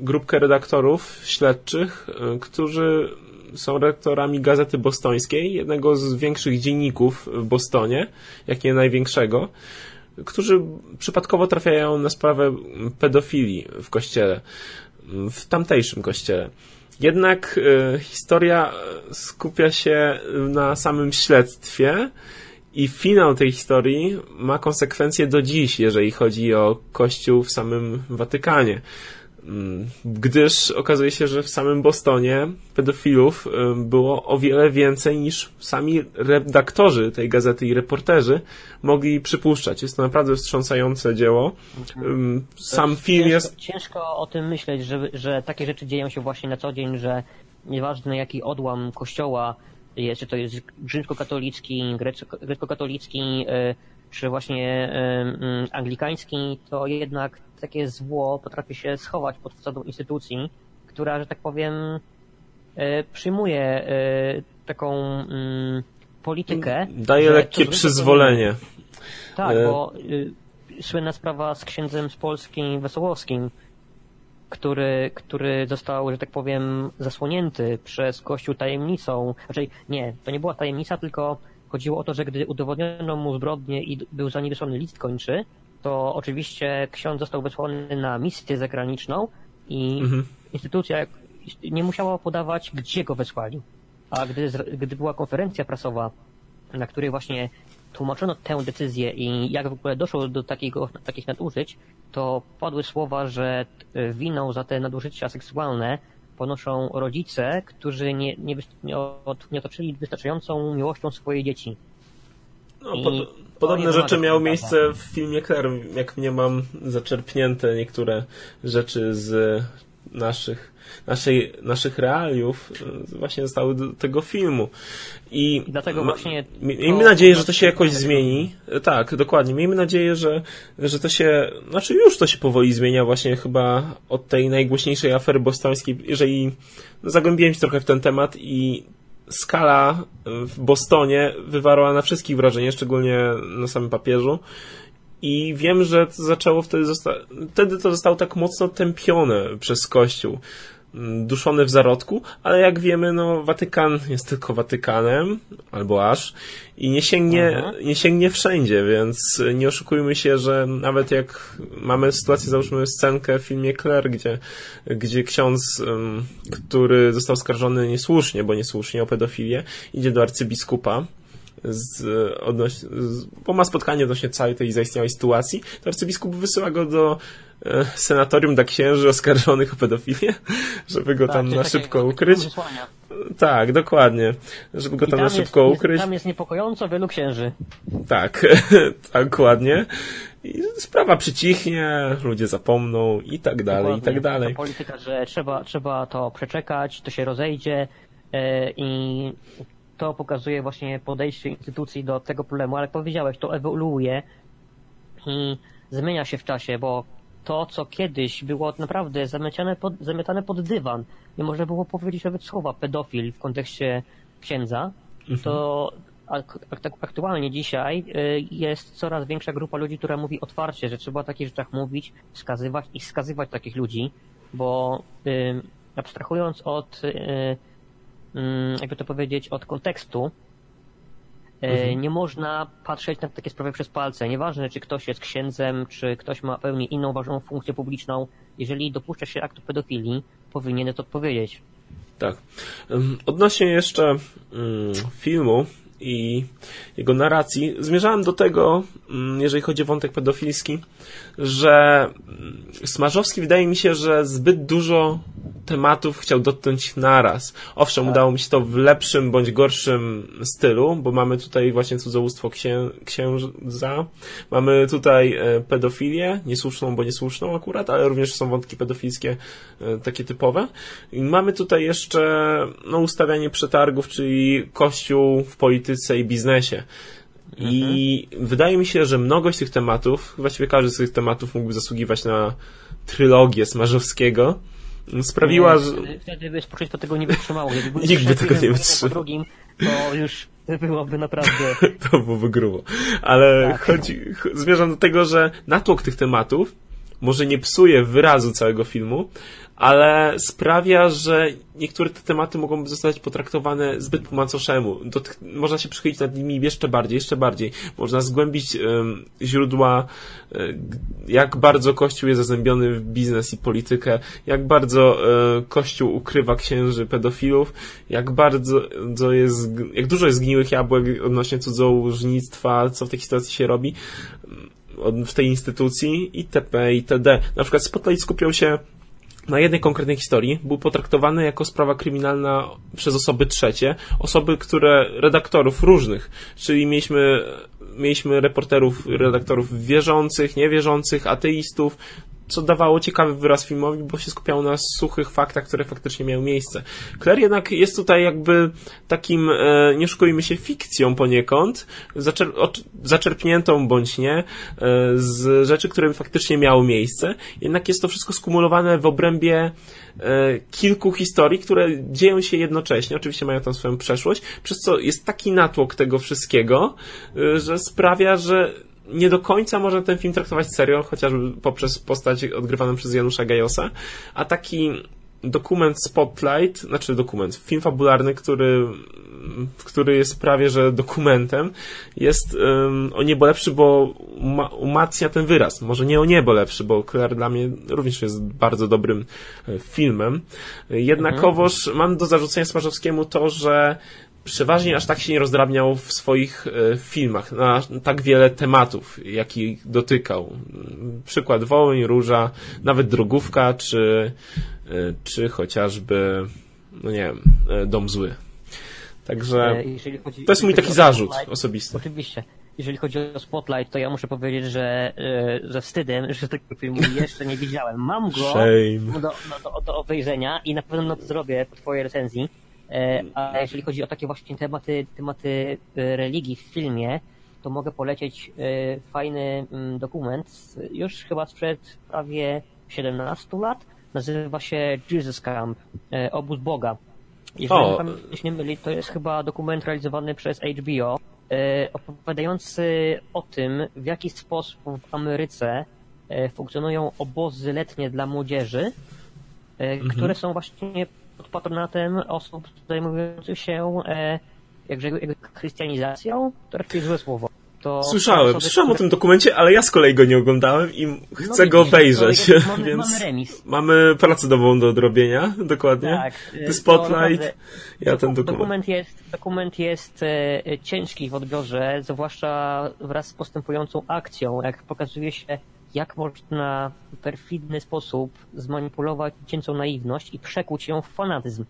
grupkę redaktorów śledczych, którzy są redaktorami Gazety Bostońskiej, jednego z większych dzienników w Bostonie, jak nie największego, którzy przypadkowo trafiają na sprawę pedofilii w kościele, w tamtejszym kościele. Jednak y, historia skupia się na samym śledztwie i finał tej historii ma konsekwencje do dziś, jeżeli chodzi o Kościół w samym Watykanie. Gdyż okazuje się, że w samym Bostonie pedofilów było o wiele więcej niż sami redaktorzy tej gazety i reporterzy mogli przypuszczać. Jest to naprawdę wstrząsające dzieło. Sam film ciężko, jest... Ciężko o tym myśleć, że, że takie rzeczy dzieją się właśnie na co dzień, że nieważne jaki odłam kościoła jest, czy to jest rzymskokatolicki, grecko-katolicki, czy właśnie anglikański, to jednak takie zło potrafi się schować pod fasadą instytucji, która, że tak powiem, przyjmuje taką politykę. Daje lekkie przyzwolenie. Tak, bo słynna sprawa z księdzem z Polski Wesołowskim, który, który został, że tak powiem, zasłonięty przez Kościół tajemnicą. Znaczy, nie, to nie była tajemnica, tylko chodziło o to, że gdy udowodniono mu zbrodnię i był za nim wysłany list kończy, to oczywiście ksiądz został wysłany na misję zagraniczną i mhm. instytucja nie musiała podawać, gdzie go wysłali. A gdy, gdy była konferencja prasowa, na której właśnie tłumaczono tę decyzję i jak w ogóle doszło do takiego, takich nadużyć, to padły słowa, że winą za te nadużycia seksualne ponoszą rodzice, którzy nie, nie, nie, otoczyli wystarczającą miłością swoje dzieci. No, pod, podobne rzeczy miały miejsce w filmie Claire, jak mnie mam zaczerpnięte niektóre rzeczy z naszych naszej, naszych realiów właśnie zostały do tego filmu. I, dlatego właśnie. Miejmy nadzieję, że to się jakoś zmieni. Tak, dokładnie. Miejmy nadzieję, że, że to się. Znaczy już to się powoli zmienia, właśnie chyba od tej najgłośniejszej afery bostońskiej. Jeżeli zagłębiłem się trochę w ten temat i skala w Bostonie wywarła na wszystkich wrażenie, szczególnie na samym papieżu. I wiem, że to zaczęło wtedy, zosta- wtedy to zostało tak mocno tępione przez Kościół duszone w zarodku, ale jak wiemy, no Watykan jest tylko Watykanem, albo aż, i nie sięgnie, nie sięgnie wszędzie, więc nie oszukujmy się, że nawet jak mamy sytuację, załóżmy scenkę w filmie Claire, gdzie, gdzie ksiądz, który został skarżony niesłusznie, bo niesłusznie o pedofilię, idzie do arcybiskupa, z, odnoś, z, bo ma spotkanie odnośnie całej tej zaistniałej sytuacji, to arcybiskup wysyła go do senatorium dla księży oskarżonych o pedofilię, żeby go tak, tam na szybko ukryć. Tak, dokładnie. Żeby go tam, tam na szybko jest, ukryć. Tam jest niepokojąco wielu księży. Tak, dokładnie. I sprawa przycichnie, ludzie zapomną i tak dalej, dokładnie. i tak dalej. Ta polityka, że trzeba, trzeba to przeczekać, to się rozejdzie yy, i to pokazuje właśnie podejście instytucji do tego problemu, ale jak powiedziałeś, to ewoluuje i zmienia się w czasie, bo to, co kiedyś było naprawdę zamiatane pod, zamiatane pod dywan, nie można było powiedzieć nawet słowa pedofil w kontekście księdza, mhm. to aktualnie dzisiaj jest coraz większa grupa ludzi, która mówi otwarcie, że trzeba o takich rzeczach mówić, wskazywać i wskazywać takich ludzi, bo abstrahując od, jakby to powiedzieć, od kontekstu, mhm. nie można patrzeć na takie sprawy przez palce. Nieważne, czy ktoś jest księdzem, czy ktoś ma pełni inną ważną funkcję publiczną, jeżeli dopuszcza się aktu pedofilii, powinien to odpowiedzieć. Tak. Odnośnie jeszcze mm, filmu i jego narracji, zmierzałem do tego, mm, jeżeli chodzi o wątek pedofilski, że Smarzowski wydaje mi się, że zbyt dużo tematów chciał dotknąć naraz. Owszem, tak. udało mi się to w lepszym bądź gorszym stylu, bo mamy tutaj właśnie cudzołóstwo księ księdza, mamy tutaj e, pedofilię, niesłuszną, bo niesłuszną akurat, ale również są wątki pedofilskie e, takie typowe. I mamy tutaj jeszcze no, ustawianie przetargów, czyli kościół w polityce i biznesie. I mhm. wydaje mi się, że mnogość tych tematów, właściwie każdy z tych tematów mógłby zasługiwać na trylogię Smarzowskiego, sprawiła, że... Wtedy by społeczeństwo tego nie wytrzymało. Nikt by tego nie wytrzymał. Po drugim, to już byłoby naprawdę... to byłoby grubo. Ale tak. chodzi, zmierzam do tego, że natłok tych tematów może nie psuje wyrazu całego filmu, ale sprawia, że niektóre te tematy mogą zostać potraktowane zbyt po macoszemu. można się przychylić nad nimi jeszcze bardziej, jeszcze bardziej. Można zgłębić źródła, um, jak bardzo Kościół jest zazębiony w biznes i politykę, jak bardzo um, Kościół ukrywa księży pedofilów, jak bardzo jest, jak dużo jest zgniłych jabłek odnośnie cudzołóżnictwa, co w tej sytuacji się robi w tej instytucji itp. itd. Na przykład Spotlight skupiał się na jednej konkretnej historii był potraktowany jako sprawa kryminalna przez osoby trzecie, osoby, które, redaktorów różnych, czyli mieliśmy, mieliśmy reporterów, redaktorów wierzących, niewierzących, ateistów, co dawało ciekawy wyraz filmowi, bo się skupiało na suchych faktach, które faktycznie miały miejsce. Claire jednak jest tutaj jakby takim, e, nie szukujmy się, fikcją poniekąd, zaczer zaczerpniętą bądź nie, e, z rzeczy, które faktycznie miały miejsce. Jednak jest to wszystko skumulowane w obrębie e, kilku historii, które dzieją się jednocześnie, oczywiście mają tam swoją przeszłość, przez co jest taki natłok tego wszystkiego, e, że sprawia, że nie do końca można ten film traktować serio, chociażby poprzez postać odgrywaną przez Janusza Gajosa, a taki dokument Spotlight, znaczy dokument, film fabularny, który, który jest prawie że dokumentem, jest um, o niebo lepszy, bo uma, umacnia ten wyraz. Może nie o niebo lepszy, bo Claire dla mnie również jest bardzo dobrym e, filmem. Jednakowoż mhm. mam do zarzucenia Smarzowskiemu to, że przeważnie aż tak się nie rozdrabniał w swoich e, filmach na tak wiele tematów, jakich dotykał. Przykład Wołyń, Róża, nawet Drogówka, czy, e, czy chociażby, no nie wiem, e, Dom Zły. Także chodzi, to jest mój taki zarzut osobisty. Oczywiście. Jeżeli chodzi o Spotlight, to ja muszę powiedzieć, że ze wstydem, że tego filmu jeszcze nie widziałem. Mam go do, do, do, do obejrzenia i na pewno to zrobię po twojej recenzji E, a jeżeli chodzi o takie właśnie tematy, tematy e, religii w filmie, to mogę polecieć e, fajny mm, dokument, już chyba sprzed prawie 17 lat. Nazywa się Jesus Camp, Obóz Boga. Jeżeli o. nie myli, to jest chyba dokument realizowany przez HBO, opowiadający o tym, w jaki sposób w Ameryce funkcjonują obozy letnie dla młodzieży, mhm. które są właśnie patronatem osób zajmujących się e, jakże chrystianizacją, to raczej złe słowo. To słyszałem, słyszałem które... o tym dokumencie, ale ja z kolei go nie oglądałem i chcę no, go obejrzeć, mamy, więc mamy, remis. mamy pracę domową do odrobienia, dokładnie. Tak. Ty Spotlight, ja ten dokument. Dokument jest, dokument jest e, ciężki w odbiorze, zwłaszcza wraz z postępującą akcją, jak pokazuje się jak można w perfidny sposób zmanipulować dziecięcą naiwność i przekuć ją w fanatyzm.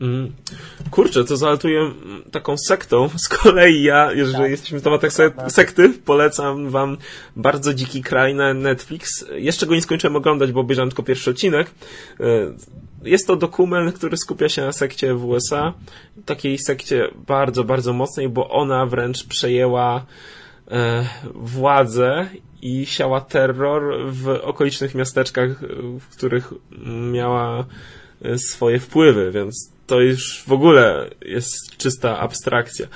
Mm. Kurczę, to zalatuje taką sektą. Z kolei ja, jeżeli tak, jesteśmy w tematach se sekty, polecam wam bardzo dziki kraj na Netflix. Jeszcze go nie skończyłem oglądać, bo obejrzałem tylko pierwszy odcinek. E, jest to dokument, który skupia się na sekcie w USA. Takiej sekcie bardzo, bardzo mocnej, bo ona wręcz przejęła e, władzę i siała terror w okolicznych miasteczkach, w których miała swoje wpływy, więc to już w ogóle jest czysta abstrakcja.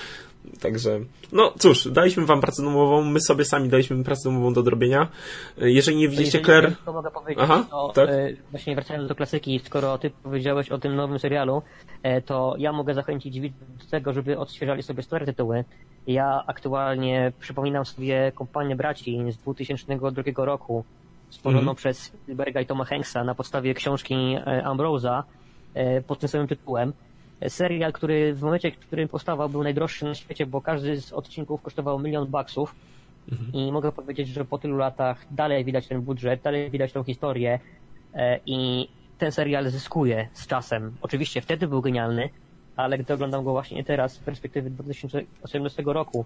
Także, no cóż, daliśmy wam pracę domową, my sobie sami daliśmy pracę domową do odrobienia. Jeżeli nie widzieliście Claire... To mogę powiedzieć, Aha, to, tak? e, właśnie wracając do klasyki, skoro ty powiedziałeś o tym nowym serialu, e, to ja mogę zachęcić widzów do tego, żeby odświeżali sobie stare tytuły. Ja aktualnie przypominam sobie kompanię braci z 2002 roku, stworzoną mm. przez Spielberga i Toma Hanksa na podstawie książki e, Ambrosa pod tym samym tytułem serial, który w momencie, w którym powstawał, był najdroższy na świecie, bo każdy z odcinków kosztował milion baksów. Mhm. I mogę powiedzieć, że po tylu latach dalej widać ten budżet, dalej widać tą historię e, i ten serial zyskuje z czasem. Oczywiście wtedy był genialny, ale gdy oglądam go właśnie teraz z perspektywy 2018 roku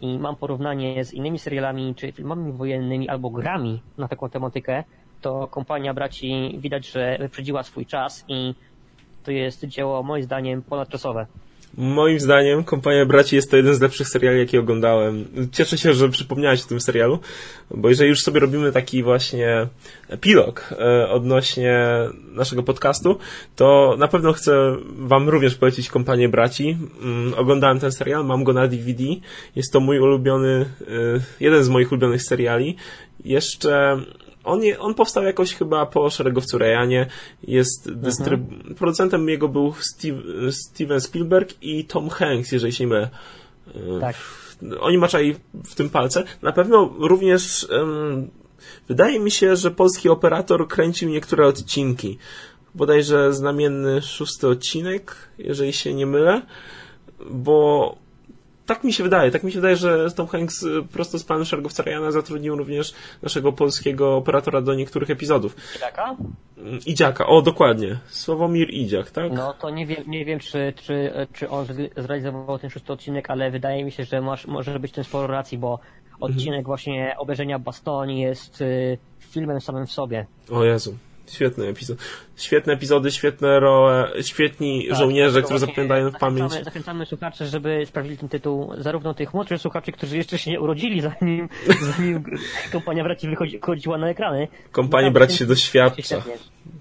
i mam porównanie z innymi serialami czy filmami wojennymi albo grami na taką tematykę, to kompania braci widać, że wyprzedziła swój czas i to jest dzieło moim zdaniem ponadczasowe. Moim zdaniem Kompania Braci jest to jeden z lepszych seriali, jaki oglądałem. Cieszę się, że przypomniałeś o tym serialu, bo jeżeli już sobie robimy taki właśnie epilog e, odnośnie naszego podcastu, to na pewno chcę wam również polecić Kompanię Braci. Mm, oglądałem ten serial, mam go na DVD. Jest to mój ulubiony, e, jeden z moich ulubionych seriali. Jeszcze on, je, on powstał jakoś chyba po Szeregowcu Rejanie. Jest dystryb... Mhm. Producentem jego był Steve, Steven Spielberg i Tom Hanks, jeżeli się nie mylę. Tak. Oni maczali w tym palce. Na pewno również um, wydaje mi się, że polski operator kręcił niektóre odcinki. Bodajże znamienny szósty odcinek, jeżeli się nie mylę, bo tak mi się wydaje. Tak mi się wydaje, że Tom Hanks y, prosto z panem Szeregowca Ryana zatrudnił również naszego polskiego operatora do niektórych epizodów. Idziaka? Idziaka, o dokładnie. Sławomir Idziak, tak? No to nie wiem, nie wiem czy, czy, czy on zrealizował ten szósty odcinek, ale wydaje mi się, że masz, może być ten sporo racji, bo odcinek mhm. właśnie obejrzenia Bastoni jest y, filmem samym w sobie. O Jezu. Świetny epizod. Świetne epizody, świetne role, świetni tak, żołnierze, którzy zapamiętają w pamięć. Zachęcamy, zachęcamy słuchaczy, żeby sprawdzili ten tytuł, zarówno tych młodszych słuchaczy, którzy jeszcze się nie urodzili, zanim, zanim kompania braci wychodziła na ekrany. Kompania braci się doświadcza.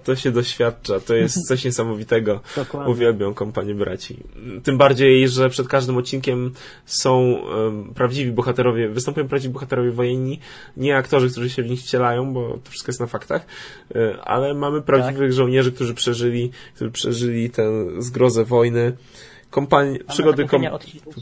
To się doświadcza, to jest coś niesamowitego. Dokładnie. Uwielbiam kompanię braci. Tym bardziej, że przed każdym odcinkiem są um, prawdziwi bohaterowie, występują prawdziwi bohaterowie wojenni, nie aktorzy, którzy się w nich wcielają, bo to wszystko jest na faktach, e, ale mamy prawdziwych tak. żołnierzy, którzy przeżyli, którzy przeżyli tę zgrozę wojny. Kompanii, przygody, kom,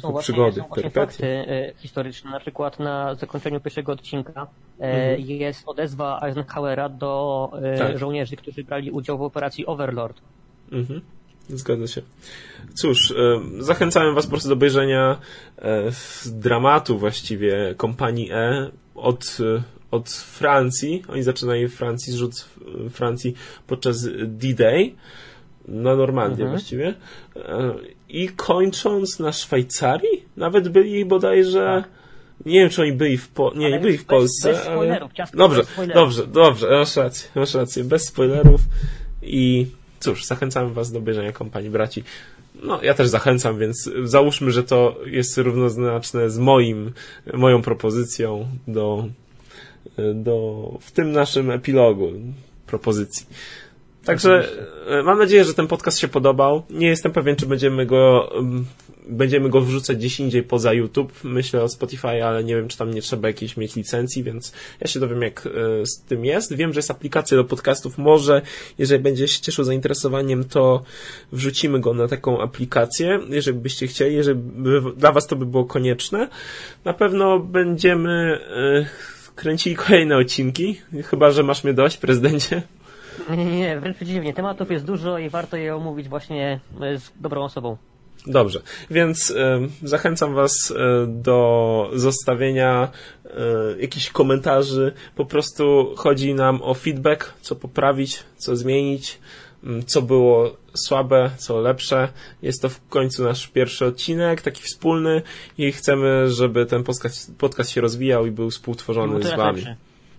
są przygody, są właśnie fakty e, historyczne. Na przykład na zakończeniu pierwszego odcinka e, mhm. jest odezwa Eisenhowera do e, tak. żołnierzy, którzy brali udział w operacji Overlord. Mhm. Zgadza się. Cóż, zachęcałem Was po prostu do obejrzenia dramatu właściwie kompanii E od od Francji. Oni zaczynają w Francji, zrzut Francji podczas D-Day na Normandię mhm. właściwie. I kończąc na Szwajcarii, nawet byli bodajże. Tak. Nie wiem, czy oni byli w, po... nie, nie byli w Polsce, bez, bez ale... Dobrze, dobrze, dobrze, masz rację, masz rację, bez spoilerów i cóż, zachęcam was do obejrzenia kompanii braci. No, ja też zachęcam, więc załóżmy, że to jest równoznaczne z moim, moją propozycją do do, w tym naszym epilogu propozycji. Także e, mam nadzieję, że ten podcast się podobał. Nie jestem pewien, czy będziemy go będziemy go wrzucać gdzieś indziej poza YouTube. Myślę o Spotify, ale nie wiem, czy tam nie trzeba jakiejś mieć licencji, więc ja się dowiem, jak e, z tym jest. Wiem, że jest aplikacja do podcastów. Może, jeżeli będzie się cieszył zainteresowaniem, to wrzucimy go na taką aplikację, jeżeli byście chcieli, jeżeli by, dla Was to by było konieczne. Na pewno będziemy yy, kręcili kolejne odcinki. Chyba, że masz mnie dość, prezydencie. Nie, nie, nie, wręcz przeciwnie. Tematów jest dużo i warto je omówić właśnie z dobrą osobą. Dobrze, więc y, zachęcam Was y, do zostawienia y, jakichś komentarzy. Po prostu chodzi nam o feedback, co poprawić, co zmienić. Co było słabe, co lepsze. Jest to w końcu nasz pierwszy odcinek, taki wspólny i chcemy, żeby ten podcast, podcast się rozwijał i był współtworzony z Wami. Lepszy.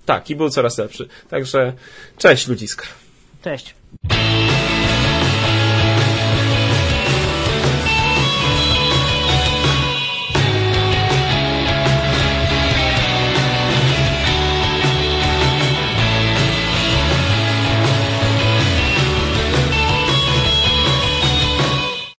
Tak, i był coraz lepszy. Także cześć ludziska. Cześć.